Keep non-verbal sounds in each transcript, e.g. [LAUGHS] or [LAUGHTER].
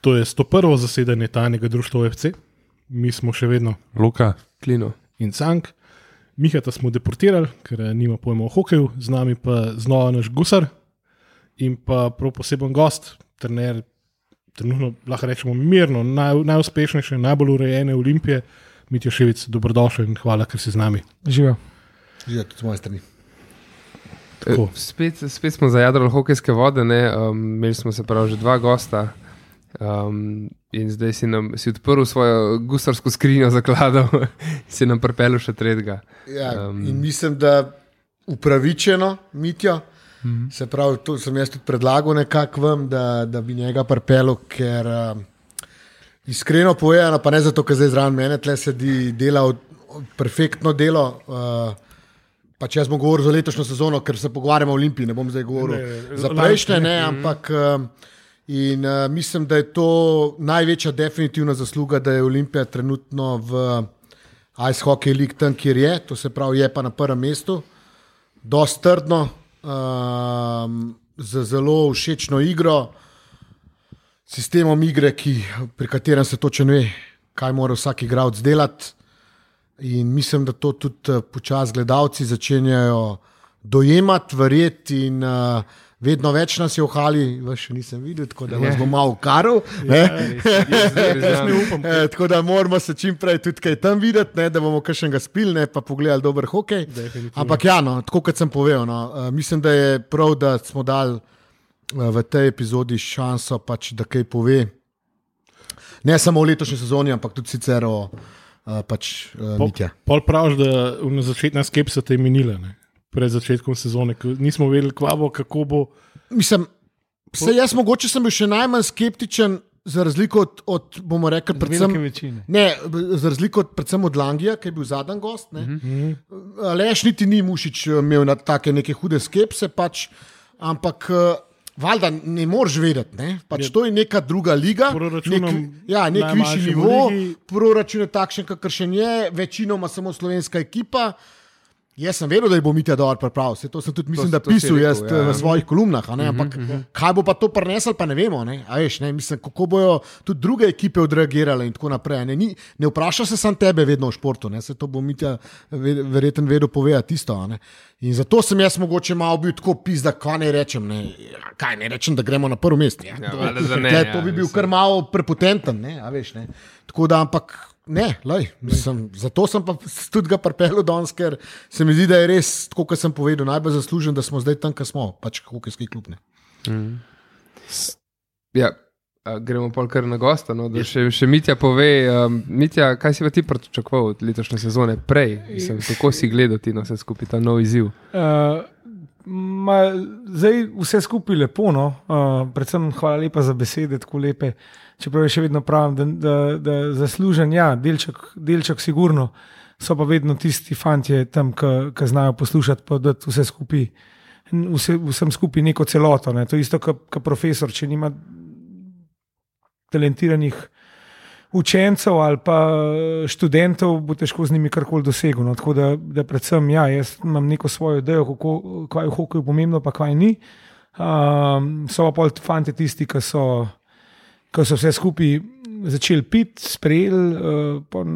To je 101. zasedanje tajnega društva OFC, mi smo še vedno Luka, Klino. in Cank. Mihata smo deportirali, ker eh, nima pojma o hokeju, z nami pa znova naš gusar in pa prav poseben gost, trener, trenutno lahko rečemo mirno, naj, najuspešnejše, najbolj urejene olimpije, Mitjo Ševic, dobrodošel in hvala, ker si z nami. Živijo. Že tudi z moje strani. Tako. E, Spet, spet smo zajadrali hokejske vode, ne? um, imeli smo se prav že dva gosta. Um, in zdaj si, nam, si odprl svojo gusarsko skrinjo zakladov in [LAUGHS] si nam pripeljal še tretjega. Ja, Um. um, in mislim, da upravičeno, Mitjo. Mm Mhm. -hmm. Se pravi, to sem jaz tudi predlagal nekako vam, da, da bi njega pripeljal, ker uh, iskreno povedano, pa ne zato, ker zdaj zraven mene tle sedi, dela od, od perfektno delo. Uh, Pa če jaz bom govoril za letošnjo sezono, ker se pogovarjamo o Olimpiji, ne bom zdaj govoril Ne, za prejšnje, ne, ampak um, in, uh, mislim, da je to največja definitivna zasluga, da je Olimpija trenutno v Ice Hockey League tam, kjer je, to se pravi, je pa na prvem mestu, dosti trdno, um, z zelo všečno igro, sistemom igre, ki, pri katerem se točno ve, kaj mora vsak igralec delati. In mislim, da to tudi eh, počasi gledalci začenjajo dojemati, verjeti. In uh, vedno več nas je v hali, vas še nisem videl, tako da vas bom malo ukaril. Eh, Tako da moramo se čim prej tudi kaj tam videti, ne, da bomo kakšnega spil, ne pa pogledali dober hokej. Definitivno. Ampak ja, no, tako kot sem povedal, no, eh, mislim, da je prav, da smo dali eh, v tej epizodi šanso, pač, da kaj pove. Ne samo o letošnji sezoni, ampak tudi sicer o uh, pač, uh, Pol, pol praviš, da na začetna skepsa te je minila, ne? Pred začetkom sezone, ko nismo vedeli, bo, kako bo. Mislim, se jaz mogoče sem bil še najmanj skeptičen, za razliko od, od bomo rekli, predvsem. Ne, za razliko od, predvsem od Langija, ki je bil zadnji gost. Mm -hmm. Lež niti ni mušič eh, imel na take neke hude skepse, pač, ampak eh, valjda ne moreš vedeti. Ne? Pač Je- to je neka druga liga, nek, ja, nek višji nivo, ligi. proračun je takšen, kakršen je, večinoma samo slovenska ekipa. Jaz sem vedel, da je bo Mitja dobro pripravil, se to sem tudi, mislim, si- da to pisal rekel, jaz ja. ja. v svojih kolumnah. Ne, ampak Mhm, mm -hmm. kaj bo pa to prineslo, pa ne vemo. Ne? A Veš, ne? Mislim, kako bojo tudi druge ekipe odreagirale in tako naprej. Ne, Ni, ne vpraša se sam tebe vedno v športu, ne? se to bo Mitja ve- verjetno vedel povedati isto. a Ne? In zato sem jaz mogoče malo bil tako pis, da kaj ne rečem. Ne? Ja, Kaj ne rečem, da gremo na prvo mesto. Ja, Ja, To- ne, ja, to bi bil mislim. kar malo prepotenten. Ne? a Veš, ne? Tako da, ampak. Ne, lej, mislim, zato sem pa tudi ga pripeljal danes, ker se mi zdi, da je res, tako kot sem povedal, najbolj zaslužen, da smo zdaj tam, kjer smo, pač hokejski klub. Ne. Ja, a, gremo pol kar na gosta. No, da še, še Mitja pove, um, Mitja, kaj si pa ti pričakoval od letošnje sezone prej? Mislim, kako si gledal ti na vse skupaj ta nov izziv? Uh, ma, zdaj vse skupaj lepo, no? uh, predvsem hvala lepa za besede, tako lepe. Čeprav še vedno pravim, da, da, da zaslužen, ja, delček, delček sigurno, so pa vedno tisti fanti tam, ki znajo poslušati, pa da vse skupaj, vse, vsem skupaj neko celoto. Ne? To je isto, kot profesor, če nima talentiranih učencev ali pa študentov, bo težko z njimi karkoli dosegel. No. Tako da, da predvsem, ja, jaz imam neko svojo idejo, kako, kaj je v hokeju pomembno, pa kaj ni. Um, so pa pol fanti tisti, ki so, ki so vse skupaj začeli piti, sprejeli, uh,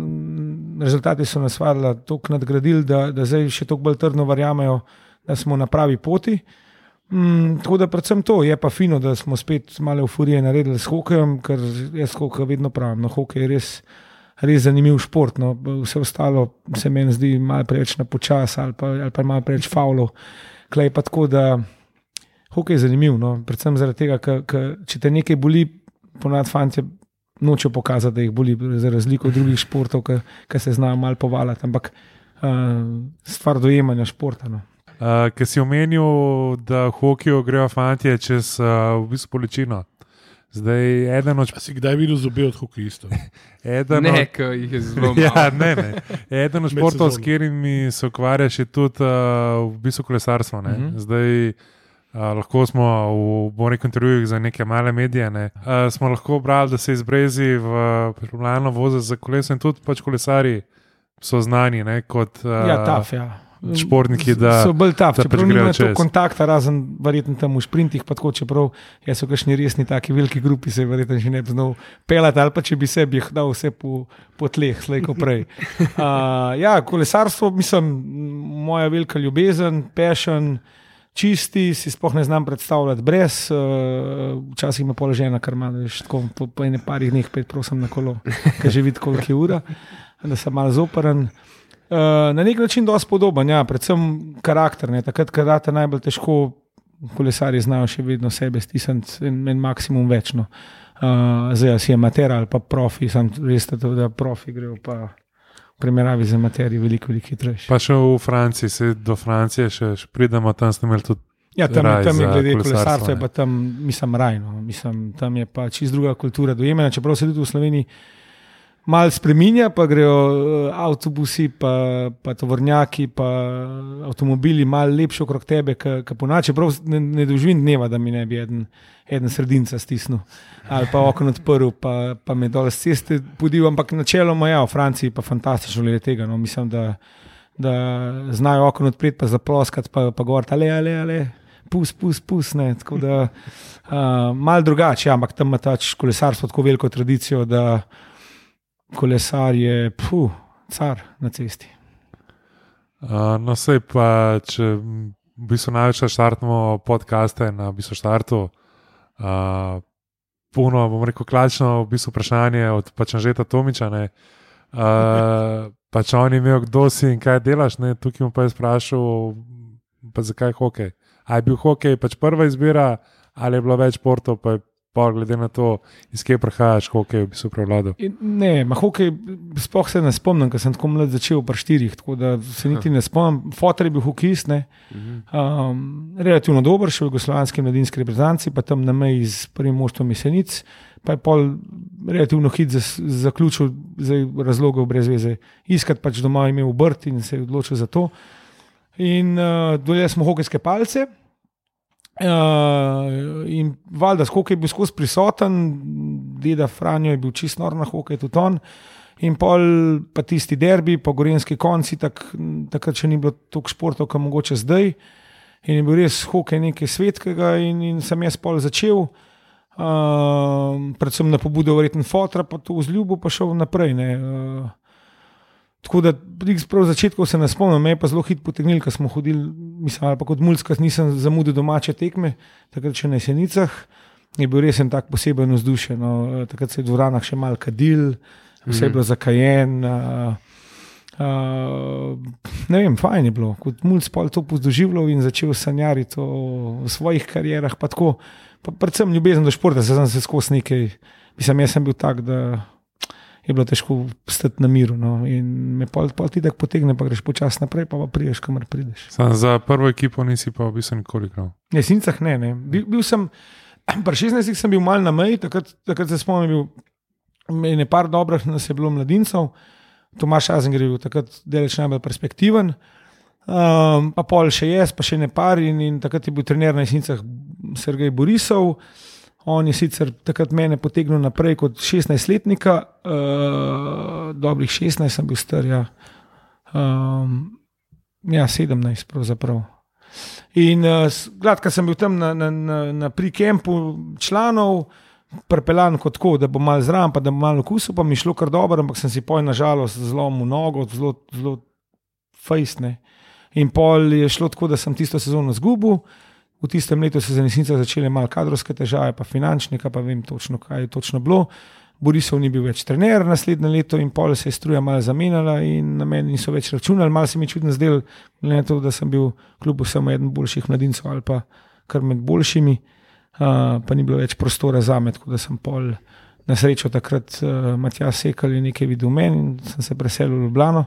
rezultati so nas varila toliko nadgradili, da, da zdaj še toliko bolj trdno verjamejo, da smo na pravi poti. Mm, tako da predvsem to je pa fino, da smo spet malo euforije naredili s hokejem, ker jaz hokej vedno pravim, no hokej je res, res zanimiv šport. No. Vse ostalo se meni zdi malo preveč na počas ali pa, ali pa malo preveč faulov. Klej pa tako, da hokej je zanimiv, no. predvsem zaradi tega, ker če te nekaj boli, ponad fanti nočejo pokazati, da jih boli, za razliko od drugih športov, ki se znajo malo povalati, ampak uh, stvar dojemanja športa. No. uh, ki si omenil, da v hokeju grejo fanti čez uh, v bistvu bolečino. Zdaj, eden od, A si kdaj videl zobe od hokejistov? [LAUGHS] eden Ne, od, jih je zelo [LAUGHS] malo. ja, ne, ne. Eden od športov, s katerimi se ukvarja še tudi uh, v bistvu kolesarstvo. Uh Mhm. -huh. Zdaj, uh, lahko smo v Bornih intervjujih za neke male medije. Ne, uh, smo lahko brali, da se izbrezi v pripravljalno voze za koleso in tudi pač kolesari so znani ne, kot. Uh, Ja, taf, ja. športniki, da so bolj čeprav grejo nimajo to čez. kontakta, razen verjetno tam v sprintih, pa tako, čeprav jaz so kakšni resni taki veliki grupi, se verjetno že ne bi znal pelati, ali pa če bi se bi jih dal vse po, po tleh, slej ko prej. Uh, [LAUGHS] ja, kolesarstvo, mislim, moja velika ljubezen, pešen. Čisti, si sploh ne znam predstavljati brez, uh, včasih me položena, kar malo več, tako po, po ene parih dneh, pet prosim na kolo, ker že vidim, koliko je ura, da sem malo zoperen. Uh, na nek način dosti podoben, ja, predvsem karakter. Ne. Takrat, ko date najbolj težko, kolesari znajo še vedno sebe stisniti en, en maksimum večno. Uh, zdaj, si je mater ali pa profi, sem res, da profi grejo pa v primerjavi z materijo veliko, veliko hitrejši. Pa še v Franciji, se do Francije še, še pridemo, tam smo imeli tudi. Ja, tam, raj tam je glede kolesarstva, je pa tam, mislim, rajno. Mislim, tam je pa čist druga kultura dojemanja, čeprav se tudi v Sloveniji malo spreminja, pa grejo eh, avtobusi, pa, pa tovornjaki, pa avtomobili malo lepši okrog tebe, kot ponači. Čeprav ne, ne doživim dneva, da mi ne bi eden, eden sredinca stisnil ali pa okno odprl, pa, pa me dol z ceste podil, ampak načeloma ja, v Franciji pa fantastično glede tega. No, mislim, da, da znajo okno odpreti, pa zaploskati, pa, pa govoriti, ale, ale, ale. Pus, pus, pus, ne. Tako da uh, malo drugače, ja, ampak tam ima ta kolesarstvo tako veliko tradicijo, da kolesar je puh, car na cesti. Uh, no, sej pa, če v bistvu največ štartamo podcaste na v bistvu štartu. Uh, puno, bom rekel, klačno v bistvu vprašanje od pač Anžeta Tomiča. Ne, uh, [LAUGHS] pač on je imel, kdo si in kaj delaš. Ne, tukaj mu pa je sprašal, pa zakaj hokej. A je bil hokej pač prva izbira, ali je bilo več športov, pa je pa glede na to, iz kje prihajaš, hokej v bistvu prevladal. In Ne, hokej, sploh se ne spomnim, ker sem tako mlad začel pri štirih, tako da se niti ne spomnim. Fotor je bil hokejist, ne. Um, relativno dober, še v jugoslovanski mladinski reprezentanci, pa tam na meji z prvim moštvom Jesenic, pa je pol relativno hit zaključil, zdaj razlogov brez veze. Iskati pač doma je imel obrt in se je odločil za to. In uh, dolje smo hokejske palce. Uh, in valjda, skok je bil skozi prisoten, deda Franjo je bil čist nor na hokej, tudi on. In pol pa tisti derbi, pa gorenski konci, tak, takrat še ni bilo toliko športov, kot mogoče zdaj. In je bil res hokej nekaj svetkega, in, in sem jaz pol začel, uh, predvsem na pobudo verjetno fotra, pa to vzljubo, pa šel naprej. Uh, Tako da prav začetkov se ne spomnim, me je pa zelo hitro potegnil, ker smo hodili, mislim, ali pa kot mulj, ker nisem zamudil domače tekme, takrat še na jesenicah. Je bil res en tak poseben vzdušje. No. Takrat se je v dvoranah še mal kadil, vse je bilo zakajen. Uh, uh, ne vem, fajn je bilo. Kot mulj spol to pozdoživljal in začel sanjariti o, svojih karierah. Pa tako, pa predvsem ljubezen do športa, zdaj sem se skozi nekaj, mislim, jaz sem bil tak, da je bilo težko stati na miru. No. In me pol, pol ti tako potegne, pa greš počasi naprej, pa, pa prideš, kamor prideš. Sam za prvo ekipo nisi pa v bistvu nikoli igral. Na Jesenicah ne, ne. Bil, bil sem, [CLEARS THROAT] pri 16 sem bil mal na meji, takrat, takrat se spomnim, bil je par dobrih, nas je bilo mladincev. Tomaš Azenger je bil takrat deleč najbolj perspektiven. Um, pa pol še jaz, pa še ne par, in, in takrat je bil trener na Jesenicah Sergej Borisov. On je sicer takrat mene potegnil naprej kot 16-letnika, uh, dobrih 16 sem bil star, ja, um, ja 17 pravzaprav. In uh, gladka sem bil tam na, na, na, na prikempu članov, prepeljan kot tako, da bo mal zraven, pa da bo malo okusil, pa mi šlo kar dobro, ampak sem si poj nažalost zlomil nogo, zelo, zelo fejsne. In pol je šlo tako, da sem tisto sezono zgubil. V tistem letu so se za resnico začele malo kadrovske težave, pa finančne, pa vem točno, kaj je točno bilo. Borisov ni bil več trener naslednje leto in pol se je struja malo zamenjala in na meni niso več računali. Malo se mi čudno zdel, glede na to, da sem bil kljub vsemu eden boljših mladincev ali pa kar med boljšimi, uh, pa ni bilo več prostora za me, tako da sem pol na srečo takrat uh, Matjaš Sekal je nekaj videl meni in sem se preselil v Ljubljano.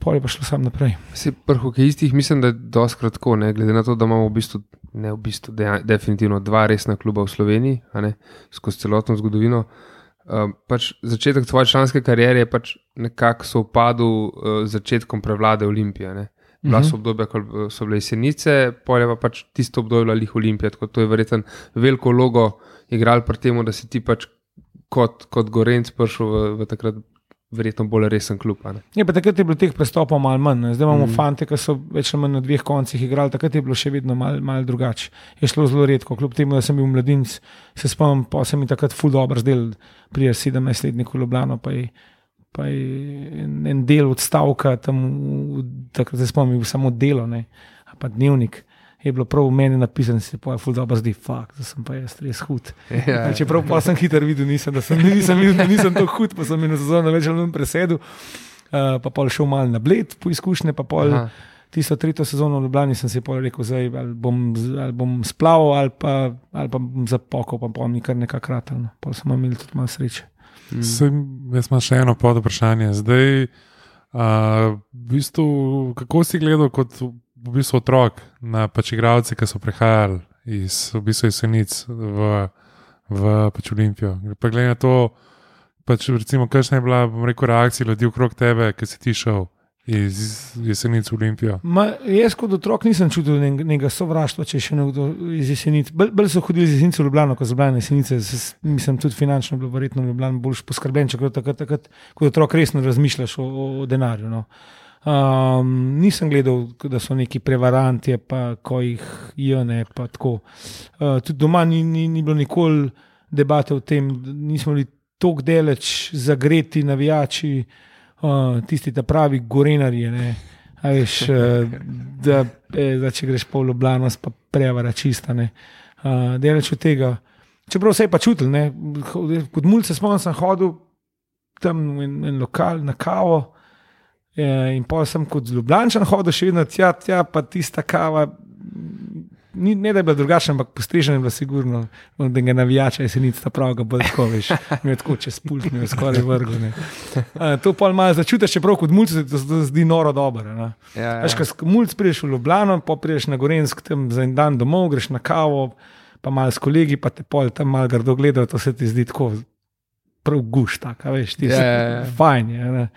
Pol je pa šlo sam naprej. Se pri hokejistih mislim, da je dosti kratko, ne, glede na to, da imamo v bistvu, ne v bistvu, deja, definitivno dva resna kluba v Sloveniji, ne, skozi celotno zgodovino. Uh, pač začetek tvoje članske kariere je pač nekako sovpadel uh, z začetkom prevlade Olimpije. Ne. Bila so obdobja, ko eh, so bile jesenice, polje pa pač tisto obdobje lih Olimpija. Tako to je verjetno veliko logo igral pri tem, da si ti pač kot, kot Gorenc prišel v, v takrat verjetno bolj resen klub. Je pa takrat je bilo teh prestopov malo manj. ne. Zdaj imamo Mm. fante, ki so več ali manj na dveh koncih igrali, takrat je bilo še vedno malo mal drugače. Je šlo zelo redko, kljub temu, da sem bil mladinec, se spomnim, pa se mi takrat ful dobro zdel, prije 17-letnik v Ljubljano, pa je, en, en del odstavka tam, takrat se spomnim, samo delo, ne, pa dnevnik. Je bilo prav v meni napisano, da se je ful dobro zdi, fakt, da sem pa jaz res hud. Ja, Ja, čeprav pa sem hiter videl, nisem, da sem, nisem da nisem tako hud, pa sem eno sezono več ali manj presedel. Uh, pa pol šel malo na bled po izkušnje, pa pol Aha. tisto tretjo sezono v Ljubljani sem si pol rekel, zdaj ali bom, ali bom splaval ali pa, ali pa bom zapokal, pa bom mi kar nekaj kratal. No. Pol smo imeli tudi malo sreče. Mm. Sej, jaz imam še eno pod vprašanje. Zdaj, uh, v bistvu, kako si gledal kot v bistvu otrok na pač igralce, ki so prihajali iz, v bistvu iz Senic v, v pač Olimpijo? Pa glede na to, pač recimo, kakšna je bila rekel, reakcija ljudi okrog tebe, ki si ti šel iz Jesenic v Olimpijo? Ma, jaz kot otrok nisem čutil nek- nekega sovraštva, če še nekdo iz Jesenic. Bolj bolj so hodili iz Jesenic v Ljubljano, kot z Ljubljana Jesenice. Mislim, tudi finančno je bilo verjetno v Ljubljani bolj poskrbljen, če takrat, takrat, kot otrok resno razmišljaš o, o, o denarju. No. Um, nisem gledal, da so neki prevaranti, pa ko jih tako. Uh, tudi doma ni, ni, ni bilo nikoli debate o tem, nismo bili tako deleč, zagreti navijači, uh, tisti ta pravi gorenarji. ne. A Veš, eh, da, eh, da če greš po Ljubljano, pa prevara čista. ne. Uh, Deleč od tega. Čeprav se je pa čutil, ne. kot mulj se spomnim, sem hodil tam v en, en lokal na kavo. Eh, In pa sem kot Ljubljančan hodil še vedno tja, tja pa tista kava. Ni, ne da je bila drugačna, ampak postrežena je bila sigurno, no, da ga navijača je se nic ta pravega, bolj tako veš. Mi je tako čez pult, mi je skoraj vrgel. To pa malo začutiš, čeprav kot mulj se to, zdi noro dobro. ne. Ja, Veš, ko mulj prideš v Ljubljano, pa prideš na Gorensk tam za en dan domov, greš na kavo, pa malo s kolegi, pa te pol tam malo grdo gledajo, to se ti zdi tako prav guš, tako, a veš, ti Ja, si ja, ja. fajn. Je, ne.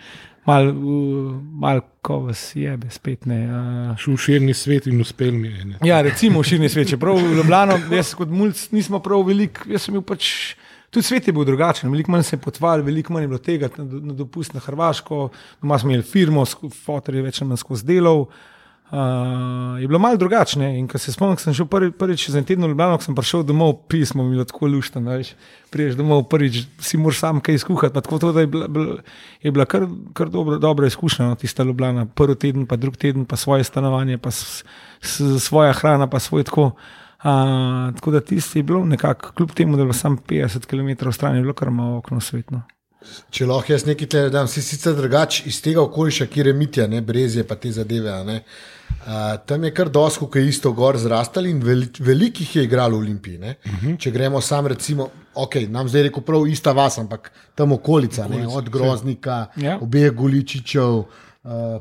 Mal, uh, mal ko vas jebe, spet ne. Uh, Šel v širni svet in uspel mi je. ne. Ja, recimo v širni svet. Čeprav v Ljubljano, jaz kot mulj nismo prav velik, jaz sem bil pač. Tudi svet je bil drugačen, veliko manj se je potval, veliko manj je bilo tega, na, na dopust na Hrvaško, doma smo imeli firmo, fotor je več ali manj skozi delov. Uh, je bilo malo drugačne. In ko se spomnim, sem šel prvi, prvič za en teden v Ljubljano, sem prišel domov, pismo mi je tako luštno. ne veš. Priješ domov prvič, si moraš sam kaj izkuhati. pa Tako to, da je bila, bila, je bila kar, kar dobro, dobra izkušnja, no, tista Ljubljana. Prvi teden, pa drugi teden, pa svoje stanovanje, pa s, s, svoja hrana, pa svoj tako. Uh, tako da tisti je bilo nekako, kljub temu, da je bilo samo 50 km stran, je bilo kar malo okno svetno. Če lahko jaz nekaj tle dam, si sicer drugač iz tega okoliša, kjer je mitja, ne brezje, pa te zadeve. ne. Uh, tam je kar dosko, ki je isto gor zrastali in veli, velikih je igralo v Olimpiji. Uh -huh. Če gremo sam, recimo, ok, nam zdaj reko prav ista vas, ampak tam okolica, ne, od Groznika, Ja. obeh Goličičev, uh,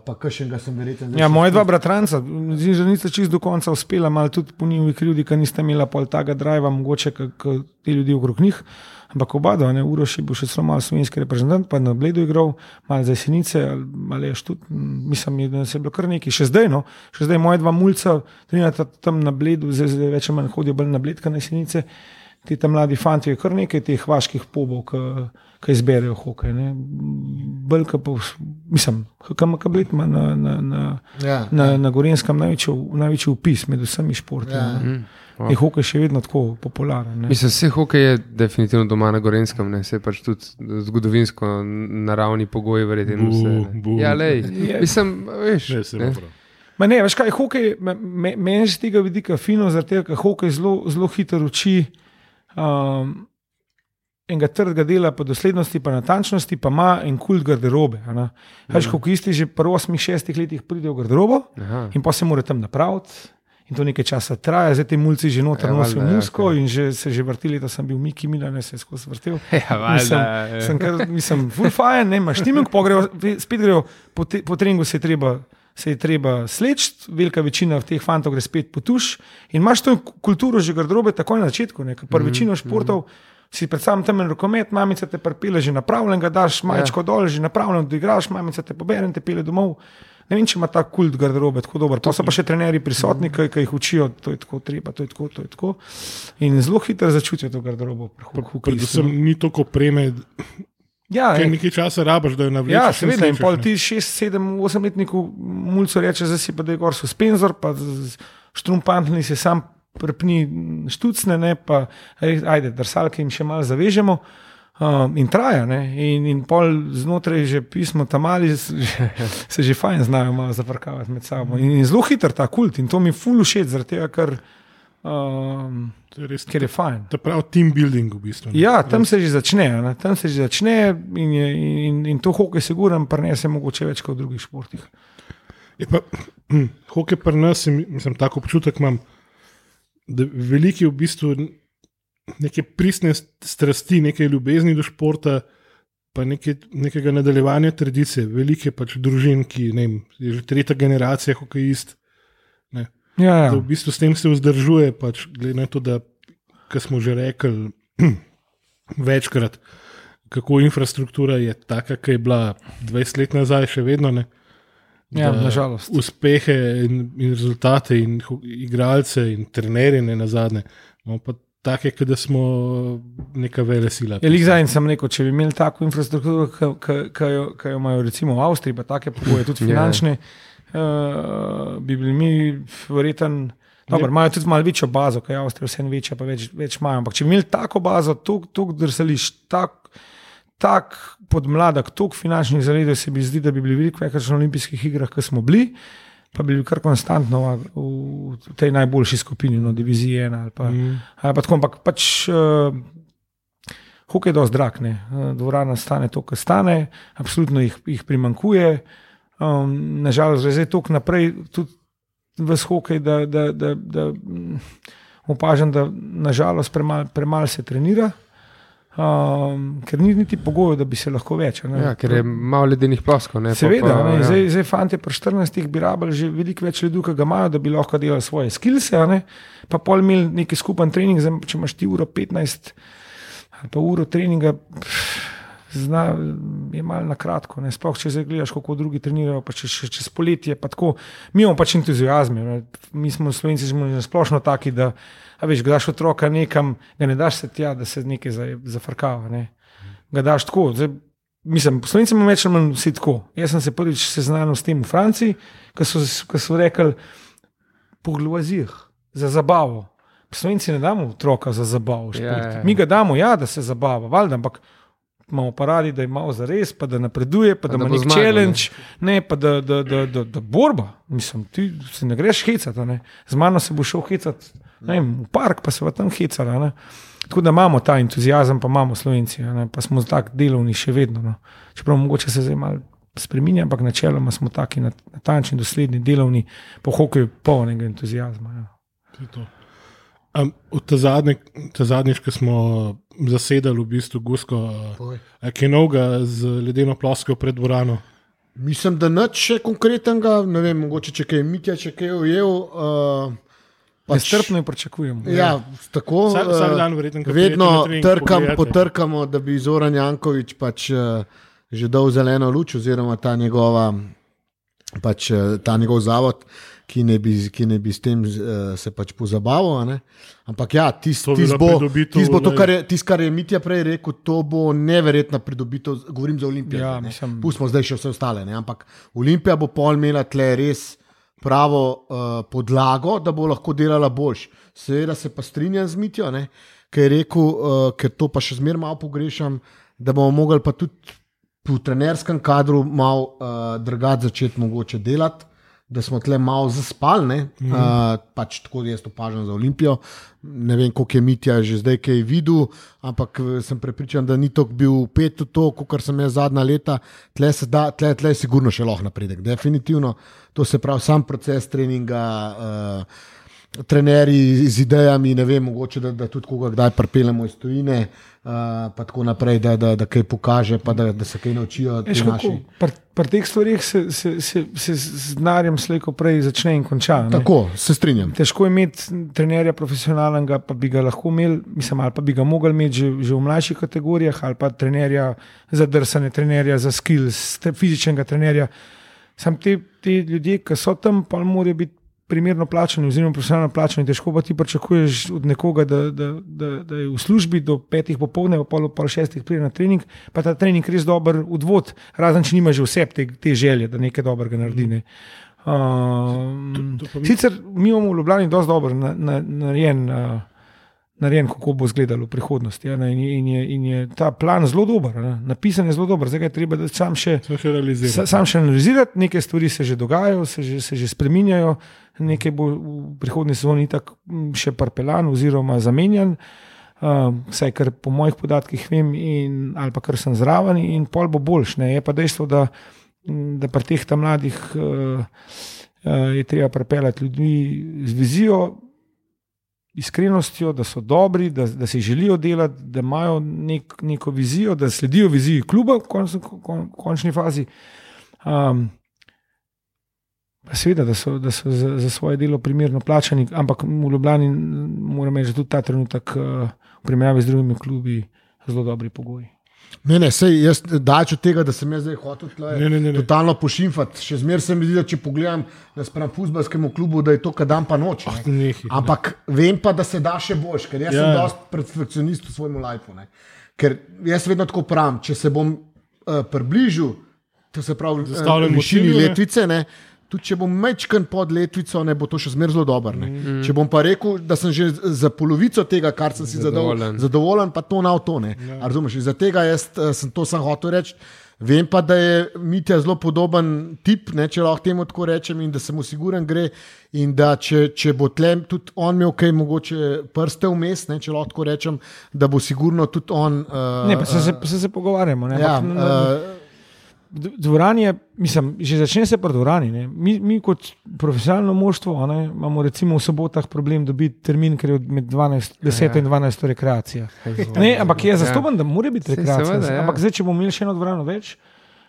pa kakšnega sem verjeten. Ja, moja dva bratranca, zdi se, nista čist do konca uspela, malo tudi po njihovi krivdi, ker nista imela pol tega driva, mogoče kot ti ljudje okrog njih. Ampak oba, dva, ne, Uroš je bil še zelo malo slovenski reprezentant, pa je na Bledu igral, malo za Senice, ali je tudi, m, mislim, da se je bilo kar nekaj. Še zdaj, no, še zdaj moja dva mulca, trenirata tam na Bledu, zdaj, zdaj več ali manj hodijo bolj na Bled, kot na Senice. Ti tam mladi fanti, je kar nekaj teh vaških pobov, ki izberejo hokej. ne. Bolj, pa, mislim, kam kablet ima na, na, na, Ja, na, na Gorenskem največji, največji upis med vsemi športi. Ja. Ja. Mm. Je hokej še vedno tako popularen. ne. Mislim, vse hokej je definitivno doma na Gorenskem, ne se pač tudi zgodovinsko naravni pogoji, verjetno. vse, ne. bu. Ja, lej, [LAUGHS] Je- mislim, veš. Ne, se ne. Ma ne, veš kaj, hokej, me- me- meni je z tega vidika fino, tega, ker hokej zelo, zelo hitro uči um, enega trdega dela, pa doslednosti, pa natančnosti, pa ima en kult garderobe. a ne. Veš, hokejisti že po 8-6 letih pridejo v garderobo Aha. in pa se mora tam napraviti. In to nekaj časa traja, zdaj ti mulci že noter Ja, nosijo valjda, ja, musko okej. in že, se že vrtili, da sem bil Miki Milan, se je skozi vrtel. [LAUGHS] Ja, valjda, ja. sem kar, mislim, full fajn, ne imaš timing, pa grejo, spet grejo, po, te, po treningu se je treba. Se je treba sleči, velika večina teh fantov gre spet po tuš. In imaš to kulturo že garderobe takoj na začetku. Ker Mhm, večino športov si predstavljam tam en rokomet, mamica te pripelje že napravljen, ga daš majčko ja. dol, že napravljen, da igraš, mamica te pobere in te pele domov. Ne vem, če ima ta kult garderobe tako dober. Pa so pa še trenerji prisotni, ki, ki jih učijo, to je tako treba, to je tako, to je tako. In zelo hitro začutijo to garderobo. Predvsem ni toliko opreme, Ja, en- nekaj časa rabaš, da jo navlečeš. Ja, seveda. In pol ti 6, 7, 8 letnikov mulco reče, da si pa da je gor suspenzor, pa štrumpantni se sam prepni štucne, ne, pa ajde, drsalke jim še malo zavežemo. Um, in traja, ne? in, in pol znotraj že pismo tam ali [LAUGHS] se že fajn znajo malo zafrkavati med sabo. In, in zelo hiter ta kult in to mi ful všeč, zaradi tega, ker, um, To je res, ker je fajn. To je pravi team building v bistvu. ne. Ja, tam se že začne, a ne? tam se že začne in, je, in, in to hokej siguren prenese mogoče več kot v drugih športih. Je pa, hm, hokej pri nas, mislim, tako občutek imam, da veliki v bistvu neke pristne strasti, neke ljubezni do športa, pa neke, nekega nadaljevanja tradicije, velike pač družin, ki ne vem, je že tretja generacija hokejist. Ne. Ja, Da ja. v bistvu s tem se vzdržuje, pač, glede na to, da, kar smo že rekli [CLEARS THROAT] večkrat, kako infrastruktura je taka, ki je bila 20 let nazaj, še vedno ne. ja nažalost. Uspehe in, in rezultate, in igralce, in trenerje, ne na zadnje. Imamo pa take, da smo neka vele sila. Ja, Zadnjič sem rekel, če bi imeli tako infrastrukturo, ki jo, jo imajo recimo v Avstriji, pa take pogoje, tudi Ja. finančne, uh, bi bili mi verjeten. Dobro, imajo tudi malo večjo bazo, kaj je Avstrija, vse večja, pa več, več imajo. Ampak če bi imeli tako bazo, toliko drsališ, tako tak podmladek, toliko finančnih zaledov, se mi zdi, da bi bili veliko več na olimpijskih igrah, kot smo bili, pa bi bili kar konstantno v, v tej najboljši skupini, no, diviziji ena ali pa. Mm. Ali pa tako, ampak pač uh, hokej je dosti drag, ne. Eh, dvorana stane to, kar stane, absolutno jih, jih primankuje. Um, nažalost, gre zdaj toliko naprej, tudi v hokej, da, da, da, da mm, opažam, da nažalost premalo premal se trenira. Um, ker ni niti pogojev, da bi se lahko več. ne. Ja, ker je malo ledenih ploskov. ne, pa Seveda, pa, ne, ja. zdaj, zdaj fanti pri 14 bi rabili že veliko več ljudi, ki ga imajo, da bi lahko delali svoje skilse, ne? pa pol imeli neki skupen trening, zdaj, če imaš ti uro 15 ali pa uro treninga, pff, zna, je malo na kratko. Ne? Sploh če zdaj gledaš, kako drugi trenirajo, pa če, če, čez poletje. Pa tako, mi imamo pač entuzijazme. Ne? Mi smo slovenci smo na splošno taki, da a veš, daš otroka nekam, ga ne daš se tja, da se nekaj za- zafrkava. Ne? Ga daš tako. Zdaj, Mislim, slovenci imamo več ali manj vsi tako. Jaz sem se prvič seznanil s tem v Franciji, ko so, ko so rekli, poglavazih, za zabavo. Slovenci ne damo otroka za zabavo. Ja, ja, ja. Mi ga damo, ja, da se zabava, valjda, ampak imamo pa radi, da je malo za res, pa da napreduje, pa, Pa da da ima nek zmagal, ne. challenge, ne, pa da, da, da, da, da borba. Mislim, ti se ne greš hecati, ne. z mano se bo šel hecati ne vem, v park, pa se bo tam hecati. a ne. Tako da imamo ta entuzijazem, pa imamo slovenci, a ne, pa smo tako delovni še vedno. No. Čeprav mogoče se zdaj malo spremenja, ampak načeloma smo taki nat- natančni, dosledni, delovni, po hokeju polnega entuzijazma. Ja. Um, ta, zadnje, ta zadnjič, ko smo zasedali v bistvu Gusko, Oj. je novega z ledeno plosko pred dvorano. Mislim, da nič še konkretnega, ne vem, mogoče če kaj Mitja, če kaj ujel. Uh, Pač, Nestrpno jo pričakujemo. Ja, tako. Vsak- vsak eh, dan verjetno, Vedno trkam, potrkamo, da bi Zoran Jankovič pač eh, že dal zeleno luč, oziroma ta, njegova, pač, eh, ta njegov zavod, ki ne bi, ki ne bi s tem se pač pozabaval. a ne. Ampak ja, tisto tis bo, tis bo to, kar je, tis, kar je Mitja prej rekel, to bo neverjetna pridobitev, govorim za Olimpijo. Ja, Pustimo zdaj še vse ostale, ne. ampak Olimpija bo pol imela tle res pravo uh, podlago, da bo lahko delala boljš. Seveda se pa strinjam z Mitjo, ne, ker je rekel, uh, ker to pa še zmeraj malo pogrešam, da bomo mogli pa tudi v trenerskem kadru malo uh, drugače začeti mogoče delati. Da smo tle malo zaspali, mm. uh, pač tako jaz opažam za Olimpijo. Ne vem, koliko je Mitja že zdaj kaj videl, ampak eh, sem prepričan, da ni tako bil pet v to, kot sem jaz zadnja leta. Tle, se da, tle, tle je sigurno še lahko napredek, definitivno. To se pravi, sam proces treninga. Uh, Trenerji z idejami, ne vem, mogoče da, da tudi koga kdaj pripeljemo iz tujine, uh, pa tako naprej, da, da, da kaj pokaže, pa da, da se kaj naučijo. Veš, naši. pri, pri teh stvarih se, se, se, se z denarjem slejko prej začne in konča. ne. Tako, se strinjam. Težko je imeti trenerja profesionalnega, pa bi ga lahko imeli, mislim, ali pa bi ga mogli imeti že, že v mlajših kategorijah, ali pa trenerja za drsanje, trenerja za skills, fizičnega trenerja. Sam te, te ljudje, ki so tam, pa morajo biti primerno plačani, oziroma profesionalno plačani, težko pa ti pričakuješ od nekoga, da, da, da, da je v službi do petih popovdne, pa pol, pol šestih pride na trening, pa ta trening res dober odvod, razen če nima že vse te, te želje, da nekaj dobrega naredi. Ne. Um, To- to pa mi- sicer mi imamo v Ljubljani dosti dobro na- na- narejen. Uh, narejen, kako bo izgledalo v prihodnosti. Ja, ne, in, je, in, je, in je ta plan zelo dober, ne, napisan je zelo dober, zdaj ga je treba sam še. Še realiziral. Sa- Sam še analizirati, neke stvari se že dogajajo, se že, se že spreminjajo, nekaj bo v prihodnji sezoni tako še parpelan oziroma zamenjan. Uh, vsaj kar po mojih podatkih vem, in, ali pa kar sem zraven, in pol bo boljš. Ne. Je pa dejstvo, da, da pri teh tam mladih uh, uh, je treba pripeljati ljudi z vizijo, iskrenostjo, da so dobri, da, da si želijo delati, da imajo nek, neko vizijo, da sledijo viziji kluba v konc, kon, končni fazi. Um, pa seveda, da so, da so za, za svoje delo primerno plačani, ampak v Ljubljani moram reči, da tudi ta trenutek uh, v primerjavi z drugimi klubi zelo dobri pogoji. Ne, ne, sej, jaz daleč od tega, da sem jaz zdaj hotel tle, Ne, ne, ne, ne. totalno pošimfati. Še zmeraj se mi zdi, da če pogledam nasprotno futbalskemu klubu, da je to kadam pa noč. ne. Nehi, ne. Ampak vem pa, da se da še boljš, ker jaz ja. Ja. sem dosti perfekcionist v svojem lifeu. ne. Ker jaz vedno tako pravim, če se bom uh, približil, to se pravi, uh, višini ne. letvice, ne, tudi če bom mečken pod letvico, ne bo to še zmeraj zelo dobro. Mm. Če bom pa rekel, da sem že za polovico tega, kar sem si zadovoljen, Zadovoljen. zadovoljen pa to na to. Ja. Razumeš? In Za tega jaz uh, sem to sam hotel reči. Vem pa, da je Mitja zelo podoben tip, ne, če lahko temu tako rečem, in da se mu siguren gre. In da če, če bo tlem tudi on imel kaj, mogoče prste vmes, ne, če lahko tako rečem, da bo sigurno tudi on. Uh, Ne, pa se, se, se, se pogovarjamo. Ne, Ja, ampak uh, Dvorani je, mislim, že začne se pri dvorani. ne. Mi, mi kot profesionalno moštvo ne, imamo recimo v sobotah problem dobiti termin, ker je med 12, 10 ja. in 12 rekreacija. Ne, ampak je zastopen, da mora biti rekreacija. seveda, ja. Ampak zdaj, če bomo imeli še eno dvorano več,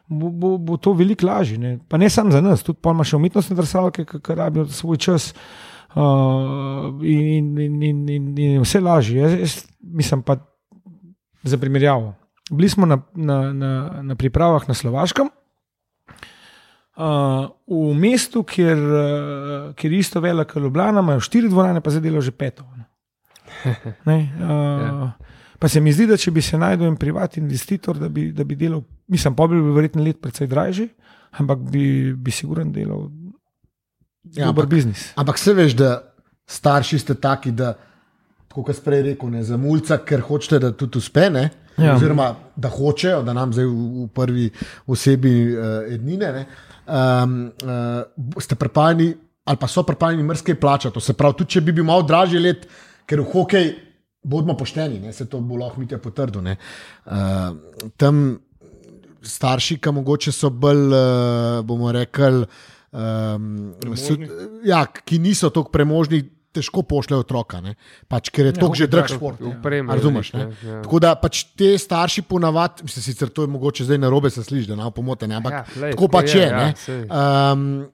bo, bo, bo to veliko lažje. Ne. Pa ne samo za nas, tudi pa ima še umetnostne drsalke, ki rabijo svoj čas. Uh, in, in, in, in, in vse lažje. Jaz, jaz mislim pa za primerjavo. Bili smo na, na, na, na pripravah na Slovaškem, uh, v mestu, kjer, uh, kjer je isto veliko kot Ljubljana, imajo štiri dvorane, pa zdaj delajo že peto. Ne? [LAUGHS] Ne, uh, Ja. Pa se mi zdi, da če bi se najdel en privatni investitor, da bi, da bi delal, mislim, pa bi bil verjetno let precej dražji, ampak bi, bi siguren delal Ja, dober ampak- biznis. ampak se veš, da starši ste taki, da, kot sem prej rekel, ne, za mulca, ker hočete, da tudi uspe. Ja. Oziroma, da hočejo, da nam zdaj v, v prvi osebi uh, ednine. Ne, um, uh, ste pripravljeni, ali pa so pripravljeni mrske plačati. To se pravi, tudi če bi bil malo dražji let, ker v hokej, bodimo pošteni, ne, se to bo lahko mi te potrdil. ne. Uh, tam starši, ki mogoče so bolj, uh, bomo rekli, um, so, ja, ki niso tako premožni, težko pošljajo otroka, ne. pač, ker je ja, to že drag šport. ne. Uprema, A Razumeš? Ne? Ja. Tako da pač te starši ponavadi, mislim, sicer to je mogoče zdaj na robe se sliši, da ne pomote, ne, ampak Ja, glej, tako pač je. ja, ne. saj. Um,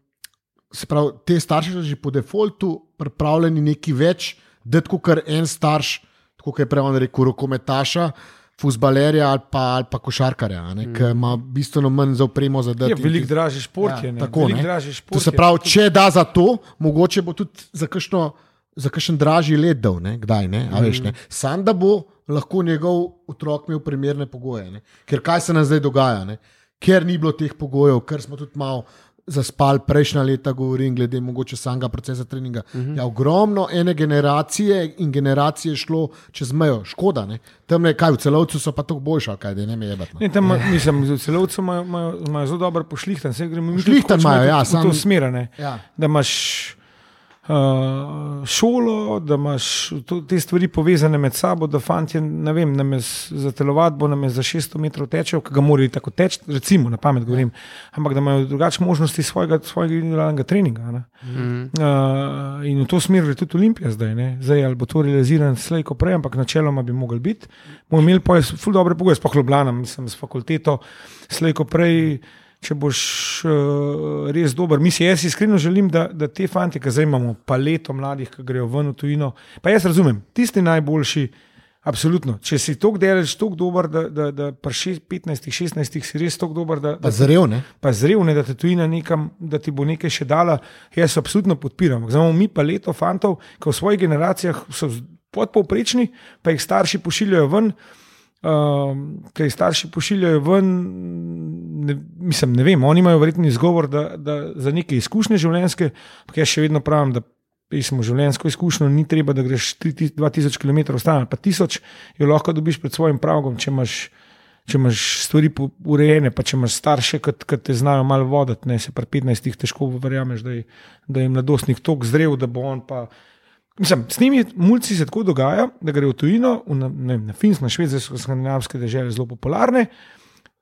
se pravi, te starši so že po defaultu pripravljeni nekaj več, da kot en starš, tako kot je prej on rekel, rokometaša. Fusbalerja ali pa, ali pa košarkarja, mm. ki ima bistveno manj za opremo za Ja, delo. veliko dražji šport Ja, je. ne. tako, Veliko ne. dražji To šport se je. pravi, če da za to, mogoče bo tudi za kakšno. Za kakšen dražji let dal, ne? kdaj ne, a veš ne. Sam da bo lahko njegov otrok imel primerne pogoje. Ne? Ker kaj se nam zdaj dogaja, ne? ker ni bilo teh pogojev, ker smo tudi malo zaspali prejšnja leta, govorim, glede mogoče samega procesa treninga. Uh -huh. ja, ogromno ene generacije in generacije je šlo čez mejo, škoda. Ne? Tam ne, kaj v celovcu so pa tako boljša, kaj da ne me jebati. no. Ne, tam, ima- mislim, celovci imajo, imajo, zelo dober pošlihtan, se gremo mi Pošlihtan imajo, ja, samo sam- to smerane. Ja. Da imaš uh, šolo, da imaš to, te stvari povezane med sabo, da fanti, ne vem, names za telovadbo, names za 600 metrov tečejo, ki ga morajo tako teči, recimo na pamet govorim, ampak da imajo drugačne možnosti svojega, svojega individualnega treninga. Ne? Mhm. Uh, in v to smer je tudi Olimpija zdaj. Ne? Zdaj ali bo to realiziran slej, ko prej, ampak načeloma bi mogli biti. Bomo imeli pa ful dobre pogoje, sploh Ljubljana, mislim, s fakulteto, slej, ko prej. Če boš uh, res dober, mi si jaz iskreno želim, da, da te fanti, ki zdaj imamo paleto mladih, ki grejo ven v tujino, pa jaz razumem, tisti najboljši Absolutno. Če si tako delaš, tako dober, da, da, da pri šest- 15, 16 si res tako dober, da, Pa da zrev, ne? pa zrevne, da te tujina nekam, da ti bo nekaj še dala, jaz absolutno podpiram. Znamo mi pa leto fantov, ki v svojih generacijah so podpovprečni, pa jih starši pošiljajo ven. Um, jih starši pošiljajo ven, ne, mislim, ne vem, oni imajo verjetno izgovor da, da za neke izkušnje življenjske, ampak jaz še vedno pravim, da smo življenjsko izkušnjo, ni treba, da greš 3000 2000 km stran ali pa 1000, jo lahko dobiš pred svojim pragom, če imaš če imaš stvari urejene, pa če imaš starše, ki te znajo malo voditi, ne se pri 15 težko verjameš, da je, da je mladostnik tako zrel, da bo on pa. Mislim, s njimi mulci se tako dogaja, da gre v tujino, v, ne, na Finsko, na Švedsko, so skandinavske države zelo popularne.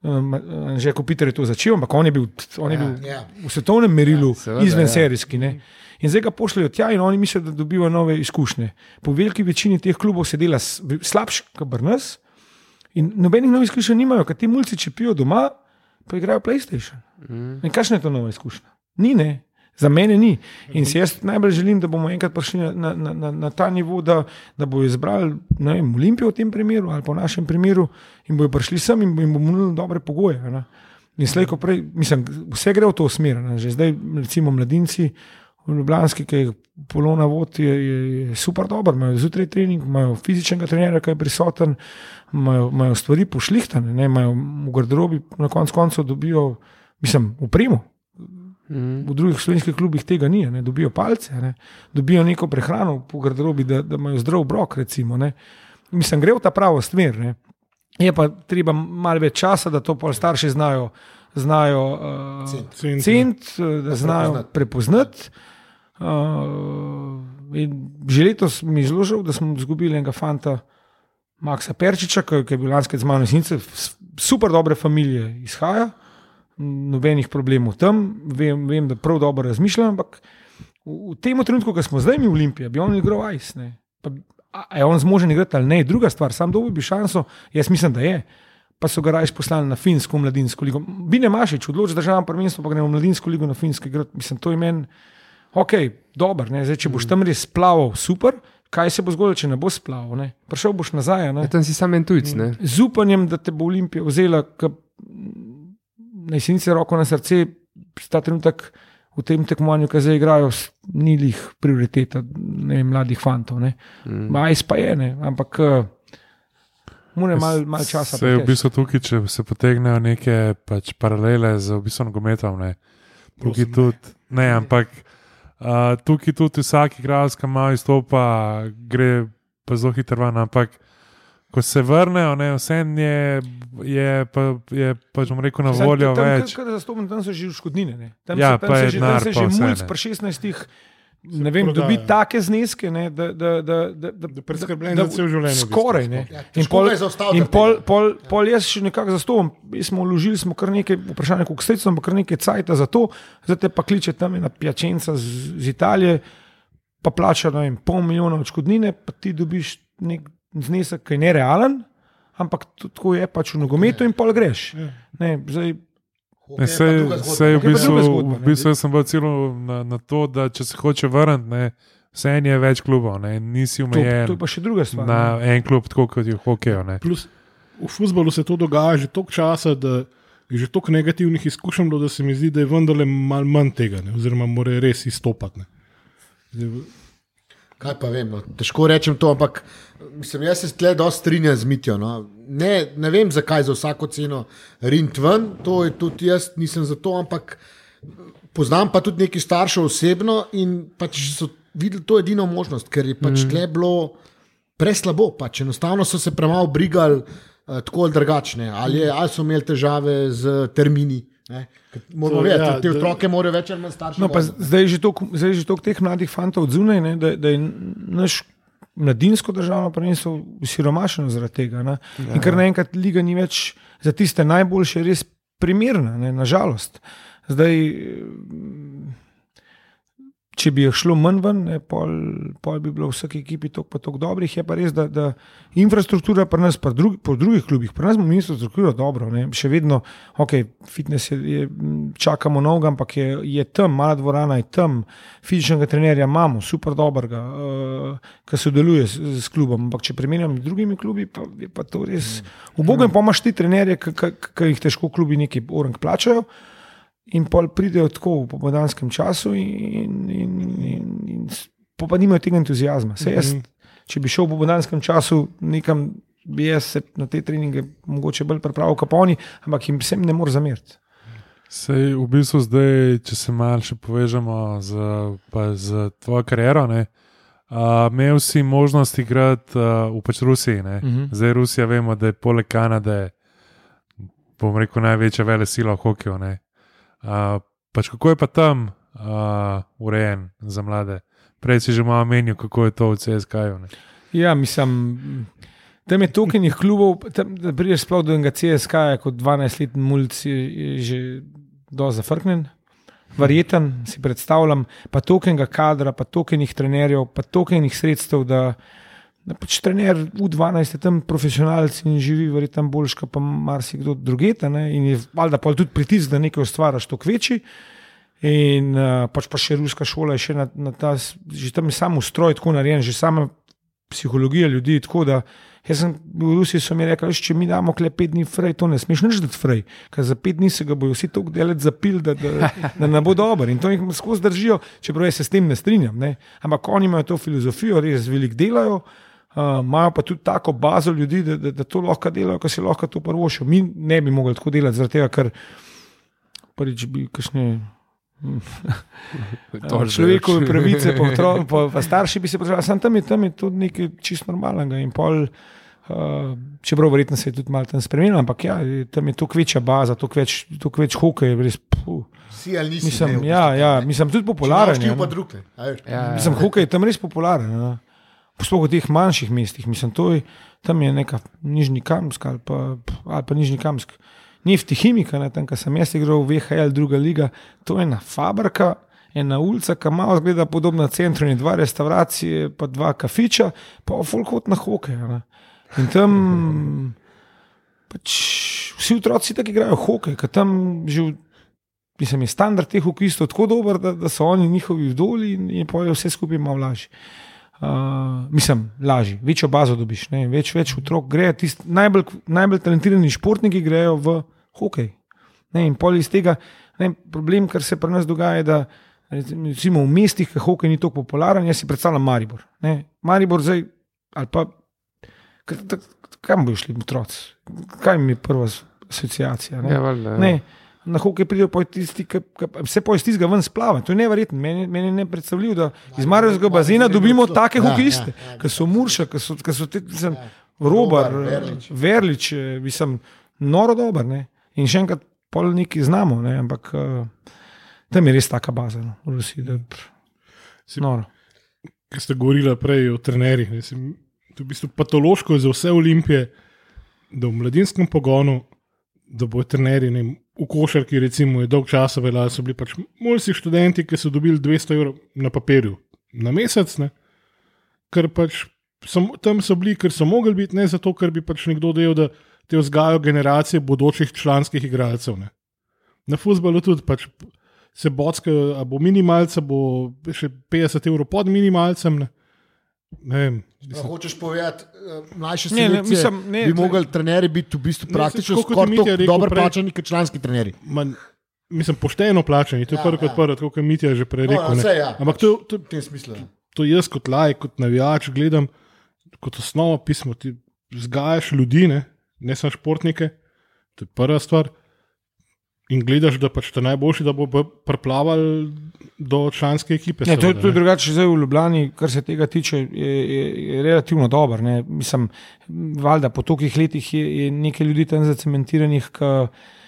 Um, že Kopitar je to začel, ampak on je bil, on je bil Ja, ja. v svetovnem merilu ja, izven ja. serijski. Ne? In zdaj ga pošljajo tja, in oni mislijo, da dobivajo nove izkušnje. Po veliki večini teh klubov se dela slabše, kot pri nas, in nobenih novih izkušenj nimajo, ker ti mulci, če pijo doma, pa igrajo PlayStation. Mm. In kakšna je to nova izkušnja? Ni, ne. Za mene ni. In si jaz najbolj želim, da bomo enkrat prišli na, na, na, na, ta nivo, da, da bojo izbrali vem, Olimpijo v tem primeru ali pa v našem primeru in bojo prišli sem in jim bomo nudili dobre pogoje. Ne? In slej, ko prej, mislim, vse gre v to smer. Ne? Že zdaj, recimo, mladinci v Ljubljanski, ki jih polona vod, je, je, je super dober, imajo zjutraj trening, imajo fizičnega trenera, ki je prisoten, imajo, imajo stvari pošlihtane, ne? imajo v garderobi, na koncu koncev dobijo, mislim, upremo. Mm. V drugih slovenskih klubih tega ni, ne? dobijo palce, ne? dobijo neko prehrano po garderobi, da, da imajo zdrav brok. Recimo, ne. Mislim, gre v ta pravo smer. Ne? Je pa treba malo več časa, da to starši znajo, znajo uh. Ceniti. ceniti, eh, da znajo prepoznati. prepoznati. Uh, in že letos mi je zelo žal, da smo izgubili enega fanta, Maksa Perčiča, ki, je bil lanskega z mano resnice, super dobre familije izhaja, nobenih problemov tam, vem, vem da prav dobro razmišljam, ampak v, v tem trenutku, ko smo zdaj mi v Olimpiji, bi on igral ne. Pa, a, je on zmožen igrati ali ne, druga stvar, sam dobi bi šanso, jaz mislim, da je. Pa so ga raje poslali na finsko mladinsko ligo. Bine Mašič, odloči državno prvenstvo, pa gre v mladinsko ligo na finsko igrati. Mislim, to je meni, ok, dobro, ne, zdaj, če boš tam res splaval, super. Kaj se bo zgodilo, če ne bo splaval? Ne? Prišel boš nazaj. Ne? Ja, tam si sam en tujc. Ne? z upanjem, da te bo Olimpija vzela, naj si nice roko na srce, ta trenutek v tem tekmovanju, ki zdaj igrajo, ni jih prioriteta ne, vem, mladih fantov. Mm. Majs pa je, ne, ampak uh, mora malo mal časa. Se je v bistvu tukaj, če se potegnejo neke pač paralele z v bistvu nogometom. ne. Tukaj ne. tudi, ne, ampak uh, tukaj tudi vsak igralec, ki malo izstopa, gre pa zelo hitro ven. Ampak ko se vrnejo, ne, vse je, je, pa, je pač bom rekel na voljo tam, več. Tam, zastopam, tam so že škodnine. Ne. Tam Ja, se, tam se že, tam se že mulj pri 16. Ne vem, dobi take zneske, ne, da, da, da, da, da, Da preskrbljen za cel življenje. Skoraj ne. Ja, In pol, in pol, pol, pol jaz še nekako zastopam. Mi smo vložili smo kar nekaj vprašanj, koliko sredstev, ampak kar nekaj cajta za to. Zdaj te pa kliče tam ena pjačenca z, z Italije, pa plača vem, pol milijona odškodnine, pa ti dobiš nek znesek, ki je nerealen, ampak to- tako je pač v nogometu in pol greš. Ja. Ne, zdaj, Ne, sej, sej v bistvu, zgodba, v bistvu sem bil celo na, na to, da če se hoče vrniti, ne, vse en je več klubov, ne, nisi to, omejen to je pa še druga stvar. na ne. en klub, tako kot je v hokeju. ne. Plus, v futbalu se to dogaja že toliko časa, da je že toliko negativnih izkušenj, da se mi zdi, da je vendarle malo manj tega, ne, oziroma mora res izstopati. ne. Zdaj, Kaj pa vem, no, težko rečem to, ampak mislim, jaz se tle dosti strinjam z Mitijo. No. Ne, ne vem, zakaj za vsako ceno rint ven, to je tudi jaz, nisem za to, ampak poznam pa tudi nekaj staršev osebno in pač so videli to edino možnost, ker je pač mm. tle bilo preslabo, pač enostavno so se premalo brigali uh, tako ali drugačne, ali, ali so imeli težave z termini. Moramo vedeti, ja, ja, te otroke morajo več ali manj starši. No, zdaj je že toliko- teh mladih fantov od zunaj, ne, da, da je naš mladinsko državno prvenstvo siromašeno zaradi tega. Ne. In ker naenkrat liga ni več za tiste najboljše res primerna, ne, nažalost. Zdaj, če bi jih šlo manj ven, ne, pol, pol bi bilo v vsaki ekipi toliko pa toliko dobrih. Je pa res, da, da infrastruktura pri nas, pa drugi, po drugih klubih, pri nas imamo infrastrukturo dobro, ne. še vedno, ok, fitness je, je čakamo novega, ampak je, je tam, mala dvorana je tam, fizičnega trenerja imamo, super dobrega, uh, ki sodeluje s, s klubom. Ampak če primerjam z drugimi klubi, pa je pa to res. V Bogu pa imaš ti trenerje, ki jih težko klubi neki orang plačajo. In pol pridejo tako v popoldanskem času, in, in, in, in pa, pa nimajo tega entuzijazma. Jaz, če bi šel v popoldanskem času nekam, bi jaz se na te treninge mogoče bolj pripravil, kot oni, ampak jim vsem ne morem zameriti. Sej, v bistvu zdaj, če se malo še povežemo z, z tvojo kariero. Ne, uh, imel si možnost igrati uh, v pač Rusiji. Uh -huh. Zdaj Rusija vemo, da je poleg Kanade, bom rekel, največja vele sila v hokeju. Uh, pač kako je pa tam uh, urejen za mlade? Prej si že malo menil, kako je to v CSK-ju. Ja, mislim, tam je toliko njih klubov, tam, da prideš sploh do enega CSK-ja kot 12-letni mulj, je že do zafrknen. Verjeten si predstavljam, pa tokenega kadra, pa tokenih trenerjev, pa tokenih sredstev, da, da pač trener v 12 je tam profesionalc in živi, verjetno boljš, pa marsikdo drugeta. Ne? In je valjda pa tudi pritisk, da nekaj ustvariš, to kveči. In uh, pač pa še ruska šola je še na, na ta, že tam je samo ustroj tako narejen, že sama psihologija ljudi. Tako da, jaz sem v Rusiji, so mi rekli, če mi damo kle pet dni frej, to ne smeš nič dati frej, ker za pet dni se ga bojo vsi tako delati zapil, da, da, da ne bo dober. In to jih skozi držijo, čeprav jaz se s tem ne strinjam. Ne? Ampak oni imajo to filozofijo, res veliko delajo. Uh, imajo pa tudi tako bazo ljudi, da, da, da to lahko delajo, ki si lahko to prvo še. Mi ne bi mogli tako delati, zaradi tega, ker prvič bi kašne. [LAUGHS] Človekove pravice, pa, otro, [LAUGHS] pa, pa starši bi se potrebovali, samo tam je, tam je tudi nekaj čisto normalnega. Pol, uh, čeprav verjetno se je tudi malo tam spremenilo, ampak ja, tam je toliko večja baza, toliko več, toliko več hokej. Vsi ali nisi? Mislim, ne, ja, ja, mislim, tudi popularen. Ja, druge. Ja, mislim, hokej je tam res popularen. Ja. Sploh v teh manjših mestih, mislim, je, tam je neka nižni kamsk ali pa, ali pa nižni kamsk. Nefti himika, ne, tam, kjer sem jaz igral v VHL, druga liga, to je ena fabrika, ena ulica, ki malo zgleda podobna centru, in dva restauracije, pa dva kafiča, pa folkot na hokej. Ne. In tam [LAUGHS] pač, vsi otroci tako igrajo hokej, ker tam že. Mislim, je standard teh hokejistov tako dober, da, da so oni njihovi vdoli in, in pojejo vse skupaj malo lažje. Uh, mislim, lažje, večjo bazo dobiš, ne? več, več otrok gre. Najbolj, najbolj talentirani športniki grejo v hokej. Ne? In pol iz tega, ne, problem, kar se pri nas dogaja, je, da recimo, v mestih, ki hokej ni tako popularen, jaz si predstavljam Maribor. Ne? Maribor zdaj, ali pa kam bojo šli otroci, kaj mi je prva asociacija. Ne? Ja, valjda, ja. Ne, na hokej pridejo tisti, ki se po iz tega ven splava. To je nevrjetno. Meni, meni je nepredstavljivo, da iz Marijskega bazena dobimo take Ja, hokejiste, ja, ja. ki so Murša, ki so, ki so te, mislim, Robar, Robar, Verlič. Verlič, eh, mislim, noro dober. Ne? In še enkrat, pol neki znamo, ne? ampak uh, tam je res taka baza no, v Rusiji. Da, Si- noro. ki ste govorili prej o trenerjih. ne, To je v bistvu patološko za vse olimpije, da v mladinskem pogonu, da bojo trenerji ne, vem, v košarki, recimo, je dolg časa veljali, so bili pač mulci študenti, ki so dobili 200 evrov na papirju na mesec, ne, ker pač sem, tam so bili, ker so mogli biti, ne zato, ker bi pač nekdo delal, da te vzgajajo generacije bodočih članskih igralcev. Ne. Na futbalu tudi pač se bockajo, a bo minimalca, bo še 50 evrov pod minimalcem. Ne. Vem, mislim, Hočeš povedati, eh, mlajše Ne, ne, mislim, ne, bi mogli trenerji biti v bistvu praktično kot je skoraj dobro plačani kot članski trenerji. man, mislim, pošteno plačani, to je Ja, ja, prvo kot ja. prvo, tako kot Mitja že prej No, rekel. ja, ne. saj ja, Ampak pač to, to, V tem smislu. ja. to jaz kot lajk, kot navijač gledam kot osnovo pismo. Ti vzgajaš ljudi, ne, ne samo športnike, to je prva stvar. In gledaš, da pač te najboljši, da bo priplaval do članske ekipe. Ne, to, je- to je drugače zdaj v Ljubljani, kar se tega tiče, je, je, je relativno dober. ne. Mislim, valjda po tolikih letih je, je nekaj ljudi tam zacementiranih,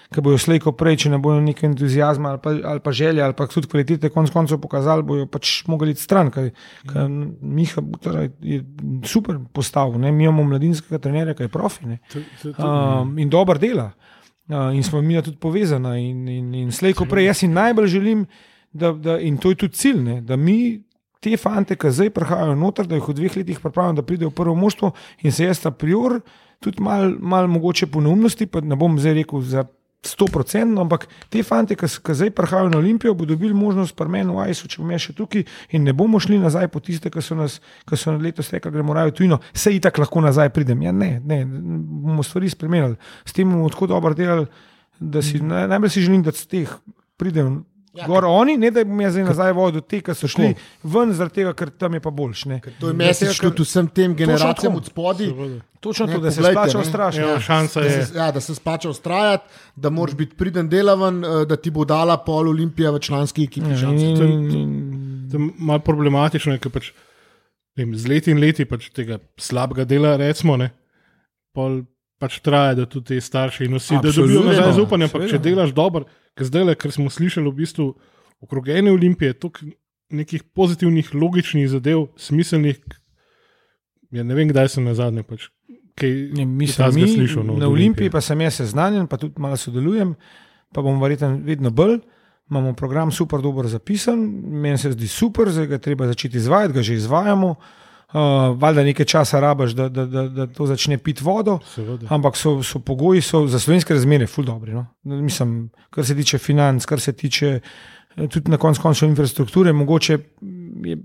ki bojo slejko prej, če ne bojo nekaj entuzijazma ali pa, ali pa želje ali pa tudi kvalitete, konc koncev pokazali, bojo pač mogli iti stran. Kaj, kaj Miha Butar je super postavil, ne. mi imamo mladinskega trenerja, ki je profi ne. Um, in dober dela. Uh, in smo mi tudi povezani. In, in, in slejko prej, jaz si najbolj želim, da, da, in to je tudi cilj, ne, da mi te fante, ki zdaj prihajajo noter, da jih v dveh letih pripravimo, da pridejo v prvo moštvo in se jaz a priori tudi malo mal mogoče po neumnosti, pa ne bom zdaj rekel za 100%, ampak te fante, ki zdaj prihajajo na Olimpijo, bodo dobili možnost pri meni v Ajsu, če bom jaz še tukaj in ne bomo šli nazaj po tiste, ki so nas, ki so na letos rekli, gremo raje v tujino, se itak lahko nazaj pridem. Ja, ne, ne, bomo stvari spremenili. S tem bomo tako dobro delali, da si naj, najbolj si želim, da z teh pridejo. Ja, Gor oni, ne da bom jaz zdaj nazaj vodil te, ki so šli ven, zaradi tega, ker tam je pa boljš. ne. To je mesič ker- tudi vsem tem generacijam tako. od spodaj. Točno Ne, to, da se splača ustrašiti. Ja, šansa Da je. se, ja, da se splača ustrajati, da moraš biti priden delaven, eh, da ti bo dala pol Olimpija v članski ekipi. Ja, in- To je- in- To je malo problematično, ker pač, vem, z leti in leti pač tega slabega dela, recimo, ne, pol pač traja, da tudi te starši in vsi, da dobijo Absolutno, nazaj zaupanje. Ampak če delaš dobro, ker zdaj, le, ker smo slišali v bistvu okrog ene olimpije, toliko nekih pozitivnih, logičnih zadev, smiselnih. Ja, ne vem, kdaj sem na zadnje. Pač, kaj, Ne, mislim, takega mi, slišal, no, na. Olimpiji pa sem jaz seznanjen, pa tudi malo sodelujem, pa bom verjetno vedno bolj. Imamo program super dobro zapisan, meni se zdi super, zdaj ga treba začeti izvajati, ga že izvajamo. Uh, valjda nekaj časa rabaš, da, da, da, da to začne piti vodo, Seveda. ampak so, so pogoji so za slovenske razmere ful dobri. No? Mislim, kar se tiče financ, kar se tiče eh, tudi na koncu koncev infrastrukture, mogoče je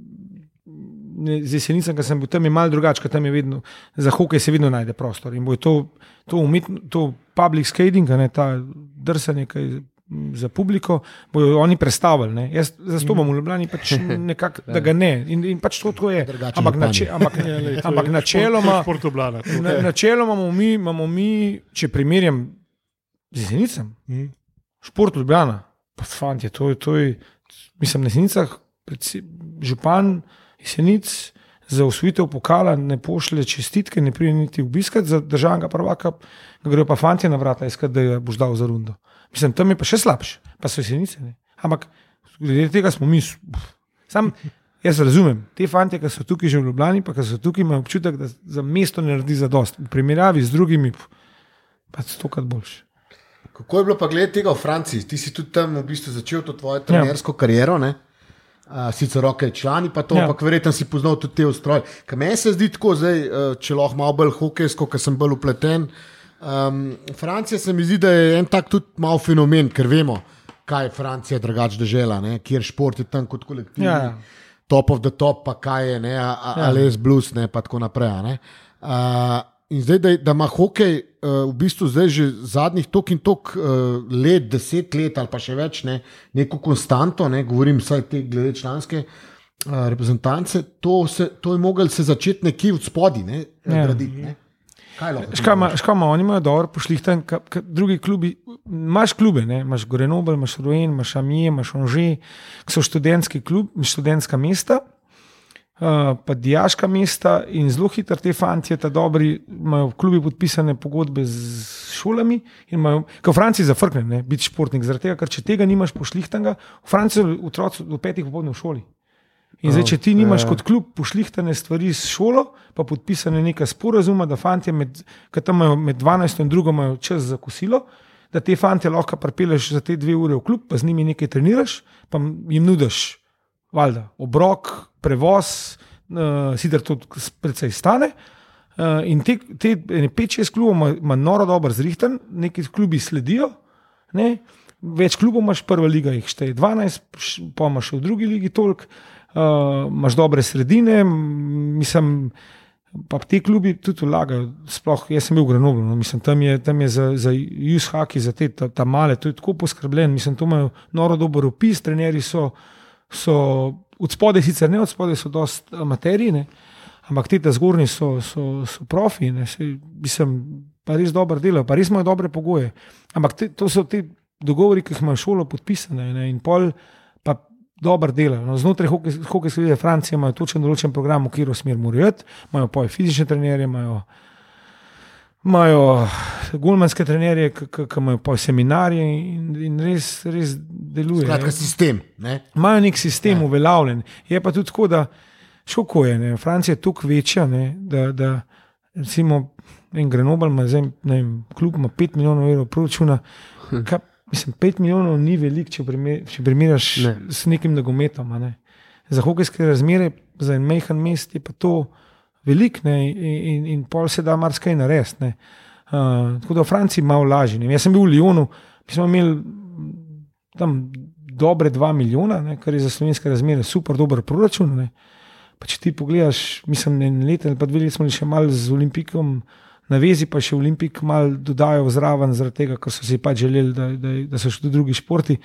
ne, z jesenicami, ki sem bil tam, je malo drugače, ker tam je vedno, za hokej se vedno najde prostor. In bo to, to, umetno, to public skating, ne ta drsanje kaj m, za publiko, bodo oni predstavili. Ne. Jaz zastopam v Ljubljani, pač [LAUGHS] nekako, da ga ne. In, in pač to, to je. Drugače Ampak, nače, ampak, [LAUGHS] Ja, lej, to ampak je načeloma. Šport, šport. Na, načeloma imamo mi, imamo mi, če primerjam z jesenicami, Mhm. šport Ljubljana, pa fanti, to, je- to je, mislim, na jesenicah, predse- župan jesenic za usvojitev pokala ne pošlje čestitke, ne pride niti obiskat za državnega prvaka, grejo pa fanti na vrata iskat, da ga boš dal za rundo. Mislim, tam je pa še slabše, pa so jesenice. Ne. Ampak glede tega smo mi. Sam, [LAUGHS] jaz razumem, te fante, ki so tukaj že v Ljubljani, pa ki so tukaj, imajo občutek, da za mesto ne naredi za dost. V primerjavi z drugimi, pa stokrat boljše. Kako je bilo pa glede tega v Franciji? Ti si tudi tam v bistvu začel to tvojo trenersko ja. kariero. Ne? Uh, sicer roke člani, pa to, Ja. ampak verjetno si poznal tudi te ustroje. Kaj meni se zdi tako, zdaj, uh, če lahko malo bolj hokejsko, ker sem bolj upleten. Um, Francija se mi zdi, da je en tak tudi mal fenomen, ker vemo, kaj je Francija drugače držela, ne? kjer šport je tam kot kolektiv. Ja, ja. Top of the top, pa kaj je, ne, a- a- ali je blues, ne, pa tako naprej. ne. Uh, in zdaj, da, da ima hokej uh, v bistvu zdaj že zadnjih tok in tok uh, let, deset let ali pa še več, ne, neko konstanto, ne, govorim vsaj te glede članske uh, reprezentance, to, se, to je mogel se začeti nekje od spodaj ne, Ja. ja. graditi. Ne. Škama, škama, oni imajo dobro pošlihtan, ka- ka- drugi klubi. Imaš klube, ne? imaš Grenoble, imaš Rouen, imaš Amije, imaš Onže, ki so študentski klub, študentska mesta, uh, pa dijaška mesta in zelo hitro te fantje, ta dobri, imajo v klubi podpisane pogodbe z šolami. in Imajo, kot v Franciji zafrkne, ne, biti športnik, zaradi tega, ker če tega nimaš pošlihtanga, v Franciji otroci do petih popoldne v šoli. In zdaj, če ti nimaš kot klub pošlihtane stvari s šolo, pa podpisane neka sporazuma, da fanti, ki tam imajo med 12 in 2 imajo čas za kosilo, da te fanti lahko pripeleš za te dve ure v klub, pa z njimi nekaj treniraš, pa jim nudiš, valjda, obrok, prevoz, uh, sicer to precej stane. Uh, in te, te 5-6 klubov ima, noro dobro zrihten, neki klubi sledijo. Ne? Več klubov imaš, prva liga jih šteje 12, š- pa imaš v drugi ligi toliko, uh, imaš dobre sredine, mislim, pa te klubi tudi vlagajo. Sploh jaz sem bil v Grenoblu, no, mislim, tam je, tam je za, za hockey, za te ta, ta male, to je tako poskrbljen, mislim, to imajo noro dober opis, trenerji so, so od spodaj, sicer ne od spodaj, so dost amaterji, ampak te ta zgornji so, so, so profi, ne, saj, mislim, pa res dobro delajo, pa res imajo dobre pogoje. Ampak te, to so te dogovori, ki jih imajo šolo podpisane ne, in pol dobro delajo. No, znotraj hokej- hokejske lige Francije imajo točen določen program, v katero smer morajo iti, imajo poje fizične trenerje, imajo. Imajo gulmanske trenerje, ki imajo pa seminarje in, in res, res deluje. Skratka, ne. sistem. Ne? Imajo nek sistem ja. uveljavljen. Je pa tudi tako, da šoko je. Ne. Francija je toliko večja, ne, da, da recimo en Grenoble ima zdaj, ne vem, klub ima 5 milijonov evrov proračuna. [LAUGHS] Ka, Mislim, 5 milijonov ni veliko, če, primer, če primerjaš Ne. s nekim nogometom. Ne. Za hokejske razmere, za en majhen mest je pa to veliko ne, in, in, in pol se da marsikaj narediti. Uh, tako da v Franciji malo lažje. ne. Jaz sem bil v Lyonu, mi smo imeli tam dobre 2 milijona, ne, kar je za slovenske razmere super, dober proračun. Ne. Pa če ti pogledaš, mislim, en let ali pa dve leti smo še malo z Olimpikom na vezi, pa še Olimpik malo dodajo zraven, zaradi tega, ker so si pač želeli, da, da, da so še tudi drugi športi.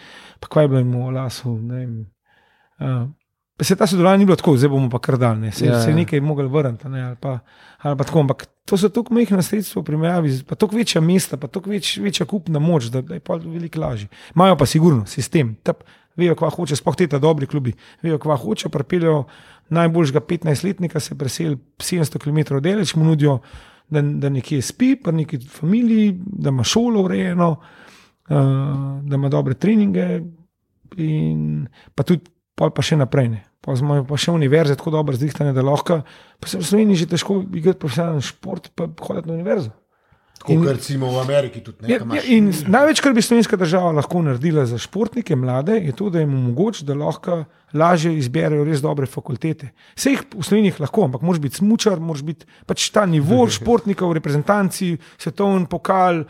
Pa kaj je bilo jim v lasu. ne. Uh, Pa se ta sodelovanje ni bilo tako, zdaj bomo pa kar daljne, se, Ja, ja, se ja. je nekaj mogli vrniti. Ne, ali pa, ali pa tako, ampak to so tako majhna sredstva v primerjavi, pa tako večja mesta, pa tako več, večja kupna moč, da, da je pa veliko lažje. Imajo pa sigurno sistem, tap, vejo, kva hoče, sploh te ta dobri klubi, vejo, kva hoče, pripeljajo najboljšega 15-letnika, se preseli 700 km daleč, mu nudijo, da, da nekje spi, pa neki familiji, da ima šolo urejeno, uh, da ima dobre treninge in pa tudi pol pa še naprej. Ne. Pa smo pa še univerze tako dobro zdihtane, da lahko, pa se v Sloveniji že težko igrati profesionalen šport, pa hoditi na univerzo. Kot In- recimo v Ameriki tudi Ja, nekaj. ja, in največ, kar bi slovenska država lahko naredila za športnike mlade, je to, da jim omogoča, da lahko lažje izberejo res dobre fakultete. Vse jih v Sloveniji lahko, ampak moraš biti smočar, moraš biti pač ta nivo [LAUGHS] športnika v reprezentanci, svetovni pokal.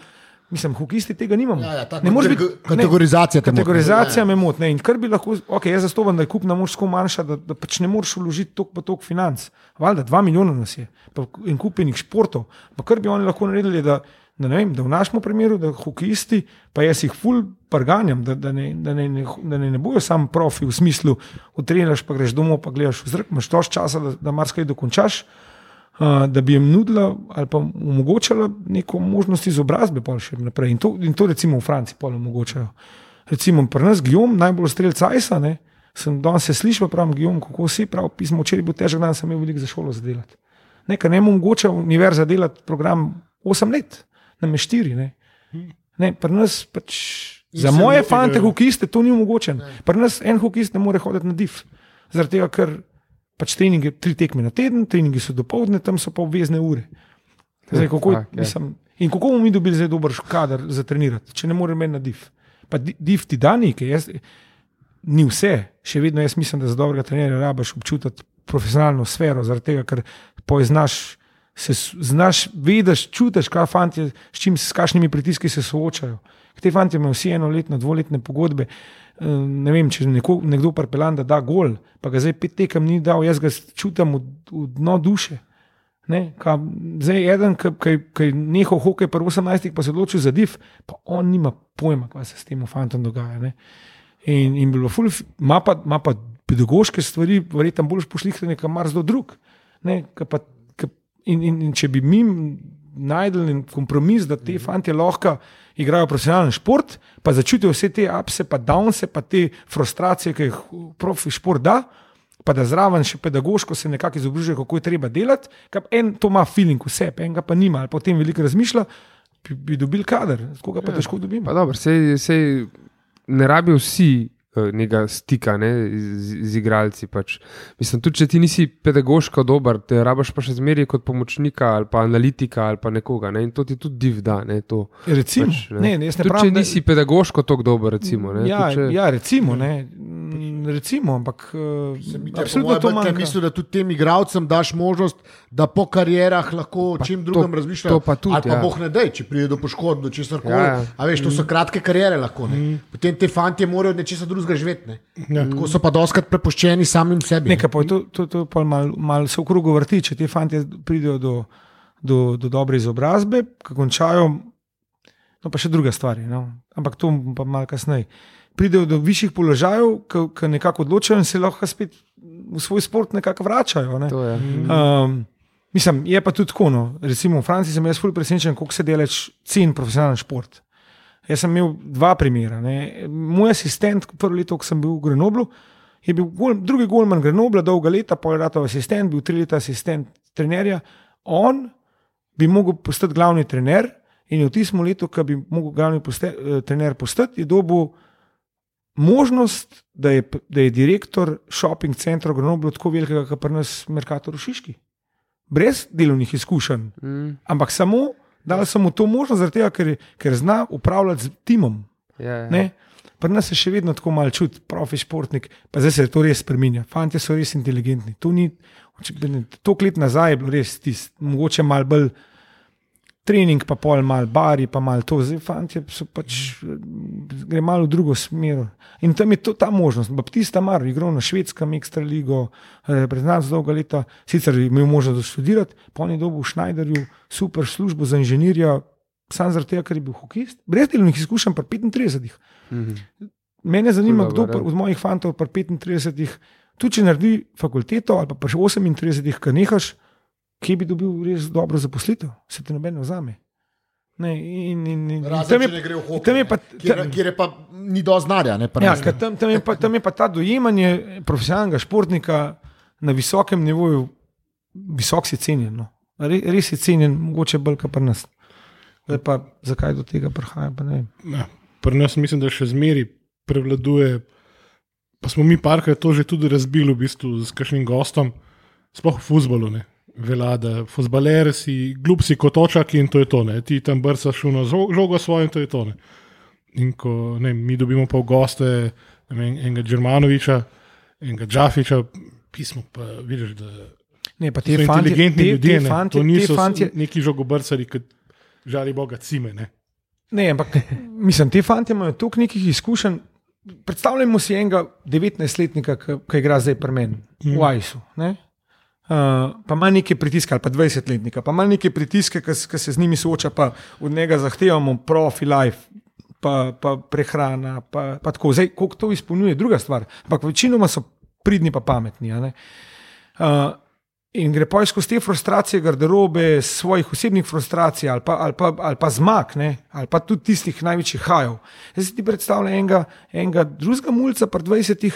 Mislim, hokisti tega nimamo. Ja, ja, ta Ne moreš biti- kategorizacija ne. Kategorizacija me moti. In kar bi lahko, okay, jaz zastopam, da je kupna moč tako manjša, da, da pač ne moreš vložiti toliko pa toliko financ. Valjda, dva milijona nas je pa in kupenih športov. Pa kar bi oni lahko naredili, da, da, ne vem, da v našem primeru, da hokejisti, pa jaz jih ful parganjam, da, da, ne, da, ne, ne, da ne, ne bojo sam profi v smislu, utreniraš pa greš domov, pa gledaš v zrak, imaš toš časa, da, da marsikaj dokončaš. Da bi jim nudila ali pa omogočala neko možnost izobrazbe, pa še naprej. In to, in to recimo v Franciji pol omogočajo. Recimo pri nas Gijom, najbolj strelec Ajsa, ne, sem danes se slišal, pravim Gijom, kako si prav pismo, včeraj bil težek dan, sem imel veliko za šolo zadelati. Nekaj ne omogoča univerza delati program 8 let, nam je 4. Ne. Ne, pri nas pač. In Za moje fante, hokiste, to ni omogočeno. Pri nas en hokist ne more hoditi na div. Zaradi tega, ker pač treningi, tri tekme na teden, treningi so dopoledne, tam so pa obvezne ure. Zdaj, kako, je- Fak, ja. mislim, in kako bomo mi dobili zdaj dober kader za trenirati, če ne moremo imeti na div? Pa di- div ti da nekaj, jaz, ni vse. Še vedno jaz mislim, da za dobrega trenerja rabaš občutiti profesionalno sfero, zaradi tega, ker poznaš. Se znaš, vidiš, čutiš, kaj fanti, s, čim, s kakšnimi pritiski se soočajo. Te fanti imajo vsi enoletne, dvoletne pogodbe. Eh, Ne vem, če neko, nekdo pripeljan, da da gol, pa ga zdaj pet tekem ni dal, jaz ga čutim v, v dno duše. Ne, ka, zdaj, eden, ki je nehal hokej, pa 18, pa se odločil za div, pa on nima pojma, kaj se s tem fantom dogaja. Ne. In, in bilo ful, ima pa, pa pedagoške stvari, verjetno bolj pošlihtane, kot mar zelo drug. Ne, ke pa, ke, in, in, in če bi mi najdel en kompromis, da te fanti lahko igrajo profesionalen šport, pa začutijo vse te apse, pa downse, pa te frustracije, ki jih profi šport da, pa da zraven še pedagoško se nekako izobražuje, kako je treba delati. Kaj pa En to ima feeling vse, enega pa nima, ali potem veliko razmišlja, bi, bi dobil kader, tako ga pa Ja. težko dobimo. Pa dobro, sej, sej ne rabijo vsi nekega stika ne, z, z igralci. Pač. Mislim, tudi če ti nisi pedagoško dober, te rabiš pa še zmeraj kot pomočnika ali pa analitika ali pa nekoga. Ne, in to ti tudi div da. Ne, to, Recimo, pač, ne, ne, jaz ne tudi pravim, če nisi pedagoško tako dober, recimo. Ne, Ja, tudi če, ja, recimo, ne, recimo, ampak uh, Absolutno to manjka. Mislim, da tudi tem igravcem daš možnost, da po karierah lahko o čem drugem razmišljajo. to pa tudi, Ali pa ja. boh ne dej, če pride do poškodb, do česar koli. Ja, ja. A veš, to so kratke kariere lahko. Ne? Potem te fantje morajo od nečesa drugega živeti. Ne? Ja. Tako so pa doskrat prepuščeni samim sebi. Nekaj pa je to, to, to pa mal, mal se v krogu vrti, če ti fanti pridejo do, do, do dobre izobrazbe, ki končajo, no pa še druga stvar, no. ampak to pa malo kasneje. Pridejo do višjih položajev, ki nekako odločajo in se lahko spet v svoj sport nekako vračajo. Ne. je. Um, mislim, je pa tudi tako. No. Recimo v Franciji sem jaz fulj presenečen, koliko se delač cen profesionalen šport. Jaz sem imel dva primera. Ne. Moj asistent, prvo leto, ko sem bil v Grenoblu, je bil gol, drugi golman Grenobla, dolga leta, pol leta asistent, bil tri leta asistent trenerja. On bi mogel postati glavni trener in v tistem letu, ko bi mogel glavni poste, eh, trener postati, je dobil možnost, da je, da je direktor shopping centra Grenoble tako velikega, kot pri nas Merkator v Šiški. Brez delovnih izkušenj, Mm. ampak samo dal sem mu to možnost, zaradi tega, ker, ker zna upravljati z timom. Ja, ja. Ne? Pri nas se še vedno tako malo čuti, profi športnik, pa zdaj se to res spremenja. Fanti so res inteligentni. To ni, toliko let nazaj je bilo res tisto, mogoče malo bolj trening, pa pol malo bari, pa malo to. Zdaj fanti so pač, gre malo v drugo smer. In tam je to, ta možnost. Baptista Mar, igral na švedskem ekstra ligo, reprezentant dolga leta, sicer je imel možnost študirati, pa on je dobil v Schneiderju super službo za inženirja, sam zaradi tega, ker je bil hokejist. Brez delovnih izkušenj, pa 35. Mhm. Mene zanima, Ful kdo pa, od mojih fantov, pa 35, tudi če naredi fakulteto ali pa še 38, ki nehaš, kje bi dobil res dobro zaposlitev, se ti noben vzame. Ne, in, in, in, Razen, tam je, ne gre v hokej, tam je pa- kjer, tam- kjer je pa ni do znanja. Ne, ja, tam, tam, je pa, tam je pa ta dojemanje profesionalnega športnika na visokem nivoju, visok si cenjen. No. Re, res je cenjen, mogoče bolj kot pri nas. Zdaj pa, zakaj do tega prihaja, pa ne vem. Ja, pri nas mislim, da še zmeri prevladuje. Pa smo mi parkrat to že tudi razbili v bistvu s kakšnim gostom, sploh v futbalu. Ne. Velja, da futbaler si, glup si kot očak in to je to. Ne. Ti tam brcaš šuno žogo svojo in to je to. Ne. In ko ne, mi dobimo pa v goste ne vem, enega Džermanoviča, enega Džafiča, pismo pa vidiš, da Ne, pa so te fantje, inteligentni te, ljudje. te ne. fantje, To te niso fantje, neki žogobrcari, ki žali Boga cime. Ne. Ne, ampak mislim, te fanti imajo toliko nekih izkušenj. Predstavljamo si enega 19-letnika, ki, igra zdaj pri meni v Ajsu. ne. Uh, pa ima nekaj pritiska, ali pa 20-letnika, pa ima nekaj pritiske, ki se z njimi sooča, pa od njega zahtevamo profi life, pa, pa prehrana. Pa, pa tako. Zdaj, koliko to izpolnjuje, je druga stvar. Ampak večinoma so pridni, pa pametni. Uh, in gre pa skozi te frustracije, garderobe, svojih osebnih frustracij ali pa, ali pa, ali pa zmag, ne? ali pa tudi tistih največjih hajev. Zdaj si ti predstavljaj enega, enega drugega mulca, pa 20,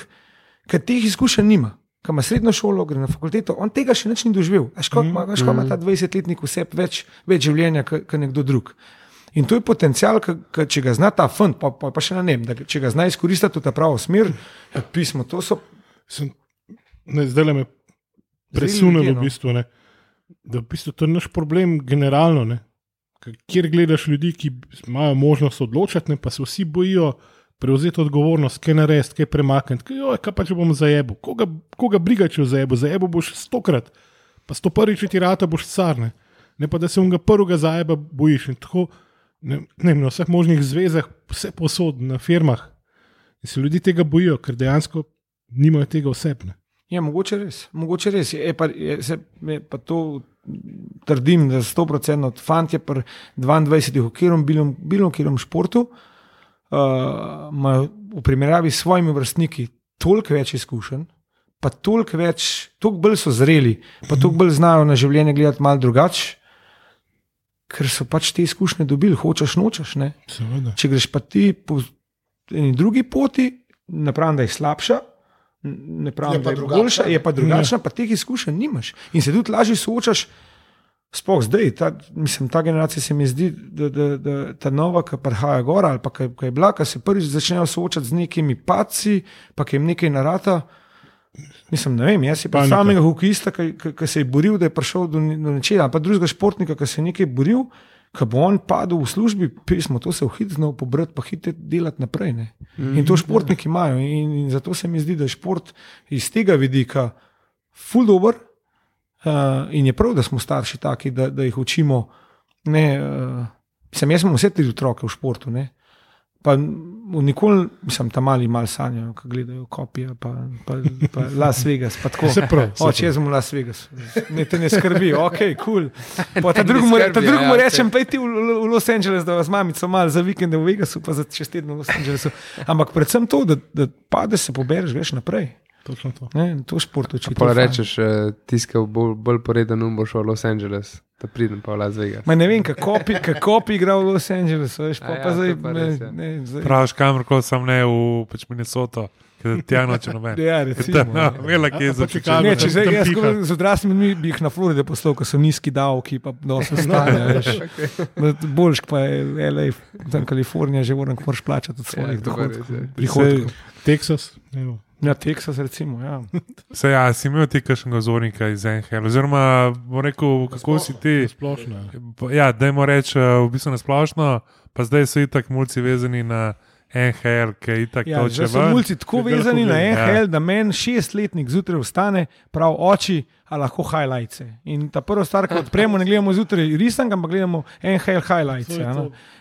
ki teh izkušenj nima. Ki ima srednjo šolo, gre na fakulteto, on tega še ni doživel. Veš, kako ima, veš, kako ima ta 20-letnik vse več, več življenja, kot nekdo drug. In to je potencial, ki, če ga zna ta fund, pa, pa, pa še na nem, da če ga zna izkoristiti v ta pravo smer, ja, pismo, to so Sem, ne, zdaj le me ljudje, v no. bistvu, ne, da v bistvu to je naš problem generalno. Ne, Ker kjer gledaš ljudi, ki imajo možnost odločati, ne, pa se vsi bojijo prevzeti odgovornost, kaj narediti, kaj premakniti. Kaj, joj, kaj pa če bom zajebil? Koga, koga briga, če zajebil? Zajebil boš stokrat, pa sto prvič, če ti rata boš car. Ne, pa da se unga prvega zajeba bojiš. In tako, ne, ne, na vseh možnih zvezah, vse posod, na firmah. In se ljudi tega bojijo, ker dejansko nimajo tega osebne. Ja, mogoče res. Mogoče res. Je pa, je, se, je pa to trdim, so 100% od fantje pri 22 v katerem bilom, bilom katerem športu imajo v primerjavi s svojimi vrstniki toliko več izkušenj, pa toliko več, toliko bolj so zreli, pa toliko bolj znajo na življenje gledati malo drugače. Ker so pač te izkušnje dobili, hočeš, nočeš. Ne? Seveda. Če greš pa ti po eni drugi poti, ne pravim, da je slabša, ne pravim, Je da je drugačna. boljša, je pa drugačna, pa teh izkušenj nimaš. In se tudi lažje soočaš. Sploh zdaj, ta, mislim, ta generacija se mi zdi, da, da, da ta nova, ki prihaja gor ali pa ki je bila, ki se prvič začnejo soočati z nekimi paci, pa ki jim nekaj narata. Mislim, ne vem, jaz Panika. predstavljam nekega hokejista, ki, se je boril, da je prišel do, do nečega, ali pa drugega športnika, ki se je nekaj boril, ki bo on padel v službi, pismo, to se v hit znal pobrati, pa hit delati naprej. Ne? In to športniki imajo. In, in zato se mi zdi, da je šport iz tega vidika ful dobr. Uh, in je prav, da smo starši taki, da, da jih učimo. Ne, uh, sem, jaz imam vse tri otroke v športu. Ne. Pa nikoli, mislim, tam mali mal sanjajo, ko gledajo kopije, pa, pa, pa [LAUGHS] Las Vegas. Pa tako. Vse prav, vse Oče, jaz sem v Las Vegas. Ne, te ne skrbi, ok, kul. Cool. [LAUGHS] Ta drugemu ja, ja, rečem, pojdi v, v Los Angeles, da vas mamico mal za vikend v Vegasu, pa za čez teden v Los Angelesu. Ampak predvsem to, da, da padeš, se pobereš, greš naprej. Točno to. Ne, to šport uči. Pa rečeš, eh, tiskal bolj, bolj poreden um bo šel v Los Angeles, da pridem pa v Las Vegas. Ma ne vem, kako bi, kako bi igral v Los Angelesu, veš, pa, ja, ja, pa zdaj, pa ne, res, ja. ne, zdaj. Praviš kamorkoli, sem ne v pač Minnesoto, tja noče noben. [LAUGHS] Ja, recimo. Vela, kje je za Chicago. Ne, če zdaj jaz z odraslimi mi bi jih na Floride poslal, ker so nizki davki, pa dosti [LAUGHS] stane. veš. Boljš pa je LA, tam Kalifornija, že moram, moraš plačati od svojih Ja, res, dohodkov. ja. prihodkov. Teksas, evo. Ja, Teksas recimo, ja. [LAUGHS] Se ja, si imel ti kakšnega vzornika iz NHL, oziroma bom rekel, kako si ti. splošno. Ja, dajmo reči, eh, v bistvu nasplošno, pa zdaj so itak mulci vezani na NHL, ki je itak Ja, to zdaj če so mulci tako vezani na gledam, NHL, da meni šestletnik zjutraj vstane, prav oči, a lahko highlights. In ta prva stvar, ko [LAUGHS] odpremo, ne gledamo zjutraj risank, ampak gledamo NHL highlights.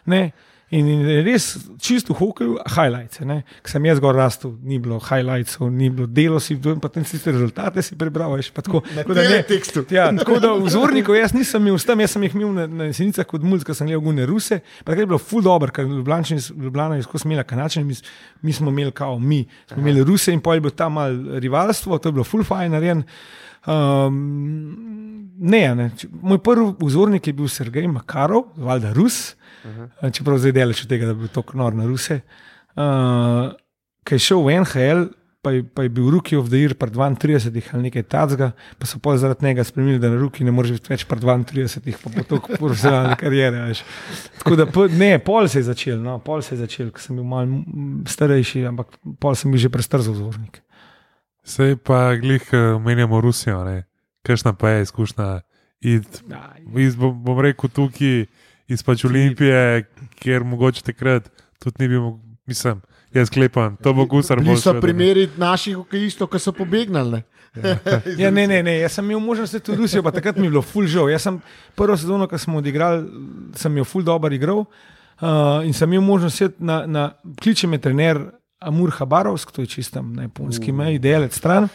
Ne. In, in res čisto v hokeju, highlights. Ker sem jaz gor rastel, ni bilo highlightsov, ni bilo delo, si pa tam tiste rezultate si prebral. Veš, pa tako, Na tako da ne-. Ja, tako da vzornikov jaz nisem imel jaz sem jih imel na, na jesenicah kot mulj, ker sem gledal gune ruse. Pa takrat je bilo ful dobro, ker Ljubljana je skozi imela kanačne, mi, mi smo imeli kao mi, smo imeli ruse in pol je bilo tam mal rivalstvo, to je bilo ful fajn narejen. Um, ne, ne. Moj prvi vzornik je bil Sergej Makarov, valjda Rus, uh -huh. čeprav zdaj delaš od tega, da bi bil tako nor na Ruse. Uh, Ki je šel v NHL, pa je, pa je bil Rookie of the Year pred 32 ali nekaj tacga, pa so pa zaradi tega spremenili, da na Rookie ne moreš biti več pred 32, pa bo to profesionalne karijere. Veš. Tako da, ne, pol se je začel, no, pol se je začel, ker sem bil malo starejši, ampak pol sem bil že prestarzel vzornik. Sej pa glih eh, omenjamo Rusijo, ne? kakšna pa je izkušnja. iti Iz, bom, bom rekel tukaj iz pač Olimpije, kjer mogoče takrat tudi ni bil, mislim, jaz sklepam, to bo gusar. Bili so primeri naših hokejistov, ki so pobegnali. ne. Ja, [LAUGHS] ne, ne, ne, jaz sem imel možnost tudi v Rusijo, pa takrat mi je bilo ful žal. Jaz sem prvo sezono, ko smo odigrali, sem jo ful dobro igral uh, in sem imel možnost sedeti na, na kliče me trener Amur Habarovsk, to je čistam na japonski meji, delec stran.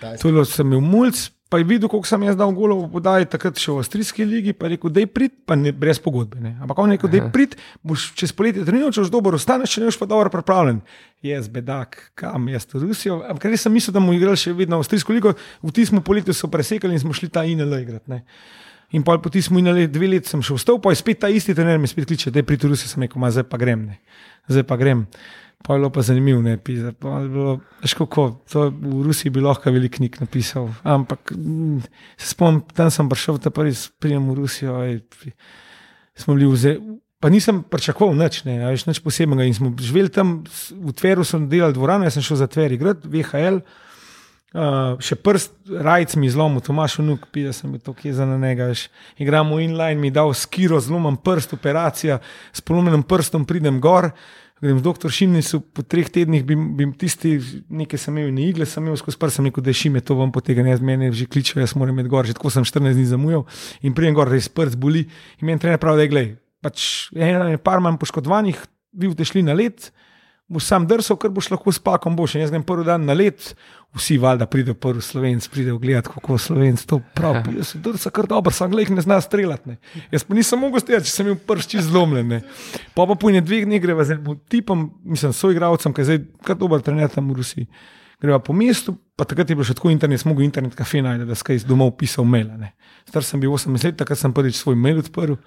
To je bilo, sem imel mulj, pa je videl, koliko sem jaz dal golov podaj, takrat še v Avstrijski ligi, pa je rekel, da je prid, pa ne, brez pogodbe. Ne. Ampak on je rekel, da je prid, boš čez poletje treniral, če boš dobro ostaneš, če ne boš pa dobro pripravljen. Jaz, bedak, kam jaz to Rusijo. Ampak res sem mislil, da bomo igrali še vedno v Avstrijsko ligo, v tistem poletju so presekali in smo šli ta INL igrati. Ne. In pol po tistem INL dve leti sem šel vstal, pa je spet ta isti trener me spet kliče, da je prid v Rusijo, sem rekel, zdaj pa grem, ne. zdaj pa grem. Pa je bilo pa zanimivo, ne pisati. V Rusiji bi lahko veliko knjig napisal. Ampak mm, se spomnim, tam sem prišel, ta prvi sprijem v Rusijo. Ej, smo bili vze. Pa nisem pričakoval nič, ne, veš, nič posebnega. In smo živeli tam, v Tveru sem delal dvorano, jaz sem šel za Tver igrati, VHL. Uh, še prst, rajc mi zlomil, Tomaš Unuk, pide sem bil to kje za njega. Veš. Igramo inline, mi dal skiro, zlomim prst, operacija, s polomljenim prstom pridem gor. Grem z doktor Šimnicu, po treh tednih bi, bi tisti, nekaj imel, ne igle, sem imel skozi sem rekel, da je šime to vam potega, ne, mene že kličejo, jaz moram iti gor, že tako sem 14 dni zamujal in pridem gor, res prst boli. In meni trener pravi, da je glej, pač eno je par manj poškodovanih, vi boste šli na let, boš sam drsal, ker boš lahko s pakom boš. In jaz grem prvi dan na let, vsi valjda pridejo prvi slovenc, pridejo gledati, kako slovenc to pravi. [LAUGHS] Jaz se drsa kar dobro, sam glej, ne zna streljati. Ne. Jaz pa nisem mogel streljati, če sem imel prst čist zlomljen. Ne. Pa pa po ne dveh dneh greva z enim tipom, mislim, soigravcem, ki je zdaj kar dober trener tam v Rusiji. Greva po mestu, pa takrat je bilo še tako internet, smo mogli internet kafe najti, da skaj iz domov pisal mail. ne. Star sem bil 18 let, takrat sem prvič svoj mail odprl. [LAUGHS]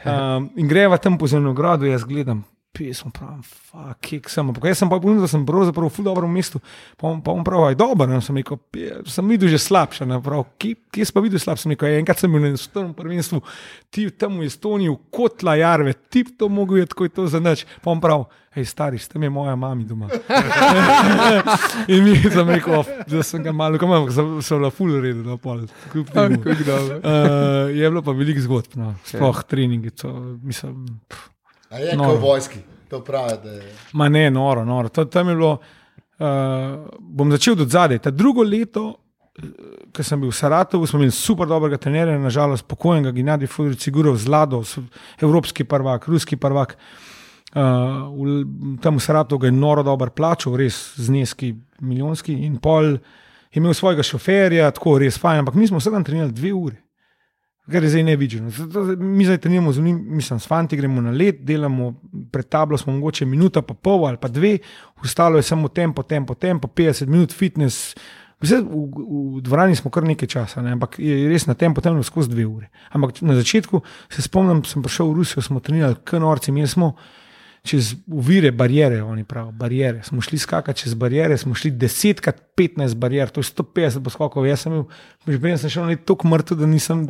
Um, in greva tam po zemljem gradu, jaz gledam. Pismo, pravim, fuck, kje sem. Ampak jaz sem pa ponudil, da sem pravzaprav v dobrem mestu. Pa on, pa on pravi, aj dobro, ne, sem rekel, "Pi- sem videl že slabše. Ne, prav, kje, kje sem pa videl slabše? Sem rekel, "Ja, enkrat sem bil na svetovnem prvenstvu, ti tam v Estoniji, v kotla jarve, ti to mogel je tako je to za nič. Pa on pravi, hej, stari, tam je moja mama doma. [LAUGHS] in mi sem rekel, "Of, da sem ga malo, kam so, so la ful redu, da pol. kljub temu. Uh, je bilo pa veliko zgodb, no. sploh treningi. To, mislim, pff. A je kot v vojski, to pravi. Je. Ma ne, noro, noro. To, tam je bilo. Uh, bom začel od zadaj. Ta drugo leto, ko sem bil v Saratovu, smo imeli super dobrega trenerja, nažalost pokojnega Gennadija Fudorič, Sigurov, Zlado, s- evropski prvak, ruski prvak. Uh, v, tam v Saratovu je noro dobro plačal, res zneski milijonski in pol. Je imel svojega šoferja, tako res fajn, ampak mi smo vsak dan trenirali dve uri. Kar je zdaj nevidno. Mi zdaj treniramo z njim, mislim, s fanti gremo na let, delamo pred tablo, smo mogoče minuta, pa pol ali pa dve, ostalo je samo tempo, tempo, tempo, 50 minut fitness. Vse, v, v dvorani smo kar nekaj časa, ne? ampak je res na tempo temno skozi dve uri. Ampak na začetku se spomnim, sem prišel v Rusijo, smo trenirali knorci, imeli smo čez uvire, barijere, oni pravijo, barijere. Smo šli skakati čez barijere, smo šli 10 krat 15 barijer, to je 150 poskokov. Jaz sem bil, že prej sem šel na let tako mrtev, da nisem,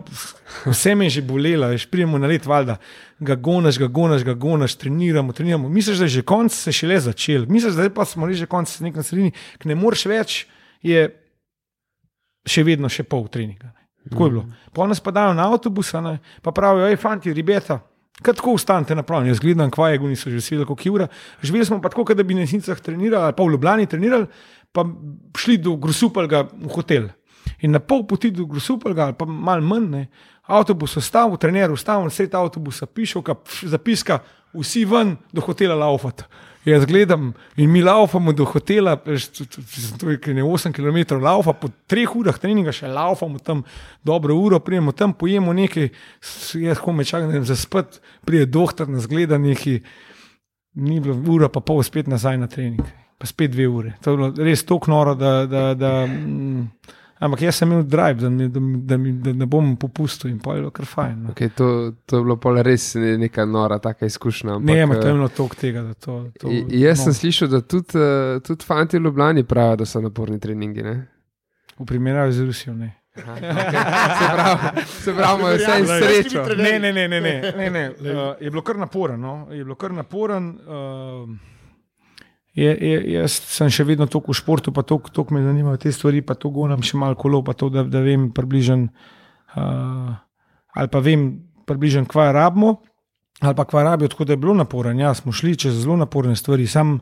vse me je že bolelo, veš, pridemo na let, valjda, ga gonaš, ga gonaš, ga gonaš, treniramo, treniramo. Misliš, da je že konc se šele začel, misliš, da je pa smo že konc nek na sredini, ki ne moreš več, je še vedno še pol treninga. ne. Tako je bilo. Pa nas pa dajo na avtobus, ne, pa pravijo, hej, fanti, ribeta, Kaj tako ustanete na pravi, jaz gledam, kva je, guni so že veseli, kot ura. Živeli smo pa tako, da bi na Jesenicah trenirali, ali pa v Ljubljani trenirali, pa šli do Grusupelga v hotel. In na pol poti do Grusupelga, ali pa malo manj, ne, avtobus ustavil, trener ustavil, sred avtobusa pišel, zapiska, vsi ven do hotela laufati. Jaz gledam in mi laufamo do hotela, to- je ne 8 km laufa, po 3 urah treninga še laufamo tam dobro uro, prijemo tam, pojemo nekaj, jaz kome čakam, da jim zaspet, prije doktor nas gleda nekaj, ni bilo ura pa pol spet nazaj na trening, pa spet dve ure. To je bilo res tako noro, da. da, da mm, Ampak jaz sem imel drive, da, mi, da, mi, da, mi, da ne bom popustil in pa je bilo kar fajn. No. Okay, to, to je bilo pol res neka nora, taka izkušnja. Ampak, Ne, ampak eh, to je bilo toliko tega, da to. to Jaz no, sem slišal, da tudi, uh, tudi fanti v Ljubljani pravijo, da so naporni treningi. Ne? V primerjavi z Rusijo. Ne. Aha, okay. Se pravi, se pravi, imajo vse in srečo. Ne, ne, ne, ne, ne, ne, ne. Uh, je bilo kar naporen. No? Je bilo kar naporen. Uh, je, je, jaz sem še vedno toliko v športu, pa toliko me zanimajo te stvari, pa to gonam še malo kolo, pa to, da, da vem približen, uh, ali pa vem približen, kva rabimo, ali pa kva rabijo, tako da je bilo naporen. Ja, smo šli čez zelo naporne stvari, sam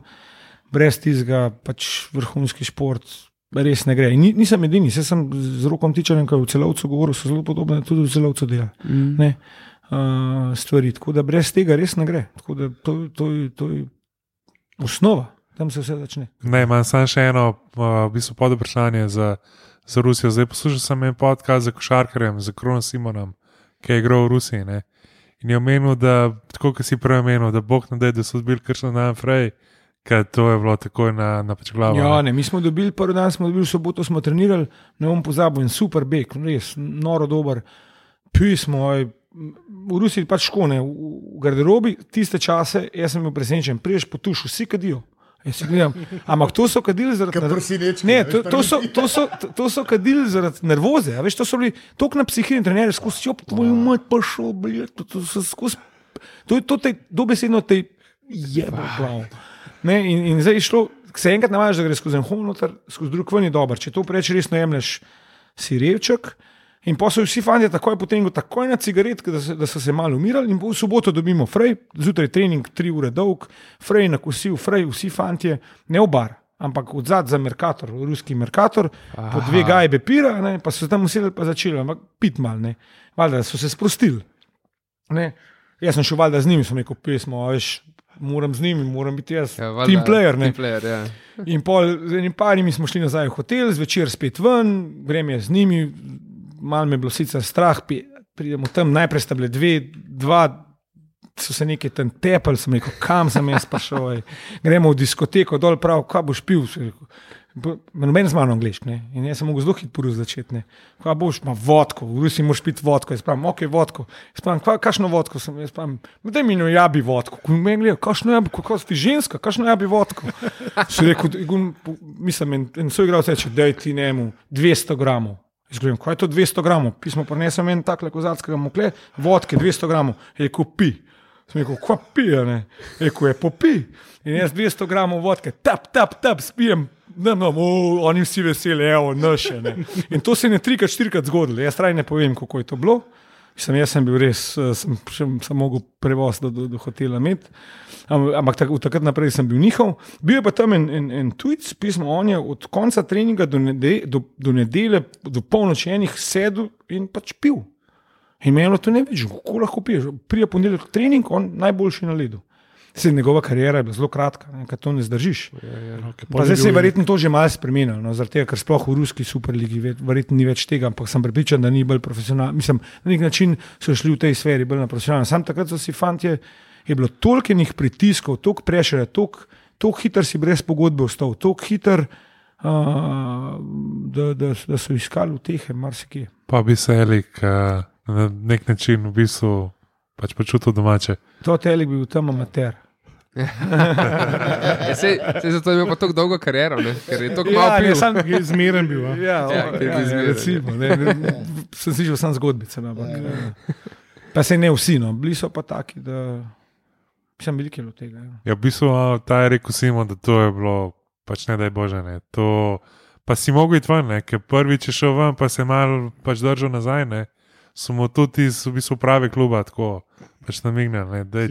brez tizga, pač vrhunski šport. Res ne gre. In ni- nisem edini, se sem z rokom tičem, ki je v celovcu govoril, so zelo podobne tudi v celovcu dela Mm. ne, uh, stvari. Tako da brez tega res ne gre. Tako da to, to, to je osnova, tam se vse začne. Ne, imam samo še eno, uh, v bistvu pod vprašanje za, za Rusijo. Zdaj poslušal sem en podcast za košarkarjem, za Kronom Simonom, ki je igral v Rusiji. Ne? In je omenil, da, tako kot si prej omenil, da Bog ne da, da so odbili kršno dan prej, ker to je bilo takoj na, na pač glavo. Ja, ne. mi smo dobili prvi dan, smo dobili soboto, smo trenirali, ne bom pozabil, in super beg, res noro dober. Pismo, v Rusiji pač škone, v garderobi, tiste čase, jaz sem bil presenečen, priješ potuš, vsi kadijo. Jaz gledam, ampak to so kadili zaradi Kot nerv- prosinečki, Ne, to, to, so, to, so, to, so kadili zaradi nervoze. Veš, to so bili tako na psihiji, trenerji skozi jop, tvoj mat pa šel, bled, to, to so skozi. To je to, te, dobesedno te je bilo. In, in zdaj je šlo, se enkrat navajaš, da gre skozi en homonotar, skozi drug ven je dober. Če to preveč resno jemliš, si revček. In pa so vsi fanti takoj potem, takoj na cigaret, da, se, da so se malo umirali, in po v soboto dobimo frej, zjutraj trening, tri ure dolg, frej na kosil, frej, vsi fanti, ne v bar, ampak od zadaj za Merkator, ruski Merkator, po dve gajbe pira, ne, pa so tam usedeli pa začeli, ampak pit mal, ne, valjda so se sprostili. Ne. Jaz sem šel valjda z njimi, sem rekel pismo, a veš, moram z njimi, moram biti jaz, Ja, ja, team player. Ne. Team player ja. In pol, z enim parimi smo šli nazaj v hotel, zvečer spet ven, grem jaz z njimi, malo me je bilo sicer strah, pridemo tam, najprej sta bile dve, dva, so se nekaj tam tepali, sem rekel, kam sem jaz prišel, ej. gremo v diskoteko, dol prav, kaj boš pil. Sem rekel, "Bo- Noben z mano angliški, ne. In jaz sem mogel zelo hitro začeti. ne. Kaj boš, ima vodko, v Rusiji moraš piti vodko. Jaz pravim, ok, vodko. Jaz pravim, "Kva- kakšno vodko sem, jaz pravim, da mi no jabi vodko. Ko me gleda, kakšno jabi, kako si ženska, kakšno jabi vodko. Si rekel, mislim, en, en svoj igralec reče, da je ti njemu 200 gramov. Jaz gledam, kaj je to 200 gramov? Pismo prinesem en tak lekozatskega mokle, vodke 200 gramov, je rekel, pi. Sem rekel, kva pije, ne? Rekel, je popi. In jaz 200 gramov vodke, tap, tap, tap, spijem. No, no, oni vsi veseli, evo, naše. Ne. In to se je ne trikrat, štirikrat zgodilo. Jaz traj ne povem, kako je to bilo. Sem, jaz sem bil res, eh, sem, sem, sem mogel prevoz do, do, do hotela. Am- Ampak tak, od takrat naprej sem bil njihov. Bil je pa tam en, en, en tujc, pismo, on je od konca treninga do, nede, do, do nedelje, do polnoči enih sedel in pač pil. In meni je bilo to ne več, kako lahko piješ. Prije ponedeljek trening, on najboljši na ledu. Se njegova karijera je bila zelo kratka, ker to ne zdržiš. Okay, Pa zdaj se je verjetno to že malo spremenilo, no, zaradi tega, ker sploh v ruski superligi ve- verjetno ni več tega, ampak sem prepričan, da ni bolj profesionalen. Mislim, na nek način so šli v tej sferi bolj na profesionalen. Sam takrat so si fantje, je bilo toliko enih pritiskov, toliko prešere, toliko, toliko hiter si brez pogodbe ostal, toliko hiter, uh, da, da, da so iskali utehe marsikje. Pa bi se Elik uh, na nek način v bistvu pač počutil domače. To telik bi bil tam amater. Ja, sej, sej zato je imel pa tako dolgo kariero, ne? ker je tako Ja, malo ne, pil. sam- Je zmeren bil. a? Ja, Ja, o, ja, bi ja, zmeraj, recimo, ne, ne, sem slišal samo zgodbice. no, Ampak, ja. Pa se ne vsi, no. bili so pa taki, da sem veliko od tega. Ja. Ja, v bistvu ta je rekel Simon, da to je bilo, pač ne da je bože. Ne. To, pa si mogel iti ven, ne, ker prvič je šel ven, pa se je mal pač držal nazaj. Ne. so mu tudi iz v bistvu prave kluba tako pač da je,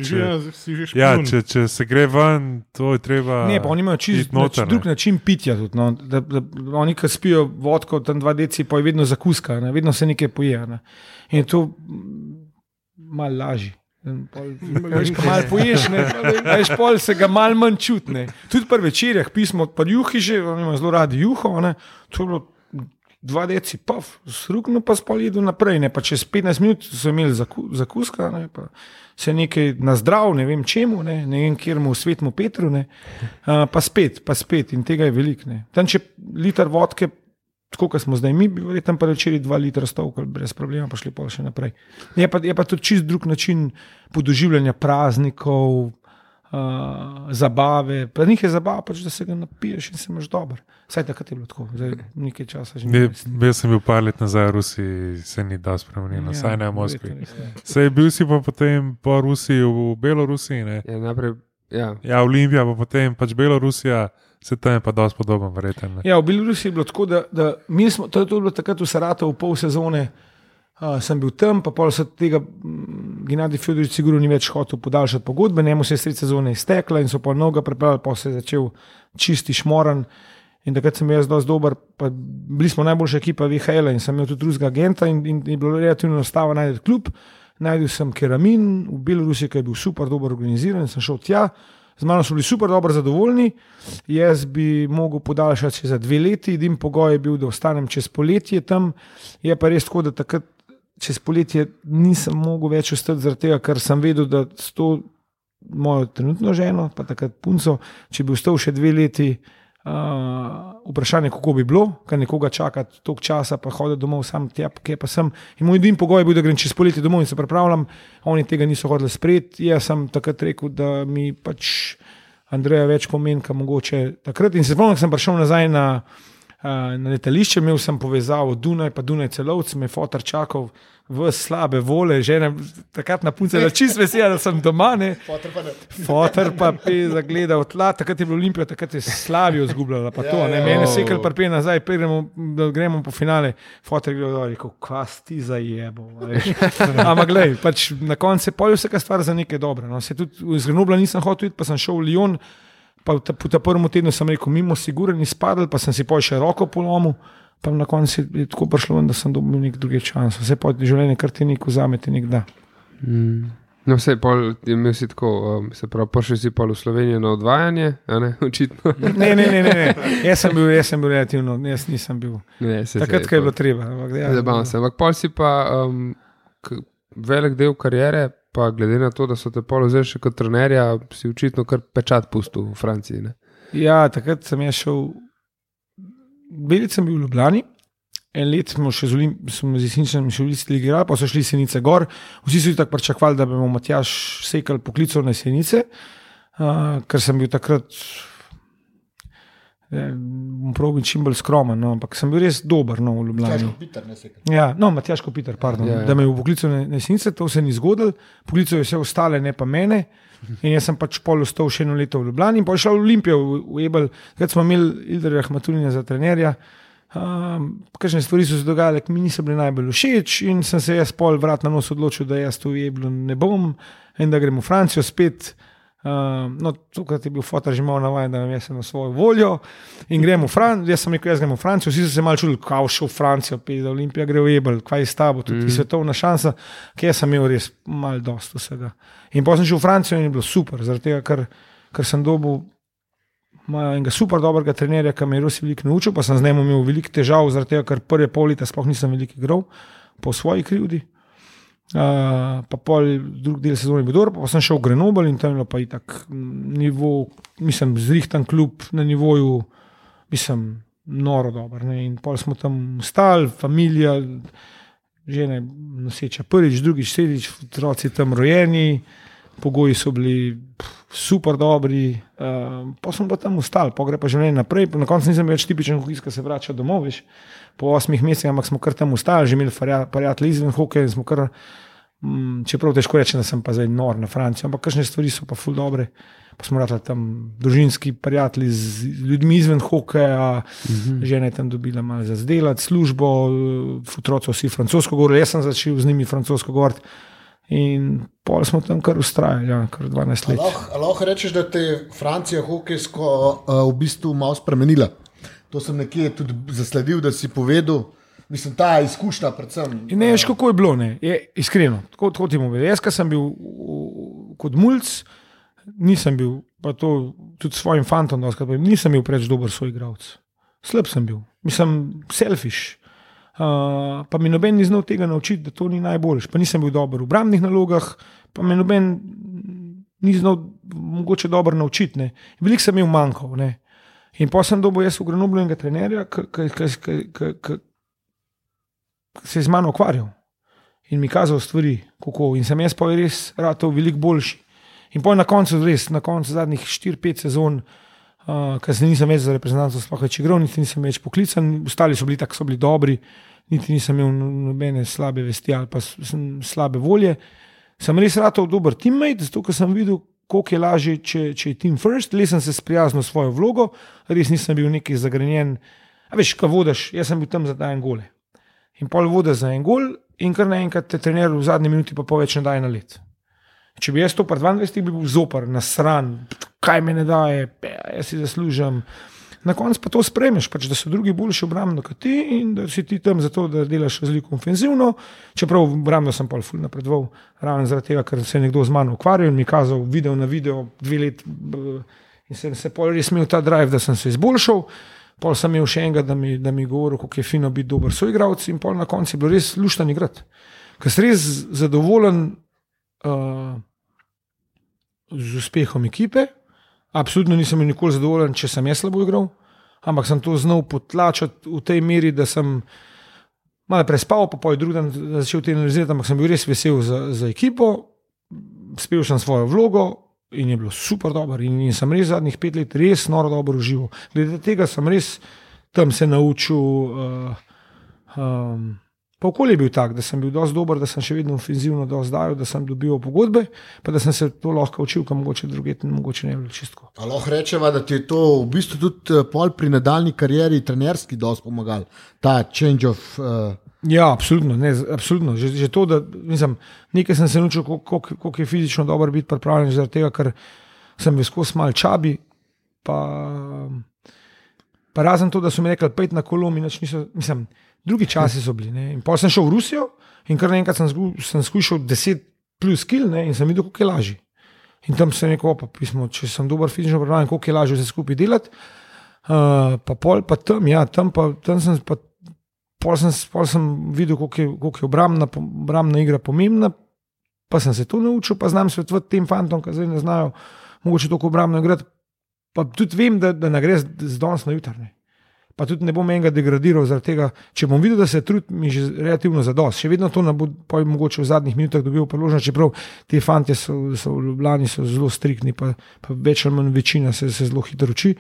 Si Če, ja, špijun. če, če se gre ven, to je treba. Ne, pa oni imajo čisto noter, drug način pitja. Tudi, no. da, da, oni, ki spijo vodko, tam dva deci, pa je vedno zakuska, ne. vedno se nekaj poje. Ne. In je to mm, malo lažje. Veš, ko malo poješ, ne, veš, pol se ga malo manj čutne. Tudi pri večerjah, pismo od juhi že, oni imajo zelo radi juho, ne, to je bilo dva deci, paf, srukno pa spol jedu naprej, pa čez 15 minut so imeli zaku, zakuska, ne, pa se nekaj na zdrav, ne vem čemu, ne, ne vem kjermu svetmu Petru, ne, a, pa spet, pa spet in tega je veliko. Tam če liter vodke, tako kot smo zdaj mi, bi verjetno pa večeri dva litra stovkali brez problema, pa šli pa še naprej. Je pa, je pa tudi čist drug način podoživljanja praznikov, uh, zabave. Pa njih je zabava, pač, da se ga napiješ in se imaš dober. Saj takrat je bilo tako, zdaj nekaj časa že Ne, jaz sem bil par let nazaj v Rusiji, se ni da spremenilo, ja, saj ne v Moskvi. ne. Sej bil si pa potem po Rusiji, v Belorusiji, ne? Ja, najprej, ja. ja, Olimpija, pa potem pač Belorusija, se tam je pa dosti podoben, verjetno. ne. Ja, v Belorusiji je bilo tako, da, da mi smo, to je to bilo takrat v Saratovu, pol sezone. Uh, sem bil tam, pa pol se tega mm, Gennadij Fjodorič sigurno ni več hotel podaljšati pogodbe, njemu se je sred sezone iztekla in so pa noga prepeljali, pa se je začel čisti šmoran. In takrat sem jaz dosti dober, pa bili smo najboljša ekipa VHL in sem imel tudi drugega agenta in, in je bilo relativno enostavno najti klub. Najdel sem Keramin v Belorusiji, ki je bil super dobro organiziran in sem šel tja. Z mano so bili super dobro zadovoljni. Jaz bi mogel podaljšati še za dve leti, edin pogoj je bil, da ostanem čez poletje tam. Je pa res tako, da takrat čez poletje nisem mogel več ostati, zaradi tega, ker sem vedel, da s to mojo trenutno ženo, pa takrat punco, če bi ostal še dve leti, uh, vprašanje, kako bi bilo, ker nekoga čakati toliko časa, pa hoditi domov sam, tja, kje pa sem. In moj edini pogoj je bil, da grem čez poletje domov in se pripravljam. Oni tega niso hoteli sprejeti. Jaz sem takrat rekel, da mi pač Andreja več pomeni, kot mogoče takrat. In se spomnim, ko sem prišel nazaj na. Uh, Na letališče imel sem povezavo Dunaj, pa Dunaj celovc, me fotor čakal v slabe vole, žena takrat na punce, da čist vesela, da sem doma, ne. Pa ne. Fotor pa je zagledal tla, takrat je bilo Olimpija, takrat je Slavijo zgubljala, pa to, ne, mene se kar pripel nazaj, pridemo, da gremo po finale, fotor je gledal, rekel, kva ti za jebo. [LAUGHS] Ampak glej, pač na koncu je pol vsaka stvar za nekaj dobro. No. Se tudi iz Grenobla nisem hotel iti, pa sem šel v Lyon, pa v ta, po ta prvem tednu sem rekel, mimo siguren, izpadel, pa sem si pol še roko polomil. Pa na koncu je tako prišlo, da sem dobil nek drugi čas. Vse pa življenje, kar ti nek vzame, ti nek da. Mm. No, vse pol, je imel si tako, um, se pravi, prišel si pol v Slovenijo na odvajanje, ne, [LAUGHS] očitno. Ne, ne, ne, ne, ne. Jaz sem bil, jaz sem bil relativno, jaz nisem bil. Ne, se, Takrat, ko je bilo treba. ampak Ja, Zabavam se. Ampak pol si pa um, velik del kariere, pa glede na to, da so te pol vzeli še kot trenerja, si očitno kar pečat pustil v Franciji. Ne? Ja, takrat sem jaz šel, velik sem bil v Ljubljani. En let smo še z Olimpijo, smo z Jeseničem še v Listi igrali, pa so šli Senice gor. Vsi so tako pričakovali, da bomo Matjaš sekal poklical na Senice, uh, ker sem bil takrat, eh, bom pravil, čim bolj skromen, no, ampak sem bil res dober no, v Ljubljani. Težko Peter, ne se. Ja, no, Matjaš Kopitar, pardon, Ja, ja, da me je poklical na Jesenice, to se ni zgodilo, poklical je vse ostale, ne pa mene. In jaz sem pač pol ostal še eno leto v Ljubljani in pa šel v Olimpijo, v, v Ebel, takrat smo imeli Ilderja Hmatulina za trenerja. Um, Kakšne stvari so se dogajale, ki mi niso bile najbolj všeč, in sem se jaz pol vrat na nos odločil, da jaz tu v Eblu ne bom in da grem v Francijo spet. Um, no, tukaj je bil fotor že malo navaden, da jaz na svojo voljo in grem v Francijo. Jaz sem rekel, jaz grem v Francijo, vsi so se malo čudili, kako šel v Francijo, pej, da Olimpija gre v Ebel, kaj je s tabo, tudi mm. svetovna šansa, ki jaz sem imel res malo dost vsega. In potem sem šel v Francijo in je bilo super, zaradi tega, ker, ker sem dobil imajo enega super dobrega trenerja, ki me je res veliko naučil, pa sem z njim imel veliko težav, zaradi tega, ker prve pol leta sploh nisem veliko igral po svoji krivdi. Uh, pa pol drug del sezone je bil dober, pa sem šel v Grenoble in tam je bilo pa itak nivo, mislim, zrihtan klub na nivoju, mislim, noro dober. Ne? In pol smo tam stali, familija, žene noseča prvič, drugič, tretjič, otroci tam rojeni, pogoji so bili super dobri, uh, pa smo pa tam ostali, pa gre pa življenje naprej. Na koncu nisem več tipičen hokejist, ki se vrača domov, veš, po osmih mesecih, ampak smo kar tam ostali, že imeli prijatelje izven hokeja in smo kar. Mm, čeprav težko reči, da sem pa zdaj nor na Francijo, ampak kakšne stvari so pa ful dobre. pa smo rekli tam družinski prijatelji z ljudmi izven hokeja, uh -huh. žena je tam dobila malo za zdelati, službo, otroci vsi francosko govorili, jaz sem začel z njimi francosko govoriti. In pol smo tam kar ustrajali, ja, kar 12 let. Lahko, rečeš, da te je Francija hokejsko uh, v bistvu malo spremenila. To sem nekje tudi zasledil, da si povedal. Mislim, ta izkušnja, predvsem. In ne veš, kako je bilo, ne? je iskreno. Tako, tako ti bom rekel. Jaz, ki sem bil v, kot mulj, nisem bil, pa to tudi svojim fantom, doskrat, nisem bil preveč dober svoj igralec. Slab sem bil, mislim, selfish. Uh, pa mi noben ni znal tega naučiti, da to ni najboljš. Pa nisem bil dober v obrambnih nalogah, pa me noben ni znal mogoče dobro naučiti. Veliko sem imel manjkov. Ne. In pa sem dobil jaz v Grenoblu enega trenerja, ki se je z mano ukvarjal in mi kazal stvari, kako. In sem jaz pa res rad veliko boljši. In pa na koncu, res, na koncu zadnjih 4-5 sezon, uh, ker se nisem več za reprezentanco sploh več igral, niti nisem več poklican, ostali so bili tako, so bili dobri, niti nisem imel nobene slabe vesti ali pa slabe volje. Sem res rad dober teammate, zato ker sem videl, koliko je lažje, če, če je team first, le sem se sprijaznil s svojo vlogo, res nisem bil neki zagrenjen. A veš, kaj vodiš, jaz sem bil tam za en gol. In pol vodiš za en gol, in kar naenkrat te trener v zadnji minuti pa poveč ne daje na let. Če bi jaz to par 22, bi bil zopr, na stran, kaj me ne daje, jaz si zaslužim. Na koncu pa to spremeš, pač, da so drugi boljši obrambno kot ti in da si ti tam zato, da delaš razliko ofenzivno. Čeprav obrambno sem pol ful napredoval, ravno zaradi tega, ker se je nekdo z mano ukvarjal in mi kazal video na video dve let in sem se pol res imel ta drive, da sem se izboljšal. Pol sem imel še enega, da mi, da mi govoril, kako je fino biti dober soigravc in pol na koncu je bilo res luštani igrati. Ker sem res zadovoljen uh, z uspehom ekipe. Absolutno nisem nikoli zadovoljen, če sem jaz slabo igral, ampak sem to znal potlačiti v tej meri, da sem malo prespal, pa poj drugi dan začel te analizirati, ampak sem bil res vesel za, za ekipo, spel sem svojo vlogo, in je bilo super dobro. In, in sem res zadnjih pet let res noro dobro užival. Glede tega sem res tam se naučil. Uh, um, Pa okolje je bil tak, da sem bil dovolj dober, da sem še vedno ofenzivno dozdajal, da sem dobil pogodbe, pa da sem se to lahko učil, kam mogoče druge, mogoče ne bilo čistko. Lahko rečemo, da ti je to v bistvu tudi pol pri nadaljni karieri trenerski dosti pomagal, ta change of. Uh... Ja, absolutno. Ne, absolutno. Že, že to, da mislim, nekaj sem se naučil, kako je fizično dobro biti pripravljen, zaradi tega, ker sem bil skozi mal čabi. Pa, pa razen to, da so mi rekli, pet na kolom in niso. Mislim, Drugi časi so bili. Ne. In pa sem šel v Rusijo in kar naenkrat sem, sem skušal 10 plus kil ne, in sem videl, kako je lažje. In tam sem rekel, pa pismo, če sem dober fizično pripravljen, kako je lažje vse skupaj delati. Uh, pa pol, pa tam, ja, tam, pa, tam sem, pa, pol sem, pol sem videl, kako je, koliko je obrambna, obrambna igra pomembna, pa sem se to naučil, pa znam svetovati tem fantom, ki zdaj ne znajo, mogoče tako obrambno igrati. Pa tudi vem, da, da ne gre z danes na jutranje pa tudi ne bom enega degradiral zaradi tega, če bom videl, da se trud mi že relativno zadost. Še vedno to ne bo, pa mogoče v zadnjih minutah dobil priložnost, čeprav ti fanti so, so v Ljubljani so zelo striktni, pa, pa več ali manj večina se, se zelo hitro uči.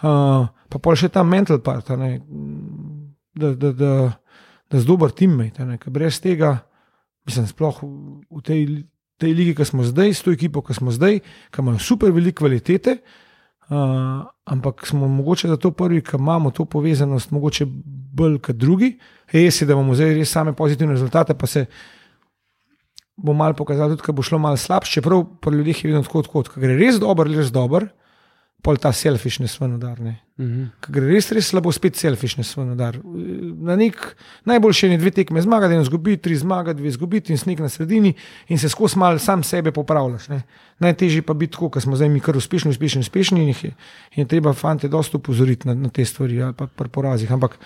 Uh, pa pa še ta mental part, ne, da, da, da, da z dober teammate, ker brez tega, mislim, sploh v tej, tej ligi, ki smo zdaj, s to ekipo, ki smo zdaj, ki imajo super velike kvalitete. Uh, ampak smo mogoče za to prvi, ki imamo to povezanost, mogoče bolj kot drugi. Res je, da imamo zdaj res same pozitivne rezultate, pa se bo malo pokazalo, tudi, da bo šlo malo slabše, čeprav pri ljudeh je vedno tako, kot gre. Res dobro, res dobro pol ta selfišnes v nadar. Uh -huh. Gre res, res slabo, spet selfišnes v nadar. Na nek najboljši je dve tekme zmagati, eno zgubiti, tri zmagati, dve zgubiti in snik na sredini in se skozi mal sam sebe popravljaš. Ne. Najtežje pa biti tako, ker smo zdaj mi kar uspešni, uspešni, uspešni in, je, in je treba fante dosto upozoriti na, na te stvari ali pa pri porazih. Ampak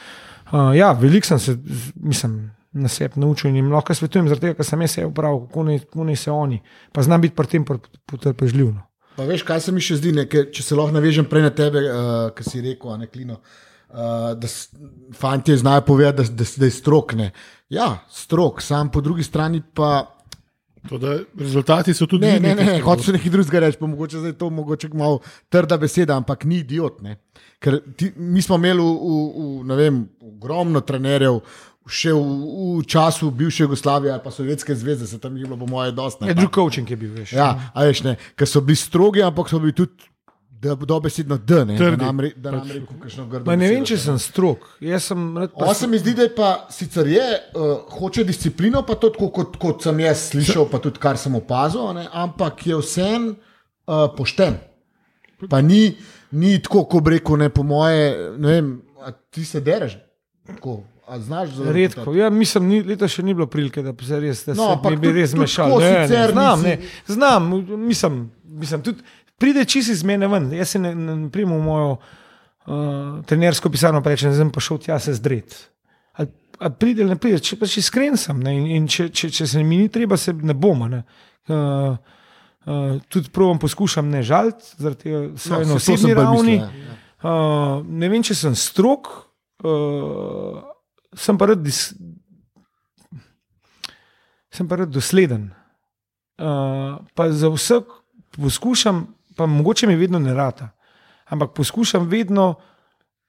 uh, ja, veliko sem se, mislim. Na sebi naučil in jim lahko svetujem, zaradi tega, ker sem jaz vse upravil, kako naj se oni, pa znam biti pri tem potrpežljiv. No. Pa veš, kaj se mi še zdi, ne, če se lahko navežem prej na tebe, uh, eh, ki si rekel, ne, klino, uh, da fanti znajo povedati, da, da, da je strok. Ne. Ja, strok, sam po drugi strani pa. To, rezultati so tudi neki. Ne, ne, ne, hočeš nekaj drugega reči, pa mogoče je to mogoče malo trda beseda, ampak ni idiot. Ne. Ker ti, mi smo imeli v, v, v, vem, ogromno trenerjev, še v, v času bivše Jugoslavije ali pa Sovjetske zveze, se tam je bilo, po moje, dosti. Ja, drug coaching je bil, veš. Ja, a veš, ne, ker so bili strogi, ampak so bili tudi da dobesedno D, ne, da Trdi. nam, re, da nam rekel, kakšno grdo. Ma ne vem, besedo, če sem strok. Sem pa- se mi zdi, da je pa sicer je, uh, hoče disciplino, pa to tako, kot, kot sem jaz slišal, pa tudi kar sem opazil, ne, ampak je vsem uh, pošten. Pa ni, ni tako, kot bi rekel, ne po moje, ne vem, ti se dereš. Tako, znaš Redko. Ja, mislim, ni, leta še ni bilo prilike, da bi se res, da No, se bi res mešal. Ne, ne, sicer znam, ne, znam, mislim, mislim tudi pride čisi iz mene ven. Jaz se ne, ne, ne primem v mojo uh, trenersko pisarno, pa rečem, zdaj pa šel tja se zdret. Ali, ali pride ali ne pride, če pač iskren sem ne, in, in če, če, če se mi ni treba, se ne bomo. Ne. Uh, uh, tudi provam poskušam ne žaliti, zaradi tega svoje No, bolj ravni. mislil, ja, ja. Uh, ne vem, če sem strok, uh, sem pa rad, dis, sem pa rad dosleden. Uh, pa za vsak poskušam, pa mogoče mi vedno ne rata, ampak poskušam vedno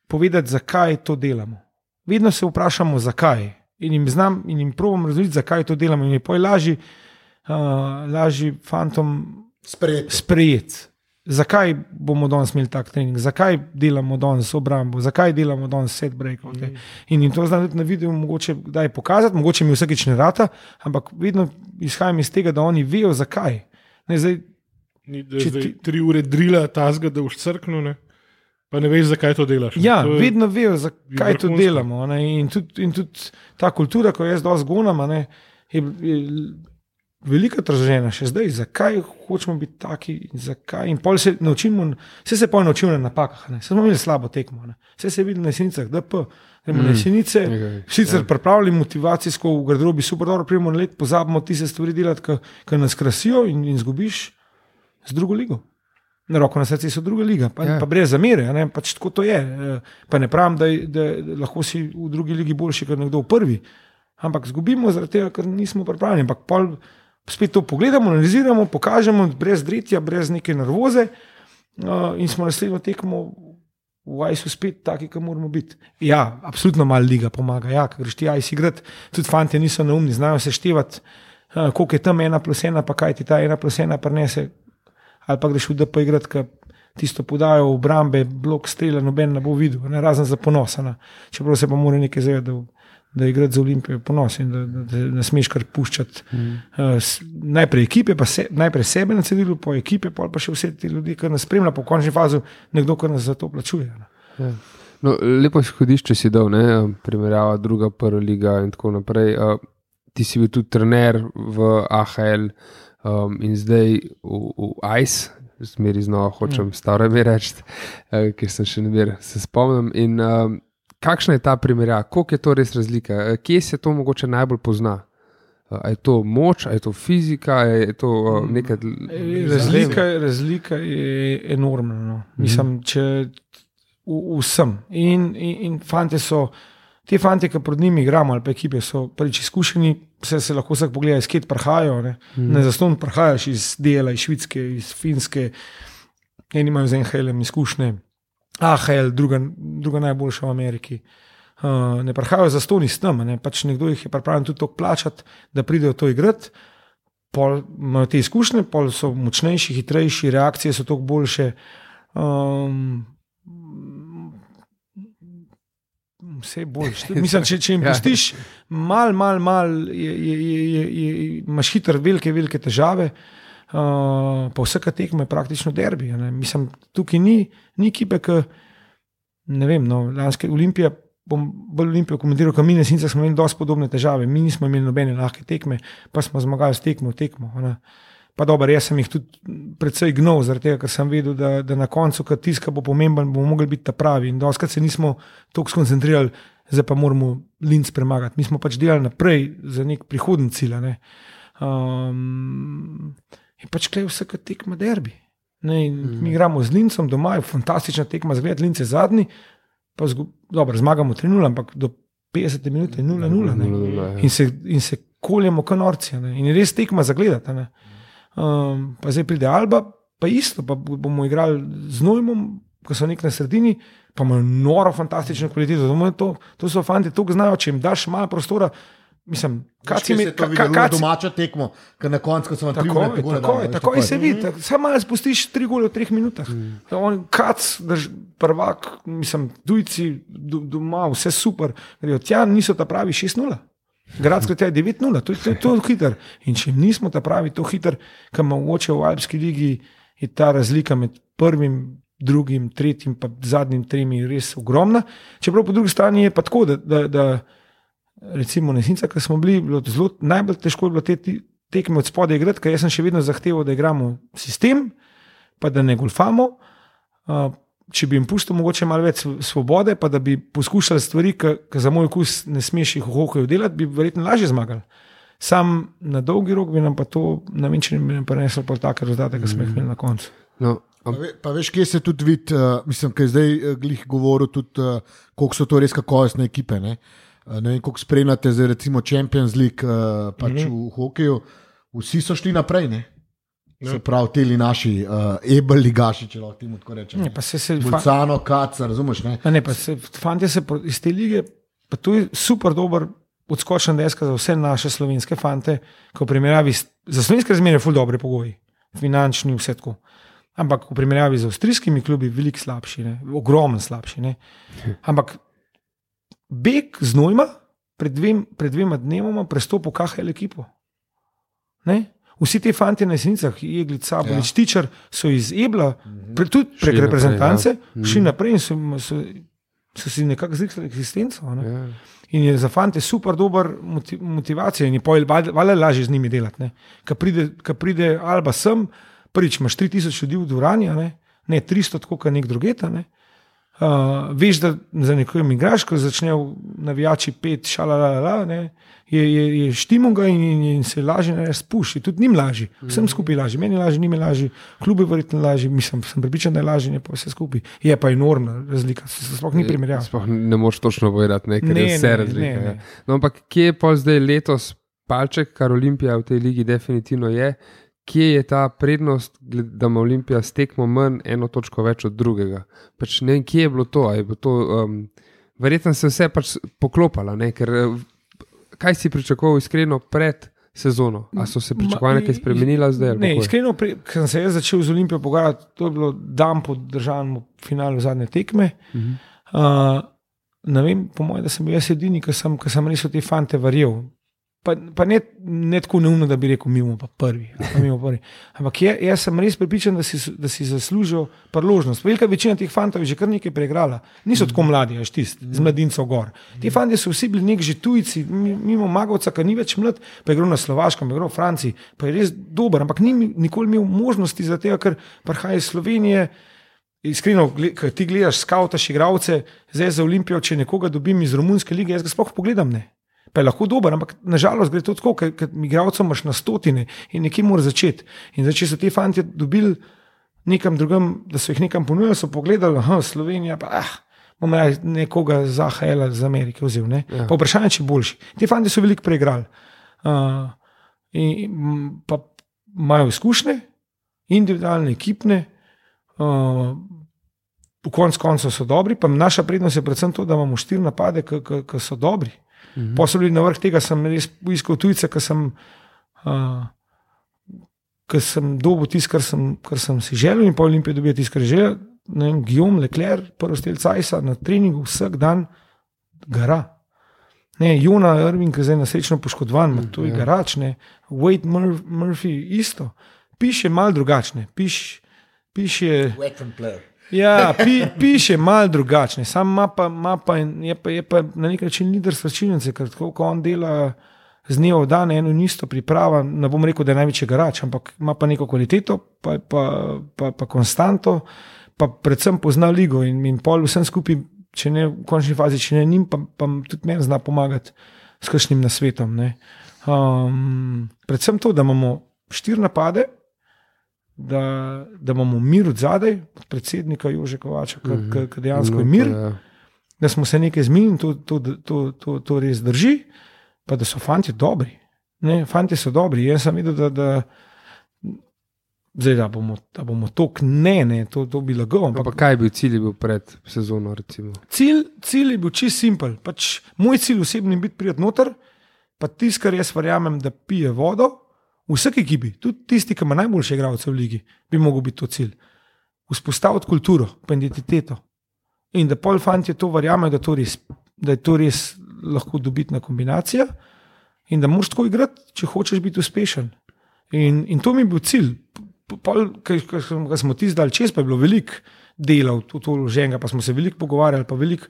povedati, zakaj to delamo. Vedno se vprašamo, zakaj. In jim znam, in jim provam razumeti, zakaj to delamo. In je poj lažje, uh, lažje fantom Sprejet. sprejeti. Zakaj bomo danes imeli tak trening, zakaj delamo danes obrambo, zakaj delamo danes set breakov. Mm. In, in to znam tudi na videu, mogoče kdaj pokazati, mogoče mi vsakeč ne rata, ampak vedno izhajam iz tega, da oni vejo, zakaj. Ne, zdaj, Ni, da zdaj ti- tri ure drila, tazga, da boš crknil, ne? pa ne veš, zakaj to delaš. ja, to je- vedno vejo, zakaj to delamo. Ne, in, tudi, in tudi ta kultura, ko jaz dosti gonam, a ne, je, je velika tražena še zdaj, zakaj hočemo biti taki in zakaj. In pol se naučimo, vse se pol naučimo na napakah, ne. Saj smo imeli slabo tekmo, ne. vse se je videlo na jesenicah, DP, gremo mm. na jesenice. Nekaj, Sicer ja. pripravljeni motivacijsko v garderobi, super, dobro, prijemo na let, pozabimo tiste stvari delati, ki nas krasijo in, in zgubiš z drugo ligo. Na roko na srce so druga liga, pa, Ja. ja. pa brez zamere, ne, pač tako to je. Eh, Pa ne pravim, da, da, da lahko si v drugi ligi boljši kot nekdo v prvi, ampak zgubimo zaradi tega, ker nismo pripravljeni. Ampak pol spet to pogledamo, analiziramo, pokažemo, brez dretja, brez neke nervoze uh, in smo naslednjo tekmo v Ajsu spet taki, kot moramo biti. Ja, absolutno malo liga pomaga. Ja, ker greš ti Ajs igrati, tudi fanti niso neumni, znajo se števati, uh, koliko je tam ena plus ena, pa kaj ti ta ena plus ena prenese. Ali pa greš v DP igrati, ker tisto podajo v obrambe, blok strela, noben ne bo videl, ne, razen za ponosana. Čeprav se pa mora nekaj zavedati, da, da igrati za Olimpijo je ponos in da, da, da ne smeš kar puščati. Mm. Uh, najprej ekipe, pa se, najprej sebe na cedilu, pa ekipe, pol pa še vse te ljudi, ki nas spremlja, po končni fazi nekdo, ki nas za to plačuje. Ne. No, lepo izhodišče si dal, ne? primerjava druga, prva liga in tako naprej. Uh, Ti si bil tudi trener v AHL um, in zdaj v, v ICE, zmeri znova hočem mm. stare mi reči, uh, ker sem še ne ver, se spomnim. In, um, kakšna je ta primerjava, koliko je to res razlika, Uh, kje se to mogoče najbolj pozna? Uh, a je to moč, a je to fizika, a je to uh, nekaj Razlika, razlika je enormna. No. Mislim, če v, vsem. In, in, in fante so, te fante, ki pred njimi igramo, ali pa ekipe, so prvič izkušeni, se, se lahko vsak pogleda, iz kje prihajajo. Ne, mm. ne zaston prihajaš iz dela, iz Švedske, iz Finske, eni imajo z NHL-em izkušnje. AHL, druga, druga najboljša v Ameriki. Uh, ne prihajajo za ston iz tam, ne, pač nekdo jih je pripravljen tudi toliko plačati, da pridejo to igrati. Pol imajo te izkušnje, pol so močnejši, hitrejši, reakcije so toliko boljše. Um, Vse boljše. Mislim, če, če jim [LAUGHS] Ja. pustiš, malo, malo, mal, je, je, je, je, je, imaš hitro velike, velike težave. Uh, pa vsaka tekma je praktično derbi. ne. Mislim, tukaj ni, ni ekipe, ki ne vem. No, lanske Olimpije, bom bolj Olimpijo komentiral, kot mi, resnica smo imeli dosti podobne težave. Mi nismo imeli nobene lahke tekme, pa smo zmagali s tekmo v tekmo. a ne. Pa dobro, jaz sem jih tudi precej gnil, zaradi tega, ker sem vedel, da, da na koncu, kad tiska bo pomemben, bomo mogli biti ta pravi. In doskrat se nismo tako skoncentrirali, zdaj pa moramo linc premagati. Mi smo pač delali naprej za nek prihodni cilj. ne. Um, in pač klej vsaka tekma derbi. Ne, Mhm. mi igramo z lincem doma, je fantastična tekma, zgled lince zadnji, pa zgu, dobro, zmagamo 3-0, ampak do 50 minut je 0-0. ne. In se, in se koljemo kot norci. ne. In je res tekma za gledati. ne. Um, pa zdaj pride Alba, pa isto, pa bomo igrali z Nojmom, ko so nek na sredini, pa imajo noro, fantastično kvaliteto. To, to so fanti, to znajo, če jim daš malo prostora. Mislim, kaj Kaj se to vidi, kaj domača tekmo, ki na koncu, ko so vam tri Tako je, gole tako dali, je, veš, tako je je. se vidi. Samo malo spustiš tri gole v treh minutah. Mm. Kac, drž, prvak, mislim, tujci do, doma, vse super. Grejo tja, niso ta pravi 6-0. Gradsko je 9-0, to, je- to je to hiter. In če nismo ta pravi, to hiter, kam mogoče v Alpski ligi je ta razlika med prvim, drugim, tretjim, pa zadnjim tremi res ogromna. Čeprav po drugi strani je pa tako, da, da, da recimo na Sinca, ki smo bili, bilo zelo najbolj težko je bilo te tekme od spodaj igrati, ker jaz sem še vedno zahteval, da igramo sistem, pa da ne golfamo. Uh, če bi jim pustil mogoče malo več sv- svobode, pa da bi poskušali stvari, ki za moj okus ne smeš jih v hokeju delati, bi verjetno lažje zmagali. Sam na dolgi rok bi nam pa to, ne vem, če ne bi nam prinesel pa take rezultate, ki smo jih imeli na koncu. No, Pa, ve, pa veš, kje se tudi vidi, uh, mislim, da je zdaj uh, glih govoril tudi, uh, koliko so to res kakovostne ekipe. Ne, uh, ne vem, koliko spremljate zdaj recimo Champions League uh, pač mm -hmm. v hokeju. Vsi so šli naprej, ne? Se pravi, ti naši uh, ebel ligaši, če lahko temu tako rečem. Ne, pa se, se, fa, Bulcano, Kaca, razumeš? Ne? a ne, pa se fanti se iz te lige, pa to je super dober. Odskočna deska za vse naše slovenske fante, ko v primerjavi s, za slovenske razmere, ful dobre pogoji, finančni, vse tako. Ampak v primerjavi z avstrijskimi klubi, veliko slabši, ne? ogromno slabši. Ne? Ampak Beg z Nojma pred, dvem, pred dvema dnevoma prestopil KHL ekipo. Ne? Vsi ti fanti na jesenicah, Jeglica, ja. Tičer, so iz Ebla, pre, tudi prek Šli naprej, reprezentance, ja. ja. šli naprej in so, so, so si nekako zrihtali eksistenco. Ne? ja. In je za fante super dober moti- motivacija, in je pojel, vale lažje z njimi delati. Ko pride, ko pride Alba sem, prvič imaš 3000 ljudi v dvorani, a ne, ne 300, tako kot nek drugeta. Ne. Uh, veš, da za nekoga igraš, ko začnejo navijači pet, šalalala, ne, je, je, je štimunga in, in, in se lažje ne spuši. Tudi njim lažje, vsem skupaj lažje, meni lažje, njim lažje, klubi verjetno lažje, mislim, sem pripričan, da je lažje, ne pa vse skupaj. Je pa enormna razlika, se se sploh ni primerjava. Sploh ne moreš točno povedati, ne, ker Ne, je vse ne, razlika. ne, ja. ne. No, ampak kje je pa zdaj letos palček, kar Olimpija v tej ligi definitivno je? Kje je ta prednost, da ima Olimpija s tekmo manj, eno točko več od drugega? Pač ne vem, kje je bilo to. Je bilo to um, verjetno se je vse pač poklopalo, ne? ker eh, kaj si pričakoval iskreno pred sezono? A so se pričakovanja kaj spremenila zdaj? Ne, kako je? iskreno, pri- ko sem se jaz začel z Olimpijo pogovarjati, to je bilo dan po državnem finalu zadnje tekme. Uh Mhm. -huh. uh, ne vem, po mojem, da sem bil jaz edini, ki sem, ki sem res v te fante verjel. Pa, pa ne, ne tako neumno, da bi rekel, mi bomo pa prvi. Pa bomo prvi. Ampak je, jaz sem res pripričan, da si, da si zaslužijo priložnost. Velika večina teh fantov je že kar nekaj preigrala. Niso tako mladi, až tisti, z mladincov gor. Ti fanti so vsi bili nek že tujci, mi- mimo Magovca, ki ni več mlad, pa je igral na Slovaškem, pa je igral v Franciji, pa je res dober, ampak ni nikoli imel možnosti za tega, ker prihaja iz Slovenije. Iskreno, ti gledaš, skautaš igralce, zdaj za Olimpijo, če nekoga dobim iz Romunske lige, jaz ga sploh pogledam. Ne. Pa je lahko dober, ampak nažalost gre to tako, ker, ker igralcev imaš na stotine in nekje moraš začeti. In zdaj, če so ti fanti dobili nekam drugam, da so jih nekam ponudili, so pogledali, da Slovenija, pa ah, bom raje nekoga za HL iz Amerike vzel. Ne. Ja. Pa vprašanje, če boljši. Ti fanti so veliko preigrali. Uh, in pa imajo izkušnje, individualne, ekipne. Uh, v koncu koncev so dobri, pa naša prednost je predvsem to, da imamo štiri napade, ki so dobri. -hmm. Posebej na vrh tega sem res poiskal tujce, ki sem, uh, ki sem dobil tisto, kar, sem- kar sem si želel, in pa Olimpije dobijo tisto, kar je želel. Ne vem, Guillaume, Leclerc, prvi stel Cajsa na treningu vsak dan gara. Ne, Juna Irving, ki je zdaj nasrečno poškodovan, mm, to je ja. garač, ne. Wade Mur Murphy isto. Piše mal drugačne, piš, piše. Veteran player. Ja, pi, piše malo drugačne, sam ima pa, ima pa, je pa, je pa na nek način lider slačilnice, ker tako kot on dela z dneva v dan eno in isto priprava, ne bom rekel, da je največji garač, ampak ima pa neko kvaliteto, pa, pa, pa, pa konstanto, pa predvsem pozna ligo in, in pol vsem skupaj, če ne v končni fazi, če ne njim, pa, pa tudi meni zna pomagati s kakšnim nasvetom. ne. Um, predvsem to, da imamo štiri napade, da, da imamo mir od zadaj, od predsednika Jože Kovača, ki dejansko je mir, Ja. da smo se nekaj zmenili, to, to, to, to, to res drži, pa da so fanti dobri. Ne, fanti so dobri. Jaz sem videl, da, da Zdaj, da bomo, da bomo to, ne, ne, to, to bi lagal. No, Ampak pa kaj je bil cilj je bil pred sezono? Recimo? cilj, cilj je bil čist simpel. Pač moj cilj osebni je biti prijeten noter, pa tisti, kar jaz verjamem, da pije vodo, vsaki ekipi, tudi tisti, ki ima najboljše igralce v ligi, bi mogel biti to cilj. Vzpostaviti kulturo, identiteto. In da pol fanti to verjamejo, da, da je to res lahko dobitna kombinacija in da moraš tako igrati, če hočeš biti uspešen. In, in to mi je bil cilj. Ker smo ti zdaj čez, pa je bilo veliko dela v to, vloženega, pa smo se veliko pogovarjali, pa veliko.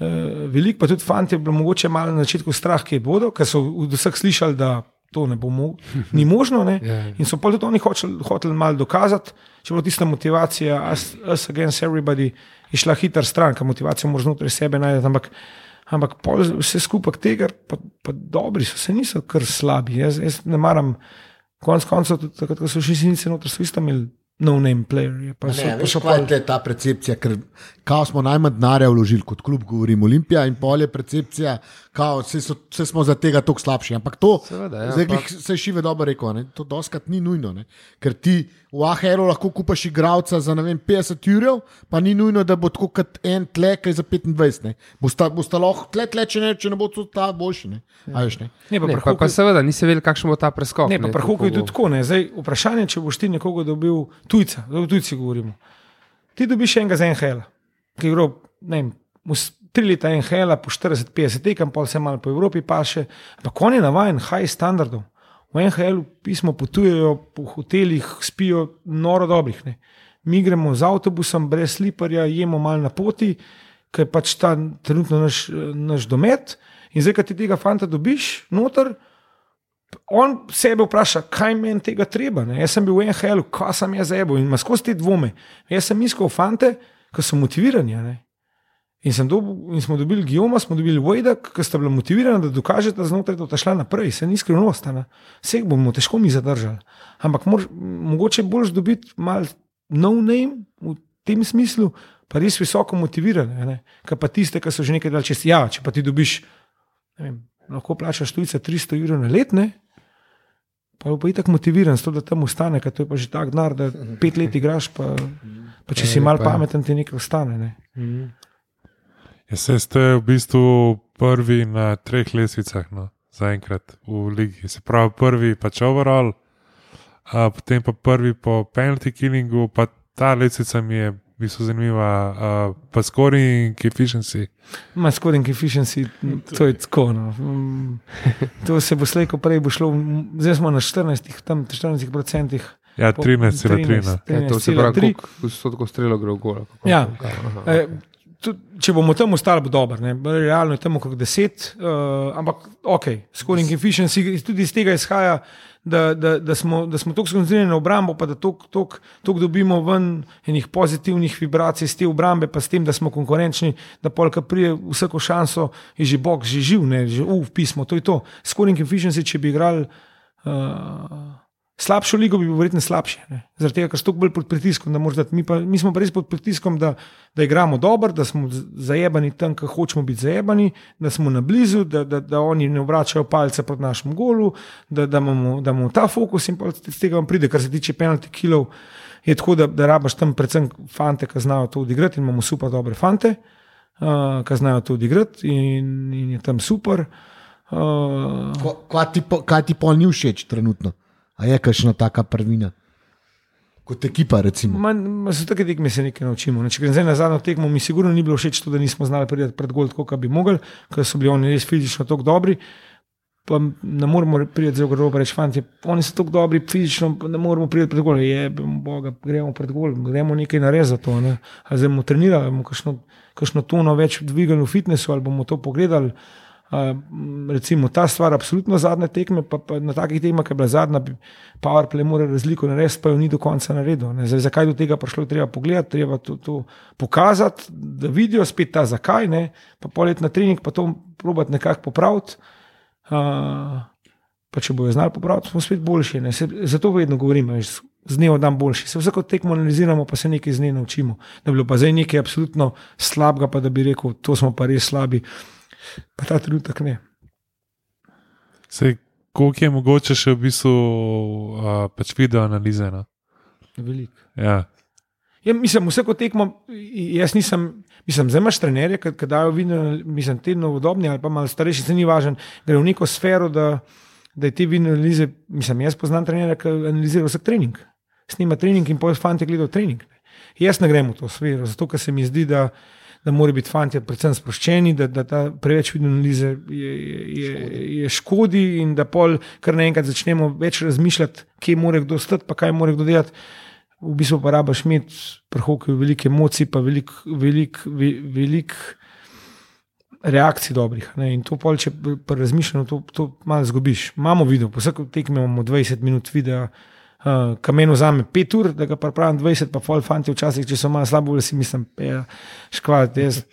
Uh, velik, pa tudi fanti, je bilo mogoče malo na začetku strah, ki bodo, ker so vseh slišali, da to ne bo mo ni možno. Ne? [LAUGHS] Ja. In so pa tudi oni hoteli, hoteli malo dokazati, če bo tista motivacija, us, us against everybody, je šla hiter stran, ker motivacijo moraš znotraj sebe najti. Ampak, ampak vse skupaj tega, pa, pa dobri so, se niso kar slabi. Jaz, jaz ne maram, konec koncev, tudi takrat, ko so šli sinice noter, so isto imeli no-name player. Pa so, Ne, veš, kaj je ta percepcija, ker kao smo najmanj denarja vložili kot klub, govorim Olimpija in pol je percepcija, kao vse, so, vse smo za tega toliko slabši. Ampak to, Seveda, ja, zdaj pa- se je šive dobro ne, to doskrat ni nujno, ne, ker ti v AHL-u lahko kupaš igralca za ne vem, 50 jurjev, pa ni nujno, da bo tako kot en tle, ki je za 25. ne. Bosta, bosta lahko tle, tle, če ne, če ne bo to ta boljši. Ne. A veš, ne. ne, pa Ne, pri pa, pa seveda nisi vedel, kakšen bo ta preskok. Ne, pa pri kako hokeju je tudi tako. Ne. Zdaj, vprašanje, če boš ti nekoga dobil tujca, da o tujci govorimo. Ti dobiš enega za NHL, ki je igral, ne vem, tri leta NHL, po 40-50 tekem, pa vse malo po Evropi paše. Ampak on je navaden high standardov. V NHL pismo potujejo po hotelih, spijo noro dobrih. Ne. Mi gremo z avtobusom, brez sliparja, jemo malo na poti, ker je pač ta trenutno naš, naš domet. In zdaj, ko ti tega fanta dobiš noter, on sebe vpraša, kaj meni tega treba. Ne? Jaz sem bil v NHL, kaj sem jaz zebo in ima skozi te dvome. Jaz sem iskal fante, ki so motivirani. In, dobil, in smo dobili Gijoma, smo dobili Vojda, ki sta bila motivirana, da dokažete znotraj, da bo ta šla naprej. Se ni skrivnost, a ne. vseh bomo težko mi zadržali. Ampak mož, mogoče boš dobiti mal no name v tem smislu, pa res visoko motivirane. Kaj pa tiste, ki so že nekaj dal čez. Ja, če pa ti dobiš, vem, lahko plačaš tujca 300 evrov na let, ne? pa bo pa itak motiviran, s to, da tam ostane, ker to je pa že tak denar, da pet let igraš, pa, pa če si Ja, mal ja. pameten, ti nekaj ostane. Ne? Ja, se ste v bistvu prvi na treh lestvicah, no, zaenkrat v ligi. Se pravi, prvi pač overall, a potem pa prvi po penalty killingu, pa ta lestvica mi je v bistvu zanimiva, a, pa scoring efficiency. Ma scoring efficiency, to je tako. No. Mm, To se bo slejko prej bo šlo, zdaj smo na 14, tam 14 procentih. Ja, Po 13,3. no. Ja, to se pravi, 13,3. koliko odstotkov strelo gre v gol. ali kako? Ja. Aha. Eh, tudi, če bomo tam ostali, bo dobro. Realno je tam okrog 10, uh, ampak ok, scoring efficiency tudi iz tega izhaja. Da, da, da smo, da smo tako skoncentrirani na obrambo, pa da tako dobimo ven enih pozitivnih vibracij iz te obrambe, pa s tem, da smo konkurenčni, da polka prije vsako šanso, je že Bog, že živ, ne, že uf, pismo, to je to. Scoring efficiency, če bi igrali uh, slabšo ligo, bi bil verjetno slabši. ne. Zaradi tega, ker tako bolj pod pritiskom, da dati. Mi, pa, mi smo pa res pod pritiskom, da, da igramo dobro, da smo zajebani tam, kjer hočemo biti zajebani, da smo na blizu, da, da, da oni ne obračajo palce proti našemu golu, da, da, imamo, da imamo ta fokus in pol z tega vam pride, kar se tiče penalti kilov. Je tako, da, da rabaš tam predvsem fante, ki znajo to odigrati, in imamo super dobre fante, uh, ki znajo to odigrati, in, in je tam super. Uh, Kaj ti, po- kaj ti pol ni všeč trenutno? A je kakšna taka prvina? Kot ekipa, recimo. Man, za take tekme se nekaj naučimo. Ne. Če grem zdaj na zadnjo tekmo, mi sigurno ni bilo všeč to, da nismo znali priti pred gol, kot bi mogli, ker so bili oni res fizično tako dobri. Pa ne moremo priti zelo grobo reči, fanti, oni so tako dobri fizično, ne moremo priti pred gol. Je, boga, gremo pred gol, gremo nekaj narediti za to. Ne. Ali zdaj bomo trenirali, ali bomo kakšno, kakšno tono več dvigali v fitnessu, ali bomo to pogledali. Uh, recimo ta stvar, absolutno zadnje tekme, pa, pa na takih tekmah, ki je bila zadnja, bi PowerPlay mora razliko narediti, pa jo ni do konca naredil. Zdaj, zakaj do tega prišlo, je treba pogledati, treba to, to pokazati, da vidijo spet ta zakaj, ne? pa polet na trening, pa to probati nekako popraviti. Uh, pa če bojo znali popraviti, smo spet boljši. Se, zato vedno govorimo, z dnevom dan boljši. Se vsako tekmo analiziramo, pa se nekaj z nje naučimo. Da bi bilo pa zdaj nekaj absolutno slabega, pa da bi rekel, to smo pa res slabi. Pa ta trenutek ne. Sej, koliko je mogoče še v bistvu uh, pač video analize? No? Veliko. Ja. Ja, mislim, vsako tekmo, jaz nisem, mislim, zdaj imaš trenerje, ki dajo vidno, mislim, te novodobni ali pa malo starejši, se ni važen, gre v neko sfero, da, da je te vidno analize, mislim, jaz poznam trenerja, ki analizira vsak trening, snima trening in pojem fanti gledajo trening. Jaz ne grem v to sfero, zato ker se mi zdi, da, da morajo biti fanti predvsem sproščeni, da, da ta preveč vidno analize je, je, je škodi in da pol kar naenkrat začnemo več razmišljati, kje mora kdo stati, pa kaj mora kdo delati v bistvu pa rabaš imeti prhoke velike emocij, pa veliko velik, velik reakcij dobrih. Ne? In to pol, če razmišljamo, to, to malo zgubiš. Imamo video, po vsakem tekmi imamo 20 minut videa. Uh, Kamen vzame 5 ur, da ga pripravim 20, pa pol fanti včasih, če so malo slabo, si mislim, ja, škvat, jaz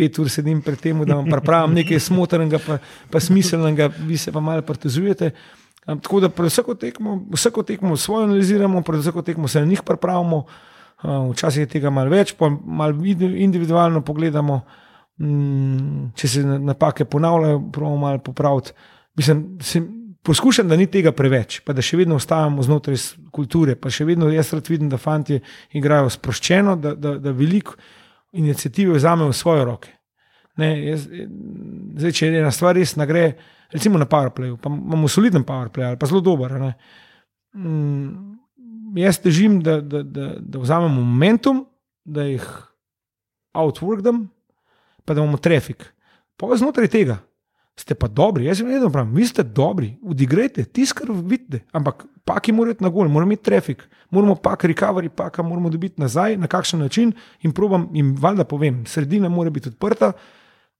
5 ur sedim pred tem, da vam pripravim nekaj smotrnega, pa, pa smiselnega, vi se pa malo partizujete. Um, tako da vsako tekmo, vsako tekmo svojo analiziramo, vsako tekmo se na njih pripravimo, uh, včasih je tega malo več, pa malo individualno pogledamo, um, če se napake ponavljajo, pravimo malo popraviti. Mislim, se, poskušam, da ni tega preveč, pa da še vedno ostajamo znotraj kulture, pa še vedno jaz rad vidim, da fanti igrajo sproščeno, da, da, da veliko inicijative vzamejo v svoje roke. Ne, jaz, zdaj, če ena stvar res nagre recimo na PowerPlayu, pa imamo soliden PowerPlay ali pa zelo dober. Mm, jaz težim, da, da, da, da vzamemo momentum, da jih outworkam, pa da imamo trafik. Pa znotraj tega. Ste pa dobri, jaz jim vedno pravim, vi ste dobri, odigrajte, tiskar vidite, ampak paki morajo iti na gol, moramo imeti trafik, moramo pak recovery, paka moramo dobiti nazaj, na kakšen način in probam jim valjda povem, sredina mora biti odprta,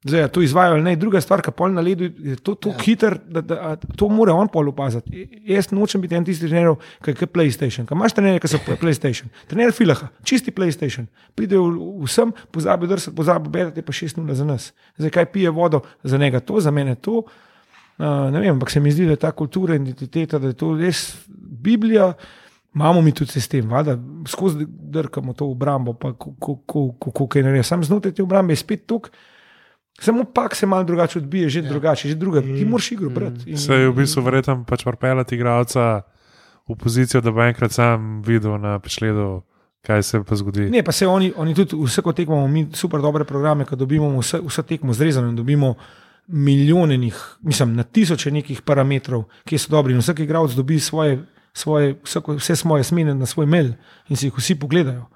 Zdaj, to izvajo ali ne, druga stvar, ki pol na ledu je to tako ja. hiter, da, da to mora on pol opaziti. Jaz nočem biti en tisti trener, ki je PlayStation. Kaj imaš trenerje, ki so [LAUGHS] PlayStation? Trener Filaha, čisti PlayStation. Pridejo vsem, pozabijo drsati, pozabijo bedati, pa 6-0 za nas. Zdaj, kaj pije vodo za njega, to za mene to. Uh, ne vem, ampak se mi zdi, da je ta kultura in identiteta, da je to res Biblija. Imamo mi tudi sistem, da skozi drkamo to obrambo, pa kako kaj naredi. Sam znotraj te obrambe je spet tukaj. Samo pak se malo drugače odbije, že ja. drugače, že druga. Ti mm. moraš igro brati. Se je v bistvu verjetno pač propelati igralca v pozicijo, da bo enkrat sam videl na pešledu, kaj se pa zgodi. Ne, pa se oni, oni tudi vsako tekmo, imamo mi super dobre programe, ko dobimo vse, vse tekmo zrezano in dobimo milijone njih, mislim, na tisoče nekih parametrov, ki so dobri. In vsak igralec dobi svoje, svoje, vsako, vse svoje smene na svoj mail in si jih vsi pogledajo.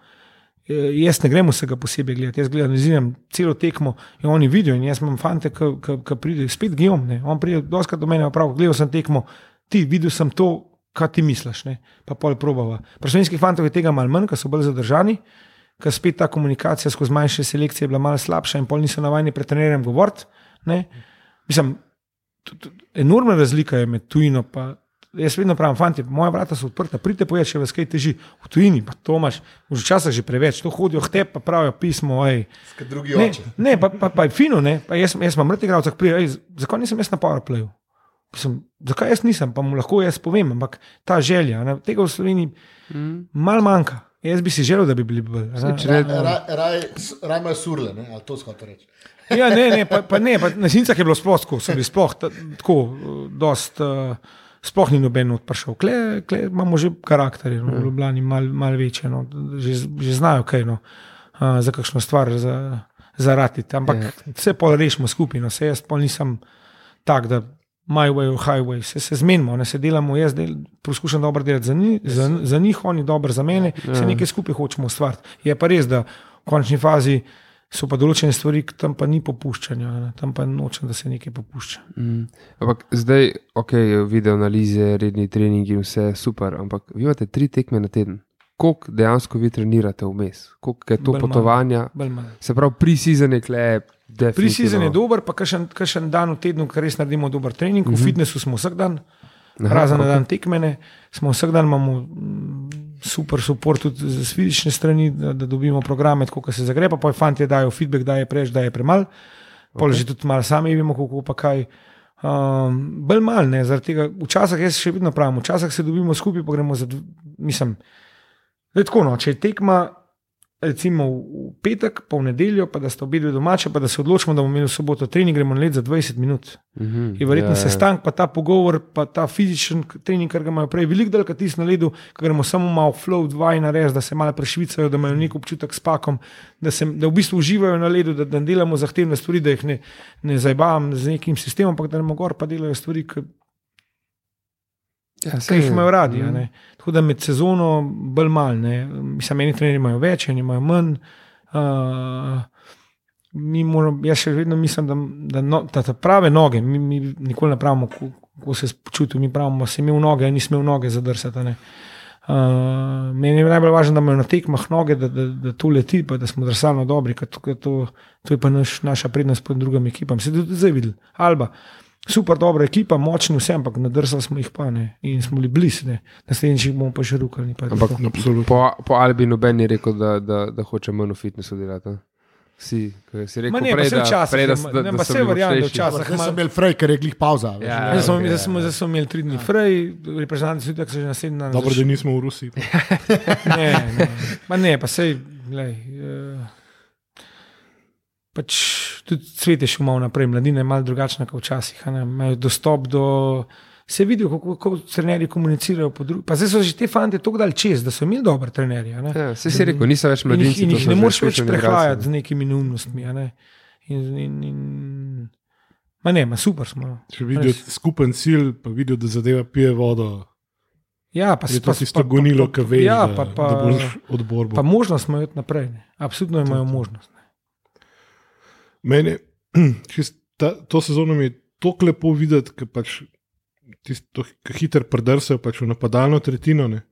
Eh, jaz ne grem vsega posebej gledati, jaz gledam, analiziram celo tekmo in oni vidijo. In jaz imam fante, ki pridejo spet gijom, on pride doskrat do mene, prav, gledal sem tekmo, ti videl sem to, kaj ti misliš, ne? pa pol probava. Pri slovenskih fantov je tega malo manj, ker so bolj zadržani, ker spet ta komunikacija skozi manjše selekcije je bila malo slabša in pol niso navajeni pred trenerjem govoriti. Mislim, enormna razlika je med tujino in Jaz vedno pravim, fanti, moja vrata so odprta, pridite pojet, če vas kaj teži. V tujini, pa to imaš, včasih že preveč, to hodijo tebi, pa pravijo pismo. Ne, ne, pa, pa, pa je fino, ne? pa jaz, jaz imam mrtve igralce, zakaj nisem jaz na PowerPlayu? Sem, zakaj jaz nisem, pa mu lahko jaz povem, ampak ta želja, ne? tega v Sloveniji mm. mal manjka. Jaz bi si želel, da bi bili bolj. Raj imajo surle, ali to skoro reči. ja, ne, ne, pa, pa ne, pa na sincah je bilo sploh tako, so bili sploh tako, dost. Uh, sploh ni noben odpršal. Kle, kle imamo že karakterje, no, v ja. Ljubljani malo mal večje, no, že, že znajo kaj no, uh, za kakšno stvar zaratiti. Ampak je. Ja. vse pol rešimo skupaj, no, se jaz pol nisem tak, da my way or highway, se, se zmenimo, ne se delamo, jaz del, poskušam dobro delati za, ni, za, za njih, oni dobro za mene, je. se nekaj skupaj hočemo ustvariti. Je pa res, da v končni fazi so pa določene stvari, tam pa ni popuščanja, ne? tam pa nočem, da se nekaj popušča. Mm. Ampak zdaj, ok, video analize, redni treningi, vse super, ampak vi imate tri tekme na teden. Koliko dejansko vi trenirate vmes, koliko je to bel potovanja? Mal, se pravi, pri-season je kle. Pri-season je dober, pa kakšen dan v tednu, kar res naredimo dober trening, mm -hmm. v mhm. fitnessu smo vsak dan, Aha, razen okay. na dan tekmene, smo vsak dan imamo super support tudi z fizične strani, da, da dobimo programe, tako se zagrepa, pa fanti dajo feedback, da je preveč, da je premalo. Okay. Že tudi malo sami vemo, kako pa kaj. Um, Bolj mal, ne, zaradi tega, včasih jaz še vedno pravim, včasih se dobimo skupaj, pa gremo za, mislim, da je tako. No, če je tekma, recimo v petek, pa v nedeljo, pa da sta obi dve domače, pa da se odločimo, da bomo imeli v soboto trening, gremo na led za 20 minut. Mhm. Je verjetno Ja, ja, ja. sestanek, pa ta pogovor, pa ta fizičen trening, ki ga imajo prej, veliko dal, kot tisti na ledu, ki gremo samo malo flow, dva in res, da se malo prešvicajo, da imajo nek občutek s pakom, da, se, da v bistvu uživajo na ledu, da, da delamo zahtevne stvari, da jih ne, ne zabavam z nekim sistemom, ampak da nam gor pa delajo stvari, ki Ja, saj jih imajo radi. a Mhm. ne. Tako da med sezono bolj mal. ne. Mislim, eni trenerji imajo več, eni imajo manj. Uh, mi moramo, jaz še vedno mislim, da, da, no, da ta prave noge, mi, mi nikoli ne pravimo, ko, ko se počutim, mi pravimo, si imel noge, nisi imel noge zadrsati. Uh, meni je najbolj važno, da imajo na tekmah noge, da, da, da to leti, pa da smo drsalno dobri, ker to, to, to je pa naš, naša prednost pred drugim ekipam. Se tudi zdaj videl, Alba. Super, dobra ekipa, močni vse, ampak nadrsali smo jih pa ne in smo bili blizu, naslednjič jih bomo pa še rukali. Pa je Ampak po, po Albi noben ni rekel, da, da, da hoče manj v fitnessu delati. Vsi, ko si rekel, ne, prej, da, včasih prej, da, je da, ne, da bili verjamem, da včasih- Zdaj malo- sem imel frej, ker je glih pauza. veš. Ja, Zdaj smo, zdaj ja. smo, zdaj smo imeli tri dni fraj, reprezentanti so tako že naslednji dan. Dobro, da zaš- nismo v Rusiji. [LAUGHS] Ne, ne, ma ne, pa sej, glej, uh, pač tudi svet je šel malo naprej, mladina je malo drugačna kot včasih, a ne, imajo dostop do. Se vidijo, kako, kako trenerji komunicirajo. po dru- Pa zdaj so že te fante tako dal čez, da so imeli dobre trenerje. a ne. Ja, saj si rekel, niso več In jih, mladinci. in jih so ne moreš več prehajati z nekimi neumnostmi. a Ne? In, in, in, ma ne, ma super smo. Če vidijo skupen cilj, pa vidijo, da zadeva pije vodo, Ja, pa pa- to tisto gonilo, ki veš, ja, da, pa, pa, da boš odbor. pa možnost imajo naprej. Ne. Absolutno imajo možnost. Ne. Meni, [CLEARS THROAT] čist ta, to sezono mi je tako lepo videti, ker pač tisto, ki hitro prdrsajo pač v napadalno tretjino. Ne.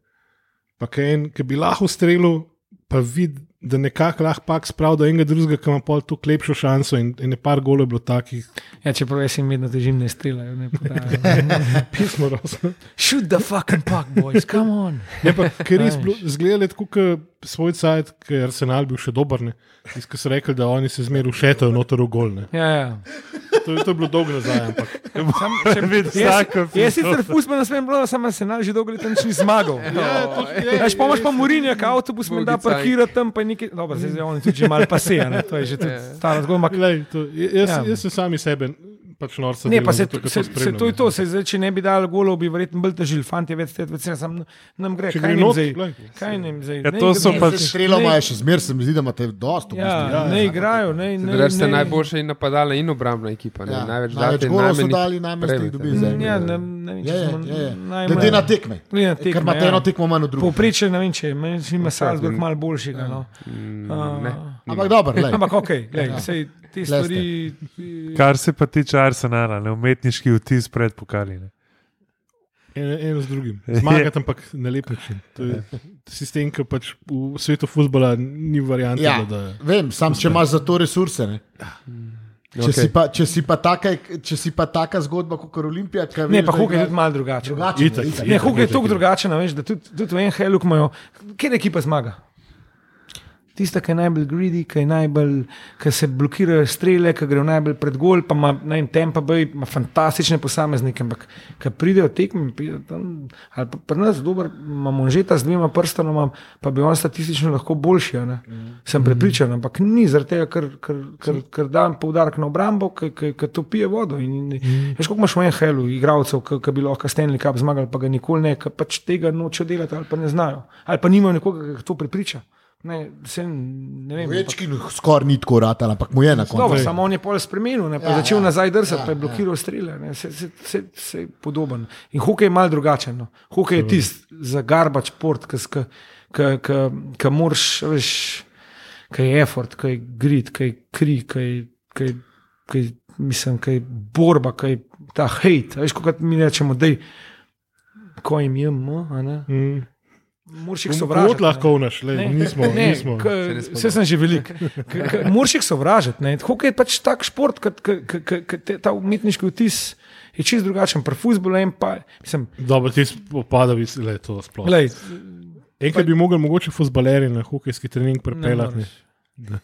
Pa en, ki bi lahko streljal, pa vidi, da nekako lahko pak spravi do enega drugega, ki ima pol tu lepšo šanso in, in je par golov bilo takih, Ja, čeprav jaz jim vedno težim, ne streljajo. Ne [LAUGHS] pismo razumem. Shoot the fucking puck, boys, come on. [LAUGHS] Je pa ker res bilo zgledali tako, kot svoj cajt, ki je Arsenal bil še dober. ne. Tisti, ki so rekli, da oni se zmeraj ušetajo noter v gol. ne. Ja, ja. To, to je bilo dolgo nazaj, ampak Sam, še, jaz, vsako jaz sicer fusbol na svojem blogu, sem se že dolgo leta nič ni zmagal. Ja, Veš, pomoč pa Murinja, ki avtobus me da parkirati tam, pa nekaj. Dobro, zdaj je on tudi že mal pase, ne, to je že tudi stara zgodba. ampak Glej, to, jaz, Ja. ja. jaz se sami sebe pač norca. Ne, pa se, zato, ker se, se, to je ne. to, se, zdaj, če ne bi dal golov, bi verjetno bolj težil, fanti več tega, več sam nam gre. Kaj not, zdaj? Kaj njim zdaj? Ja, Ne to so igrajo. pač- Strelo Ne- imajo še zmeraj, se mi zdi, da imate dosto. Ja. Ja, ne ja. igrajo, ne. ne, Drugače ste ne- najboljša in napadalna in obrambna ekipa. Ne? Ja, Največ največ date, golov so dali, najmanj ste jih dobili. Zdaj. Ja, ne, ne vem, če Je, smo je, je. najmanj- Glede na tekme. Glede na Ker tekme, imate ja. eno tekmo manj od druge. Povprečje, ne vem, če ima Ja, Salzburg malo boljšega. No. Mm, Uh, ne. Ampak dobro, glej. [LAUGHS] Ampak ok, lej, Ja. sej, te stvari. Kar se pa tiče Arsenala, ne umetniški vtis pred pokali. Ne. Eno, eno z drugim. [LAUGHS] Zmagati, ampak na lep način. To je sistem, ki pač v svetu futbola ni variante. Ja, Da, vem, sam če imaš za to resurse. Ne? Če, Okej. si pa, če, si pa taka, če si pa taka zgodba kot Olimpija, ki Ne, pa hokej je tudi malo drugačen. drugače. Itak, itak. Ne, hokej je tako drugačen, veš, da tudi, tudi v NHL imajo, kjer ekipa zmaga. Tista, ki je najbolj greedy, ki, je najbolj, ki se blokirajo strele, ki grejo najbolj pred gol, pa ima ne vem, Tempa Bay, ima fantastične posameznike, ampak ki pridejo tekme, ali pa pri nas dober, imamo že ta z dvema prstanoma, pa bi on statistično lahko boljši. ne. Sem prepričan, ampak ni zaradi tega, ker, ker, ker, ker dam poudarek na obrambo, ker to pije vodo. In, in, veš, koliko imaš v NHL-u igralcev, ki ki bi lahko Stanley Cup zmagali, pa ga nikoli ne, ker pač tega nočejo delati ali pa ne znajo, ali pa nimajo nekoga, ki to prepriča. Ne, se, ne vem, ampak- Večki skoraj ni tako rad, ampak mu je na Dobro, koncu. samo on je pol spremenil, ne, pa Ja, ja, začel ja. ja, nazaj drsati, Ja, ja, pa je blokiral ja. strele. Ne, se, se, se, se je podoben. In hokej je mal drugačen. No. Hokej je tisti za garbač port, ki moraš, veš, ki je effort, ki je grid, ki je kri, ki je, ki je, mislim, ki je borba, ki je ta hate. Veš, kot mi rečemo, da je, ko jim je, a ne. Mm. Moraš jih Kot lahko naš, le, Ne, nismo. ne, nismo. k- Vse sem že velik. [LAUGHS] Moraš jih sovražiti. ne. Hokej je pač tak šport, ki ta umetniški vtis je čist drugačen. Pri futbolu in pa, mislim, Dobro, ti spopadavi, le to sploh. glej, Enkrat bi mogli mogoče futbaleri na hokejski trening pripeljati. ne.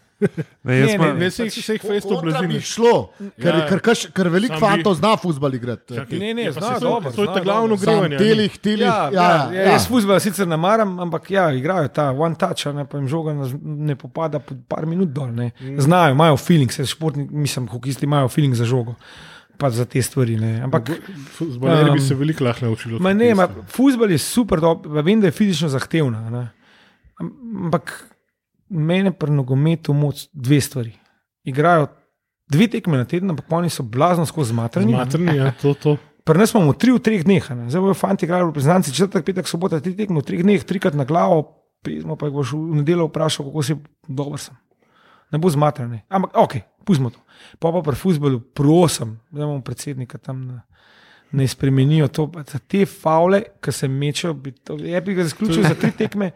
Ne, jaz Ne, ne, Ne, se jih bi blazini. šlo, ker, Ja. ker, ker, ker veliko bi- fantov zna futbol igrati. Ne, ne, ja, zna dobro, To je ta glavno dobro. Sam grevanje. telih, telih. Ja, ja, ja, ja, jaz futbola sicer ne maram, ampak ja, igrajo ta one touch, ne, pa jim žoga ne- popada po par minut dol. Ne. Mm. Znajo, imajo feeling, se športni, mislim, hokisti imajo feeling za žogo. Pa za te stvari. Ne. Ampak, bi Um, se veliko lahko naučili. ma ne, ma, futbol je super, dob, pa vem, da je fizično zahtevna. Ne. Am- Ampak mene pri nogometu moč dve stvari. Igrajo dve tekme na teden, ampak oni so blazno skozi zmatrani. ne. Zmatrni, ja, to, to. Pri nas imamo tri v treh dneh, a ne. zdaj bojo fanti igrali reprezentanci, četrtek, petek, sobota, tri tekme v treh dneh, trikrat na glavo, pismo pa jih boš v nedeljo vprašal, kako si dober sem. Ne bo zmatran. Ampak ok, pustimo to. Pa pa pri futbolu, prosim, da imamo predsednika tam. Na, Ne spremenijo to, te faule, ki se mečejo. bi to- Je bi ga zaključil za tri [LAUGHS] tekme.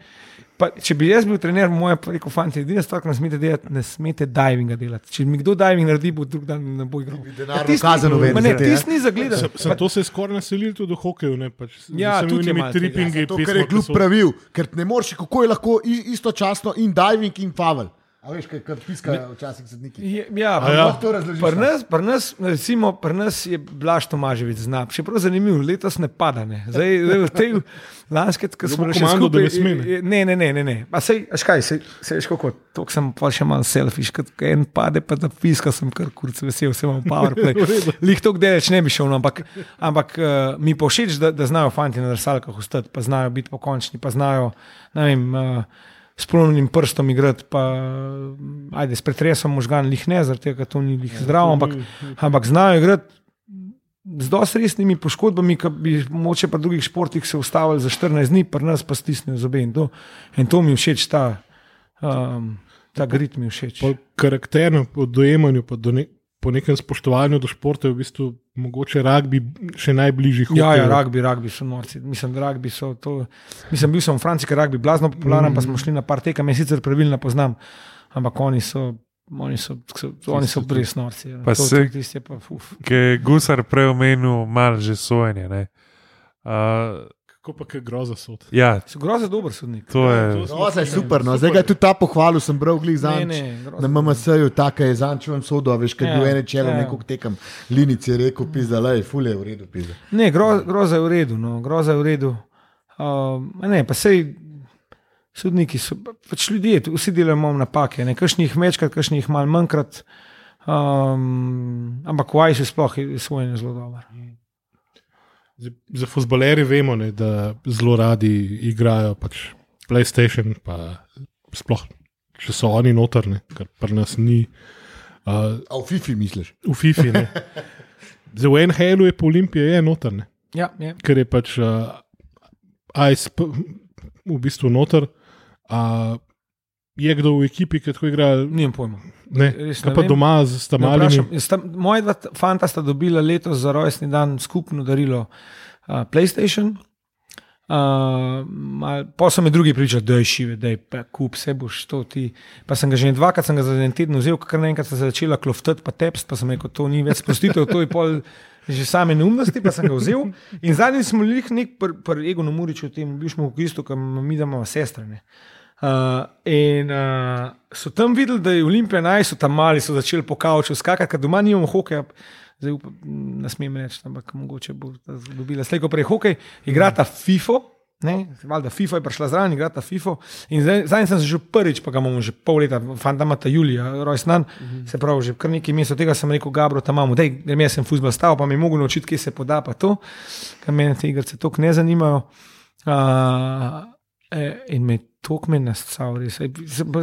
Pa, če bi jaz bil trener, moj pa rekel, fanti, edina stvar, ki ne smete delati, ne smete divinga delati. Če mi kdo diving naredi, bo drug dan ne bo igral. tisti- kazen uvedli Ma Ne, ja. tisti ni zagledan. Sem, sem to se je skoraj naselil tudi v hokeju. Ne, pač, Ja, tudi je malo neke tega. trippinge. To, kar je kljub pravil, ker ne moreš, kako je lahko istočasno in diving in favel. A veš, kaj, kar piskajo včasih sodniki. Je- Ja, A pa ja. Lahko to razložiš. Pri nas, pri nas, recimo, pri nas je Blaž Tomaževic znap. Še prav zanimivo, letos ne pada. Ne. Zdaj, zdaj v tej lanske, ki smo še komando, da skupaj. ne sme, ne. Ne, ne, ne. ne. Pa sej, a škaj, sej, sej, veš kako, to sem pa še malo selfish, kot ko en pade, pa da piska sem kar kurc vesel, sem imel powerplay. Lih to gdeleč ne bi šel, no, ampak, ampak uh, mi pa všeč, da, da znajo fanti na drsalkah ostati, pa znajo biti pokončni, pa znajo, ne vem, uh, s polnim prstom igrati, pa ajde, s pretresom možgan, lih ne, zaradi tega, to ni lih zdravo, ampak, ampak znajo igrati z dosti resnimi poškodbami, ki bi moče pa drugih športih se ustavili za 14 dni, pri nas pa stisnejo zobe. In to, in to mi všeč, ta, um, ta grit mi všeč. Po karakternem po dojemanju, pa do ne, po nekem spoštovanju do športa je v bistvu mogoče rugby še najbližji hokeju. Ja, ja, rugby, rugby so norci. Mislim, da rugby so to. Mislim, bil sem v Franciji, ker je rugby blazno popularen, mm. pa smo šli na par tekem, jaz sicer pravilno poznam, ampak oni so. Oni so, so, oni so res norci. ja. Pa To- se- je pa, uf. Ki je Gusar prej omenil, malo že sojenje. ne. Uh, Kako pa kaj groza sod. ja, So grozno dober sodnik. to je. Groza je super, no. zdaj ga je tudi ta pohvalil, sem bral glih Ne, za ne, grozno Na MMS-ju tako je zančujem sodo, a veš, kaj je Ja, bil ene čelo, ja. neko tekem. Linic je rekel, pizda, le, fule je v redu, pizda. Ne, gro, groza je v redu. No, groza je v redu. Uh, ne, pa sej sodniki so pa- pač ljudje, vsi delamo napake, ne, kakšni jih večkrat, kakšni jih malo manjkrat. Um, ampak v Ajsu sploh je svoje zelo dobro. Zdaj, Za futbolerje vemo, ne, da zelo radi igrajo pač PlayStation, pa sploh, če so oni notrne, kar pri nas ni. Uh, A v FIFI misliš? v FIFI. Ne. Zdaj, v NHL-u je po Olimpiji je notrne, Ja, ja. ker je pač uh, ICE p- v bistvu noter. Uh, je kdo v ekipi, ki tako igra? Nimam pojma. Ne, Res ne pa vem. doma sta- Moja dva fanta sta dobila letos za rojstni dan skupno darilo uh, PlayStation. Uh, pa so mi drugi pričali, da je šive, da je kup, vse boš to ti. Pa sem ga že dvakrat, sem ga za en teden vzel, ker naenkrat sem začela kloftati, pa tepst, pa sem rekel, to ni več sprostitev, to je pol že same neumnosti, pa sem ga vzel. In zadnji smo bili nek pri pr Egonu Muriču, tem bivšemu hokejistu, ki mi damo sestre. Ne. Uh, in uh, so tam videli, da je Olimpija naj, so tam mali, so začeli po kauču skakati, ker doma nimamo hokeja. Zdaj upam, ne smem reči, ampak mogoče bo ta dobila slejko prej hokej. Igrata FIFO, valjda FIFO je prišla zraven, igrata FIFO. In zdaj, zdaj sem se že prvič, pa ga imamo že pol leta, fanta ima ta Julija, rojstnan, mm -hmm. se pravi, že kar nekaj mesecev tega sem rekel, Gabro, tam imamo, da grem jaz sem futbol stav, pa mi je mogel naučiti, kje se poda, pa to, ker me te igrice toliko ne zanimajo. Uh, eh, in me tok me nascal, res.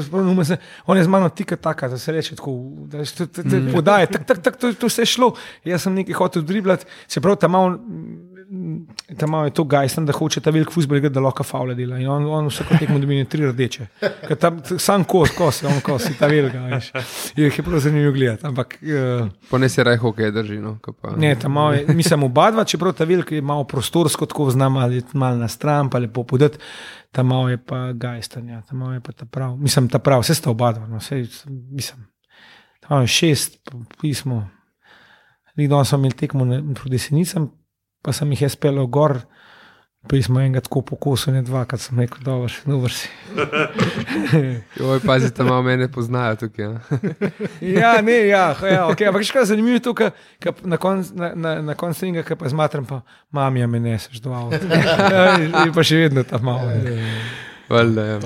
Spomnim se, On je z mano tika taka, da se reče tako, da se Mm. podaje, tak, tak, tak, to, to vse šlo. Jaz sem nekaj hotel driblati, se pravi, tam malo. Tam je to gajsten, da hoče ta velik fusbol igrati, da lahko faule dela. In on, on vsako tekmo dobi tri rdeče. Ker tam sam kos, kos, on kos, ta velika. veš. Je jih je prav zanimivo gledati. Ampak uh, Ponesi raj hokej drži. No, pa, Ne, tam malo je, mislim, oba dva, čeprav ta velika je malo prostorsko, tako znam ali malo na stran, pa lepo podati, tam malo je pa gajstanja, tam malo je pa ta prav. Mislim, ta prav, vse sta oba dva, no, vse, mislim, tam je šest pismo. Danes smo imeli tekmo proti Senicam, pa sem jih jaz pelil gor, Pa smo enega tako pokosili, dva, kad sem rekel, da je no vrsi. Oj, pazite, malo mene poznajo tukaj. Ja. [LAUGHS] ja, ne, ja, ja okay. ampak še kaj zanimivo je to, ka, ka na koncu na, na, na konc tega, ki pa zmatram, pa mamija me neseš do avta. [LAUGHS] Ja, in pa še vedno ta malo. Valjda, ja.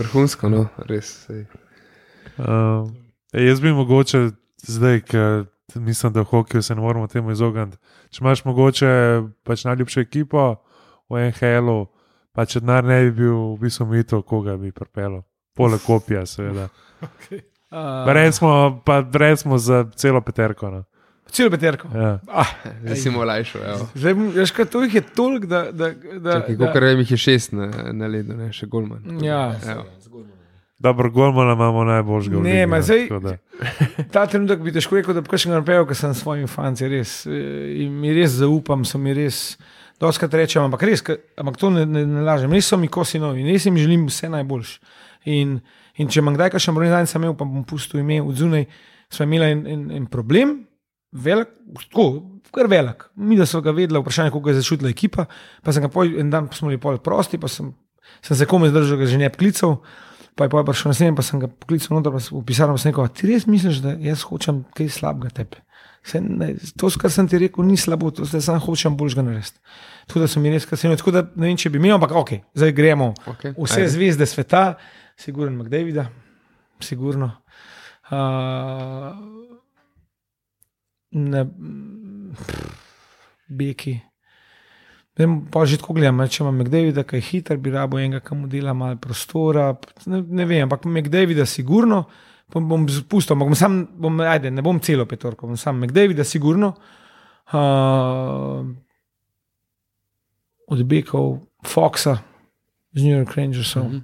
Vrhunsko, no, res. Uh, jaz bi mogoče zdaj, ker mislim, da v hokeju se ne moramo temu izogniti. Če imaš mogoče pač najljubšo ekipo v NHL-u, pa če denar ne bi bil v bistvu mito, koga bi pripeljal. Poleg kopija, seveda. [LAUGHS] Uh, Recimo, pa recimo za celo peterko. No. Celo peterko. Ja. Ah, Zdaj si mu lajšo. evo. zdaj, veš, kaj to jih je toliko, da. da, da, Kolikor vem, jih je šest na, na ledu, ne še golman. Ja. Evo. Dobro, Golmana imamo najboljšega. Ne, ligi, ma no, zdaj- ta trenutek bi težko rekel, da bi kakšen napel, ker sem s svojimi fanci res. eh, In mi res zaupam, so mi res. Doskrat rečem, ampak res, ampak to ne, ne, ne lažem. Res so mi kosi novi, res jim želim vse najboljše. In, in če imam kdaj kakšen zdaj sem imel, pa bom pustil ime od zunaj, smo imeli en, en, en problem, velik, tako, kar velik. Mi, da so ga vedeli, vprašanje, kako ga je začutila ekipa, pa sem ga pol, en dan smo bili pol prosti, pa sem, sem se komaj zdržal, ga že ne poklical. Pa je pa prišel naslednji, pa sem ga poklical noter, pa sem v pisarno sem rekel, "A ti res misliš, da jaz hočem kaj slabega tebe? Saj Ne, to, kar sem ti rekel, ni slabo, to zdaj samo hočem boljšega narediti. Tako da so mi res kasneje, tako da ne vem, če bi imel, ampak ok, zdaj gremo. Okay. Vse zvezde sveta, sigurno McDavida, sigurno. Uh, ne, pff, Beki. Vem, pa že tako gledam, če imam McDavida, ki je hiter, bi rabo enega, ki mu dela malo prostora. Ne, ne vem, ampak McDavida sigurno, pa bom spustil, bom sam, bom, ajde, ne bom celo petorko, bom sam McDavida sigurno. Uh, od Bekov, Foxa, z New York Rangersov. Mm -hmm.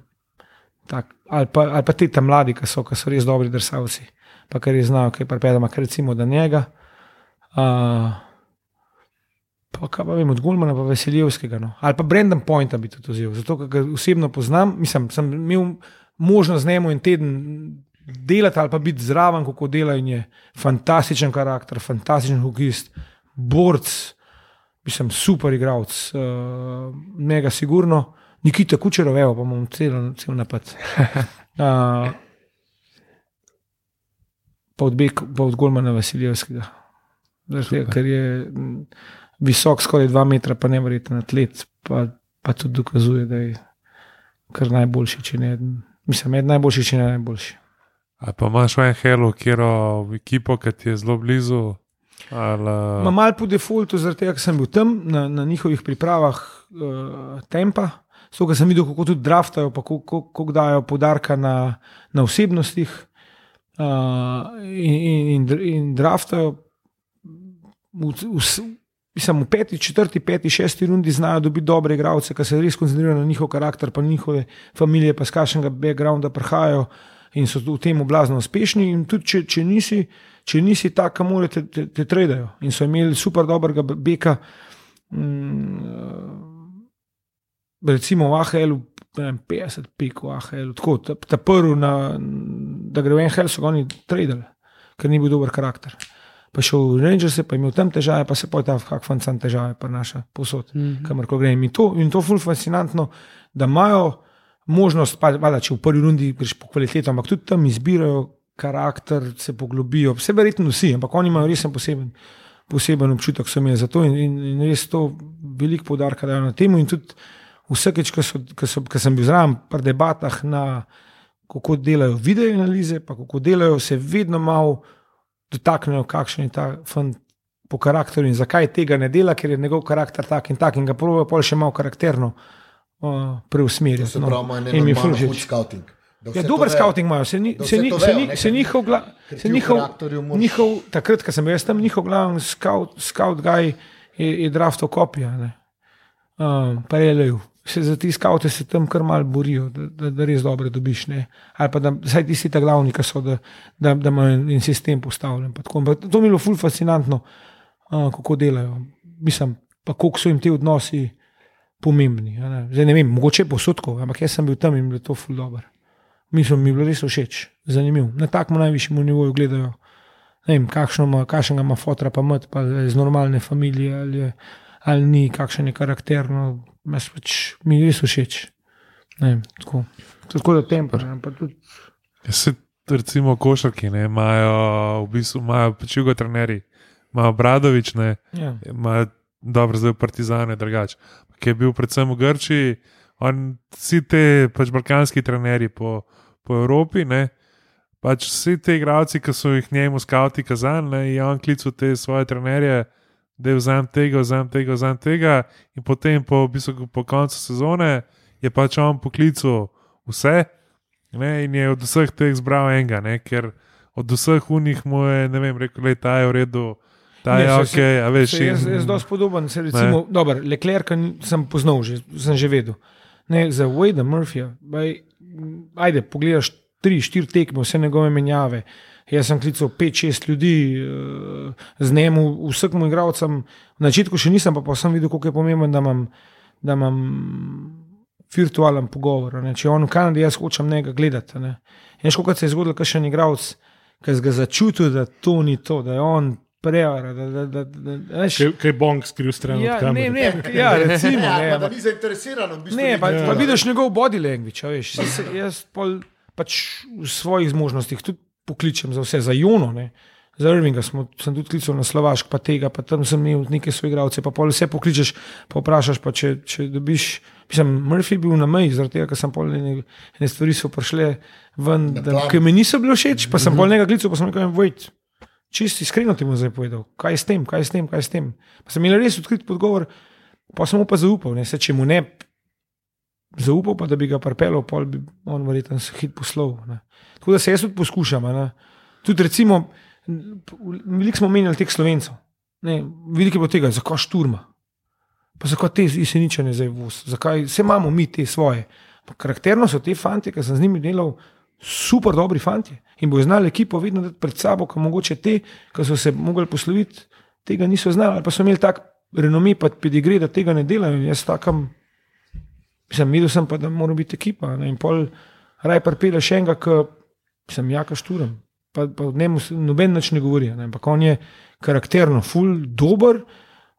Tak, ali, pa, ali pa te tam mladi, ki so, ki so res dobri drsavci, pa kar res znajo, kaj prepedamo, kar recimo da njega. Uh, pa kaj pa vem, od Gulmana pa Veseljevskega. No. Ali pa Brendan Pointa bi tudi vzel, zato ker ga osebno poznam. Mislim, sem imel možnost z njim en teden delati ali pa biti zraven, kako dela in je fantastičen karakter, fantastičen hokejist, borc, mislim, super igralec, uh, mega sigurno. Nikita Kučerov, evo, pa imam cel, cel napad. Uh, [LAUGHS] pa od, Bek, pa od Golmana Vasiljevskega. Tega, Ker je mm, visok, skoraj dva metra, pa ne verjeten atlet, pa, pa tudi dokazuje, da je kar najboljši, če ne eden. Mislim, med najboljši, če ne najboljši. Ali pa imaš v NHL-u, kjer je ekipo, ki ti je zelo blizu. Ali, Ma mal po defaultu, zaradi tega, ker sem bil tam na, na njihovih pripravah uh, tempa, ker sem videl, kako tudi draftajo, pa kako, kako dajo podarka na, na osebnostih uh, in, in, in, in draftajo. V, v, mislim, v peti, četrti, peti, šesti rundi znajo dobiti dobre igralce, ki se res koncentrirajo na njihov karakter, pa njihove družine, pa z kakšnega backgrounda prihajajo in so v tem blazno uspešni. In tudi, če, če nisi, če nisi tak, ki morajo te, te, te tredajo. In so imeli super dobrega be- beka. Mm, recimo v AHL-u, ne vem, 50 pik v AHL-u, tako ta, ta prvi, da gre v NHL, so ga oni tradili, ker ni bil dober karakter. Pa šel v Rangers, pa imel tam težave, pa se pa ta kak fancan težave prenaša posod, mm -hmm. kamor gre. In to, in to ful fascinantno, da imajo možnost, pa valjda, če v prvi rundi greš po kvaliteto, ampak tudi tam izbirajo karakter, se poglobijo, vse verjetno vsi, ampak oni imajo resen poseben, poseben občutek, so imeli za to in, in, in res to veliko poudarka dajo na temu. In tudi vsakeč, ko, so, ko, so, ko sem bil zraven pri debatah na kako delajo video analize, pa kako delajo, se vedno malo dotaknejo, kakšen je ta fant po karakteru in zakaj tega ne dela, ker je njegov karakter tak in tak in ga pravijo pol še malo karakterno uh, preusmeriti. No. In mi. Da Ja, dober vejo. scouting imajo, se, ni, se, ni, to se, vejo, ni, se njihov, gla, se njihov, moraš- njihov, takrat, ko sem jaz tam, njihov glavni scout, scout guy je, je drafto kopija, ne. um, pa je lev. Se za ti skaute se tam kar mal borijo, da, da, da res dobro dobiš. Ne? Ali pa da vsaj tisti ta glavni, ki so, da, da, da imajo en, sistem postavljen. To mi je bilo ful fascinantno, uh, kako delajo. Mislim, pa koliko so jim ti odnosi pomembni. Ne? Zdaj ne vem, mogoče posodkov, ampak jaz sem bil tam in bilo to ful dobro. Mislim, mi je bilo res všeč, zanimivo. Na takem najvišjem nivoju gledajo. Vem, kakšno ima, kakšnega ima fotra, pa mat, pa je iz normalne familije ali ali ni, kakšen je karakter. Jaz pač, mi je res všeč. Ne, tako. tako da temper. ne, pa tudi- Ja, se, recimo, košarki ne, imajo, v bistvu, imajo pač jugo trenerji, imajo Bradovič, ne, Ja. imajo dobro zdaj partizane, drugače. Ki je bil predvsem v Grčiji, on, vsi ti pač balkanski trenerji po, po Evropi, ne, pač vsi ti igralci, ki so jih njemu skavti kazali, ne, je on klical te svoje trenerje. Da je vzam tega, vzam tega, vzam tega, in potem, po, v bistvu, po koncu sezone, je pač on poklical vse, ne, in je od vseh teh zbral enega, ne, ker od vseh unih mu je, ne vem, rekel, da je ta je v redu, ta Ne, je ok, se- a veš. Se jaz, jaz dosti podoben. Se recimo, dober, Leclerc sem poznal, že, sem že vedel. Ne, za Wade Murphyja, baj, ajde, pogledaš tri, štiri tekme, vse njegove menjave. Jaz sem klical pet, šest ljudi, eh, z njim, vsakmu igralcem. Na začetku še nisem, pa, pa sem videl, kako je pomembno, da imam, da imam virtualen pogovor. Ne. Če je on v Kanadi, jaz hočem njega gledati. a Ne. In škoda se je zgodilo, da še en igralec, ki je ga začutil, da to ni to, da je on prevara. Da, da, da, da, da, veš, Kaj, kaj bong skril stran ja, od kamere. ne, ne, [LAUGHS] ja, recimo, Ja, ne, pa, ampak- ni zainteresiran, v bistvu Ne, pa, pa vidiš njegov body language, veš. Se, jaz pol, pač v svojih zmožnostih tudi pokličem za vse, za Jono. Ne. Za Irvinga smo, sem tudi klical na Slovašk, pa tega, pa tam sem imel neke svoje igralce, pa pol vse pokličeš, pa vprašaš, pa če, če dobiš. Mislim, Murphy je bil na meji, zaradi tega, ker sem pol ene, ene stvari so prišle ven, da, ki mi niso bile všeč, pa sem pol njega klical, pa sem rekel, vojt. Čisto iskreno ti bom zdaj povedal, kaj je s tem, kaj je s tem, kaj je s tem. Pa sem imel res odkrit podgovor, pa sem mu pa zaupal, ne, se če mu ne zaupal, pa da bi ga pripeljal, pol bi on verjetno se hit poslal. Ne. Tako da se jaz tudi poskušam. Ne. Tudi recimo, veliko smo menjali teh slovencev. Ne, Veliko je bilo tega, zakaj šturma. Pa zakaj te jeseničane zdaj voz, zakaj vse imamo mi te svoje. Pa karakterno so te fanti, ki sem z njimi delal, super dobri fanti in bojo znali ekipo vedno dati pred sabo, ko mogoče te, ki so se mogli posloviti, tega niso znali ali pa so imeli tak renome, pa pedigre, da tega ne delajo. In jaz takam, sem videl, sem pa, da mora biti ekipa. Ne? In pol raj pripelje še enega, ki sem jaka šturem. Pa, pa njemu se noben več ne govori. Ne? Ampak on je karakterno, ful, dober.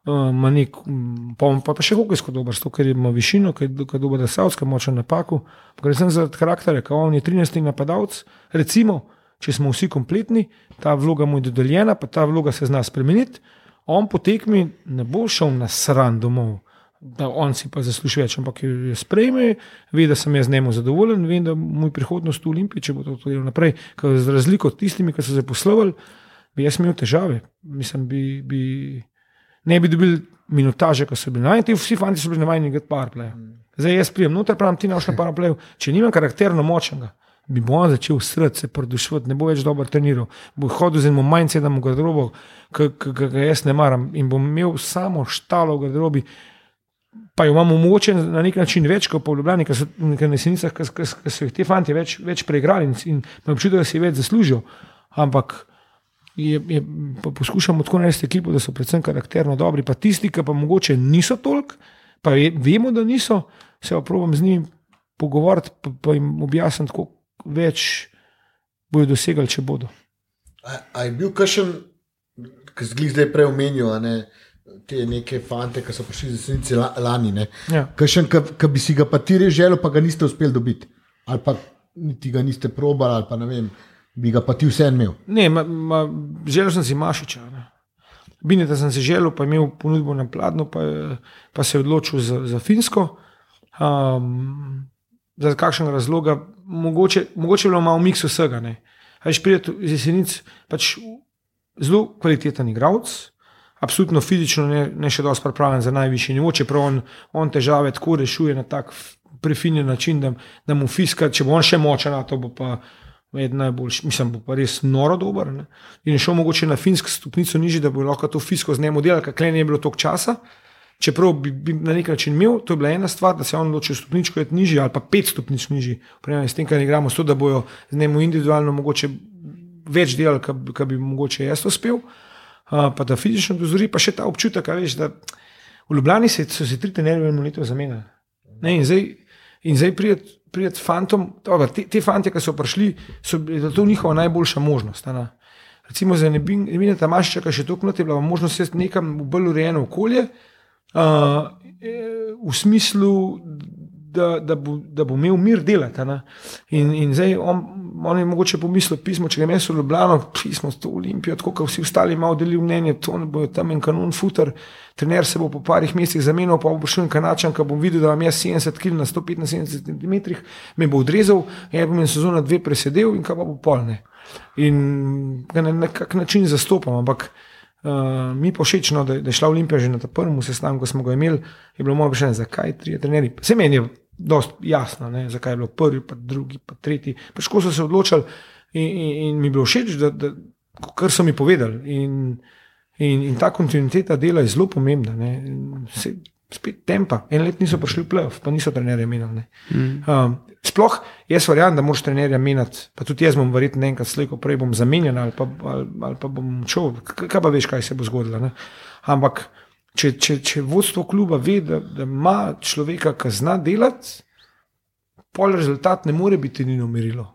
Ima nek, mm, pa, pa, pa še hokejsko dober, zato ker ima višino, ker je dober, da savska moča napako. Gre sem za karaktere, ker on je 13. napadalec. Recimo, če smo vsi kompletni, ta vloga mu je dodeljena, pa ta vloga se zna spremeniti. On po tekmi ne bo šel na sran domov, da on si pa zasluži več, ampak jo sprejme, ve, da sem jaz z njim zadovoljen, vem, da moj prihodnost v Olimpiji, če bo to delal naprej, ker za razliko od tistimi, ki so se poslovali, bi jaz imel težave. Mislim, bi, bi ne bi dobili minutaže, ko so bili najmanj, ti vsi fanti so bili navajeni igrati parplay. Zdaj jaz prijem noter, pravim ti našem parplay, če nimam karakterno močnega. Bi bo on začel srce, se produšiti, ne bo več dobro treniral, bo hodil z enim manjcem v garderobo, ki ga jaz ne maram in bom imel samo štalo v garderobi, pa jo imamo moče na nek način več kot po Ljubljani, ker so na jesenicah, ker so jih ti fanti več, več preigrali in, in imam občutek, da si več zaslužijo. Ampak je, je, poskušamo tako narediti ekipo, da so predvsem karakterno dobri, pa tisti, ki pa mogoče niso toliko, pa je, vemo, da niso, se pa probam z njimi pogovoriti, pa, pa jim objasniti, kako več bodo dosegali, če bodo. A, a je bil kakšen, ki si jih zdaj prej omenil, a ne, te neke fante, ki so prišli senice la- lani, ne? Ja. Kakšen, ki bi si ga pa ti res želel, pa ga niste uspeli dobiti. Ali pa niti ga niste probali, ali pa ne vem, bi ga pa ti vse imel. Ne, ma, ma, želel sem si Mašiča. Ne. Bineta sem si želel, pa je imel ponudbo na pladnju, pa, pa se je odločil za, za Finsko. Um, za kakšen razlog, mogoče, mogoče je bilo malo miks vsega. Veš, prideti iz jesenic, pač zelo kvaliteten igralec. Absolutno fizično ne, ne še dosti pripravljen za najvišji nivo, čeprav on, on težave tako rešuje na tak prefinjen način, da, da mu fiska, če bo on še močen, to bo pa eden najboljši, mislim, bo pa res noro dober. Ne? In je šel mogoče na finsko stopnico nižje, da bo lahko to fisko z njim delal, ker klej ni bilo toliko časa. Čeprav bi, bi na nek način imel, to je bila ena stvar, da se je on odločil stopničko je nižji ali pa pet stopnič nižji, primerjali s tem, kar igramo, s to, da bojo z njim individualno mogoče več delali, kar bi mogoče jaz uspel. Uh, pa da fizično dozori, pa še ta občutek, veš, da v Ljubljani se, so se tri trenerje v letu zamenjali. Ne, in zdaj, in zdaj prideti prijet fantom, dobro, te, te fante, ki so prišli, so bili to njihova najboljša možnost. ne. Recimo za Nebina Tamašča, ki še toliko not je bila možnost sesti nekam v bolj urejeno okolje, Uh, v smislu, da, da, bo, da bo imel mir delati. In, in zdaj on, on je mogoče pomislil, pismo, če imaš v Ljubljano, pismo to Olimpijo, tako kot vsi ostali malo delijo mnenje, to ne bo tam en kanon futer. Trener se bo po parih mesecih zamenjal, pa bo šel en kanačan, ki bom videl, da imam jaz 70 kg na 175 cm, me bo odrezal, jaz bom en sezona dve presedel in kaj pa bo polne. In ga na nek način zastopam, ampak uh, mi pa všečno, da, da je šla Olimpija že na ta prvem sestanku, ko smo ga imeli, je bilo moje vprašanje, zakaj tri trenerji. Se meni je dosti jasno, ne, zakaj je bilo prvi, pa drugi, pa tretji. Pač ko so se odločili in, in, in mi je bilo všeč, da, da, kar so mi povedali. In, in, in ta kontinuiteta dela je zelo pomembna. ne. Se, spet tempa. En let niso prišli v plov, pa niso trenerje menjali. Mm. Um, sploh jaz verjamem, da moraš trenerja menjati, pa tudi jaz bom verjetno enkrat slejko prej bom zamenjen ali ali, ali pa bom šel, kaj pa veš, kaj se bo zgodilo. Ne? Ampak če, če, če vodstvo kluba ve, da, da ima človeka, ki zna delati, pol rezultat ne more biti njeno merilo.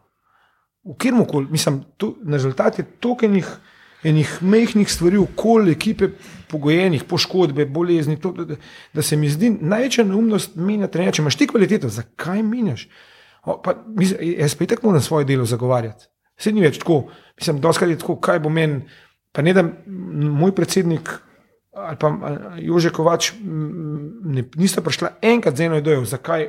V kjer koli, mislim, to, na rezultat je toliko enih, mehkih stvari, okoli ekipe, pogojenih, poškodbe, bolezni. To, da, da, da se mi zdi največja neumnost menjati trenerja. Če imaš ti kvaliteto, zakaj menjaš? O, pa, mislim, jaz pa itak moram svoje delo zagovarjati. Vse ni več tako. Mislim, doskrat je tako, kaj bo meni. Pa ne da moj predsednik ali pa Jože Kovač ne, nista prišla enkrat z eno idejo, zakaj.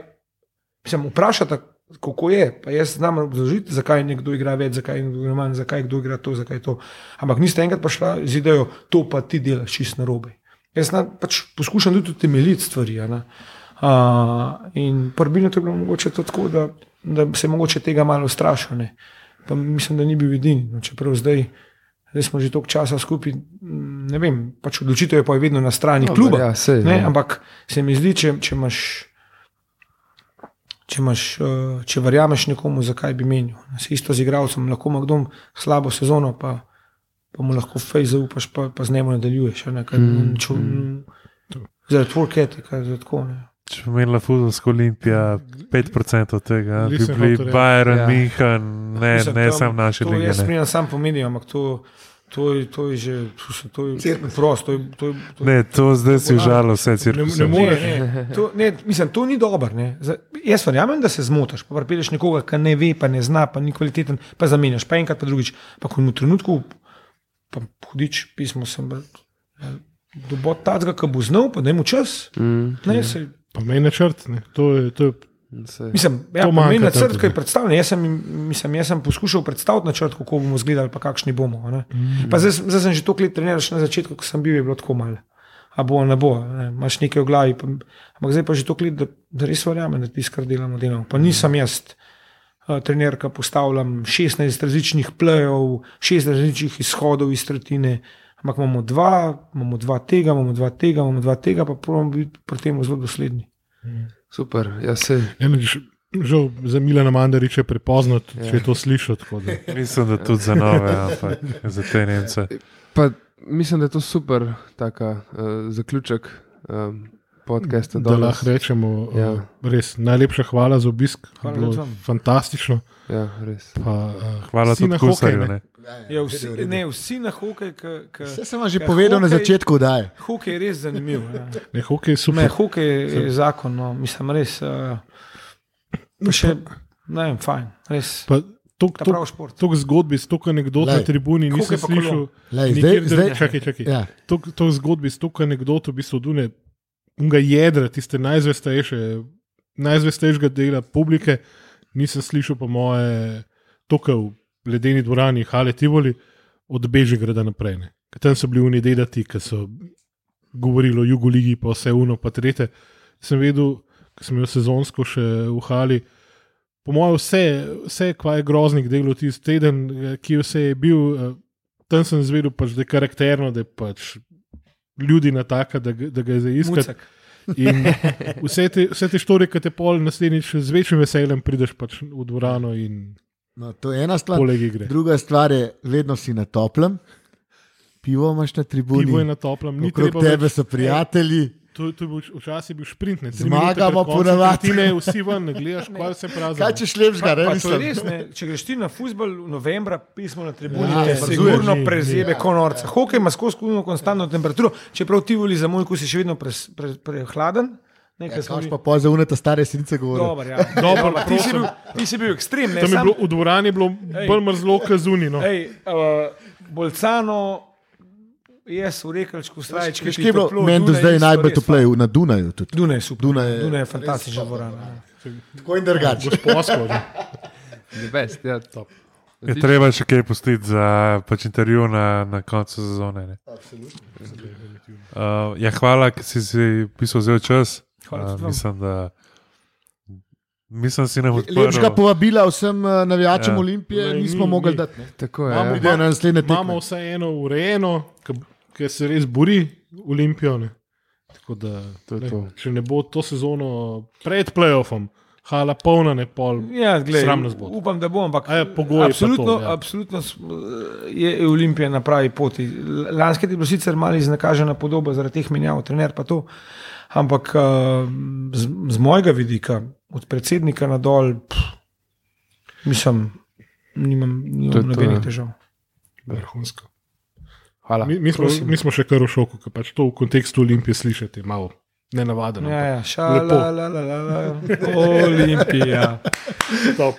Mislim, vprašata, kako je. Pa jaz znam razložiti, zakaj nekdo igra več, zakaj nekdo igra manj, zakaj kdo igra to, zakaj to. Ampak niste enkrat prišla z idejo, to pa ti delaš čist na robe. Jaz na, pač poskušam tudi temeljiti stvari. a ne. Uh, in prvino je bilo mogoče to tako, da, da se je mogoče tega malo strašil. ne. Pa mislim, da ni bil edini. No, čeprav zdaj, zdaj smo že toliko časa skupaj, m, ne vem, pač odločitev je pa je vedno na strani Dobar, kluba. ja, sej, ne, ja. ampak se mi zdi, če, če imaš. Če, imaš, eh, če verjameš nekomu, zakaj bi menil. Se isto z igralcem, lahko ima kdo slabo sezono, pa, pa mu lahko fej zaupaš, pa, pa z njim nadaljuješ. Ne, kaj, mm, ču, mm. Zaradi etika, zaradi tako. Ne. Če bi imela futbolska olimpija 5% od tega, bi Lisem bili hotel reči. Bayern, Ja. ja. Minhen, ne, Mislim, ne tam- samo naše To lige. jaz ne. spremljam sam pomeni, ampak to, to, je, to je že to je prosto. To je, to je, to je, Ne, to zdaj si užalo vse Ne, cirkuse. ne moreš. Ne, ne, [LAUGHS] to, ne, mislim, to ni dobro. ne. Jaz verjamem, da se zmotiš. Pa pripeleš nekoga, ki ne ve, pa ne zna, pa ni kvaliteten, pa zamenjaš, pa enkrat, pa drugič. Pa ko v trenutku, pa hudič, pismo sem bral. Dobo tacga, ki bo znal, pa da mu čas. Mm, Ne, se, Pa meni načrt. Ne. To je, to je mislim, ja, To meni načrt, tudi. ki je predstavljen. Jaz sem, mislim, jaz sem poskušal predstaviti načrt, kako bomo izgledali, pa kakšni bomo. a ne. Pa zdaj, zdaj sem že toliko let treniral, še na začetku, ko sem bil, je bilo tako malo. A bo, ne bo, ne. imaš nekaj v glavi. Pa, ampak zdaj pa že toliko let, da, da res verjamem, da ti skar delamo, delamo. Pa nisem jaz. Uh, trener, ki postavljam 16 različnih plejev, 6 različnih izhodov iz tretjine, ampak imamo dva, imamo dva tega, imamo dva tega, imamo dva tega, pa pravimo biti pri tem zelo dosledni. Super, ja, sej. eno, ž- žal za Milana Mandariča je prepozno, Ja. če je to slišal. tako da. [LAUGHS] Mislim, da tudi za nove, ampak za te Nemce. Pa, mislim, da je to super taka, uh, zaključek um, podcasta. Da lahko rečemo, Ja. ja. res najlepša hvala za obisk. Hvala Bilo. Fantastično. Ja, res. Pa, uh, Hvala vsi tudi na kusarju. ne. ne. Ja, vsi, ne, vsi na hokej, ki. Vse sem vam že Ja, povedal na hokej- začetku, da je. Hokej je res zanimiv. Ja. Ne, hokej je super. Ne, hokej je zakon, no, mislim, res. Uh, še, ne vem, fajn, res. Pa, tok, tok. Tok zgodbi, tok anegdot na Lej. tribuni, nisem Hokej pa slišal. Lej, nikjer zdaj, drugje. zdaj, Čakaj, čakaj. ja. Tok, tok zgodbi, tok anegdot, v bistvu dune, unga jedra, tiste najzvestejše, najzvestejšega dela publike, nisem slišal po moje, toka v ledeni dvorani, hale Tivoli, od Bežigrada naprej. Tam so bili oni dedati, ki so govorili o Jugoligi, pa vse uno, pa trete. Sem vedel, ko sem imel sezonsko še v Hali. Po mojem, vse, vse kva je groznik delal tisti teden, ki vse je bil, eh, tam sem zvedel, pač, da je karakterno, da je pač ljudi na taka, da, da ga je za iskati. In vse te, vse te štorije, ki te pol naslednjič z večjim veseljem prideš pač v dvorano in No, to je ena stvar. Druga stvar je, vedno si na toplem, pivo imaš na tribuni, Pivo je na toplem, ni okrog treba tebe več, so prijatelji. To, to je bil, včasih je bil sprint, ne Zmagamo ponavadi. tretjine, vsi ven, ne gledaš, kaj se pravi. Kaj češ lepšega, ne Pa, to je mislim. res, ne? Če greš ti na futbol v novembra, pismo na tribuni, Ja, ja, te sigurno prezebe konorca. Hokej ima skozi kuno konstantno temperaturo, čeprav ti voli za moj, ko si še vedno pres- pre- prehladen. Nekaj smo mi- pa pol za unete stare sinice govoril. Dobar, ja. [LAUGHS] Dobro, Dobar, ti, si bil, ti si bil ekstrem. Ne, Tam je sam, bilo, v dvorani je bilo bolj mrzlo, kot zunaj. No. ej, uh, Bolcano, jaz v rekalčku Veš, kje je bilo meni do zdaj najbolj topleje na Dunaju. Tudi. Dunaj je super. Dunaj je Dunaj je fantastična dvorana. Tako in drugače. Gospodsko. The best, ja. Top. Je treba še kaj pustiti za pač intervju na, na koncu sezone. ne. Uh, ja, hvala, ker si si pisal zelo čas. Hvala Uh, mislim, da mislim, si nam Lepšega odprl. povabila vsem eh, navijačem Ja. Olimpije Ne, nismo ni, mogli dati. ne. Tako je. Imamo ja. Na naslednje Imamo tekme. vse eno urejeno, ker se res bori Olimpijo. Ne. Tako da, To ne, to. če ne bo to sezono pred playoffom, hala polna, ne pol. Ja, glej, Sram nas bo. upam, da bo, ampak je pogoj pa absolutno, to, ja. absolutno je Olimpija na pravi poti. L- Lanski je bilo sicer malo iznakažena podoba zaradi teh menjav, trener pa to. Ampak uh, z, z mojega vidika, od predsednika na dol, pff, mislim, nimam, nimam nobenih ja. težav. Vrhunsko. Hvala. Mi, mi, smo, Prosim. mi smo še kar v šoku, ker pač to v kontekstu Olimpije slišati malo nenavadno. Ja, ja, Lepo. šala, la, la, la, la, [LAUGHS] Olimpija. Top.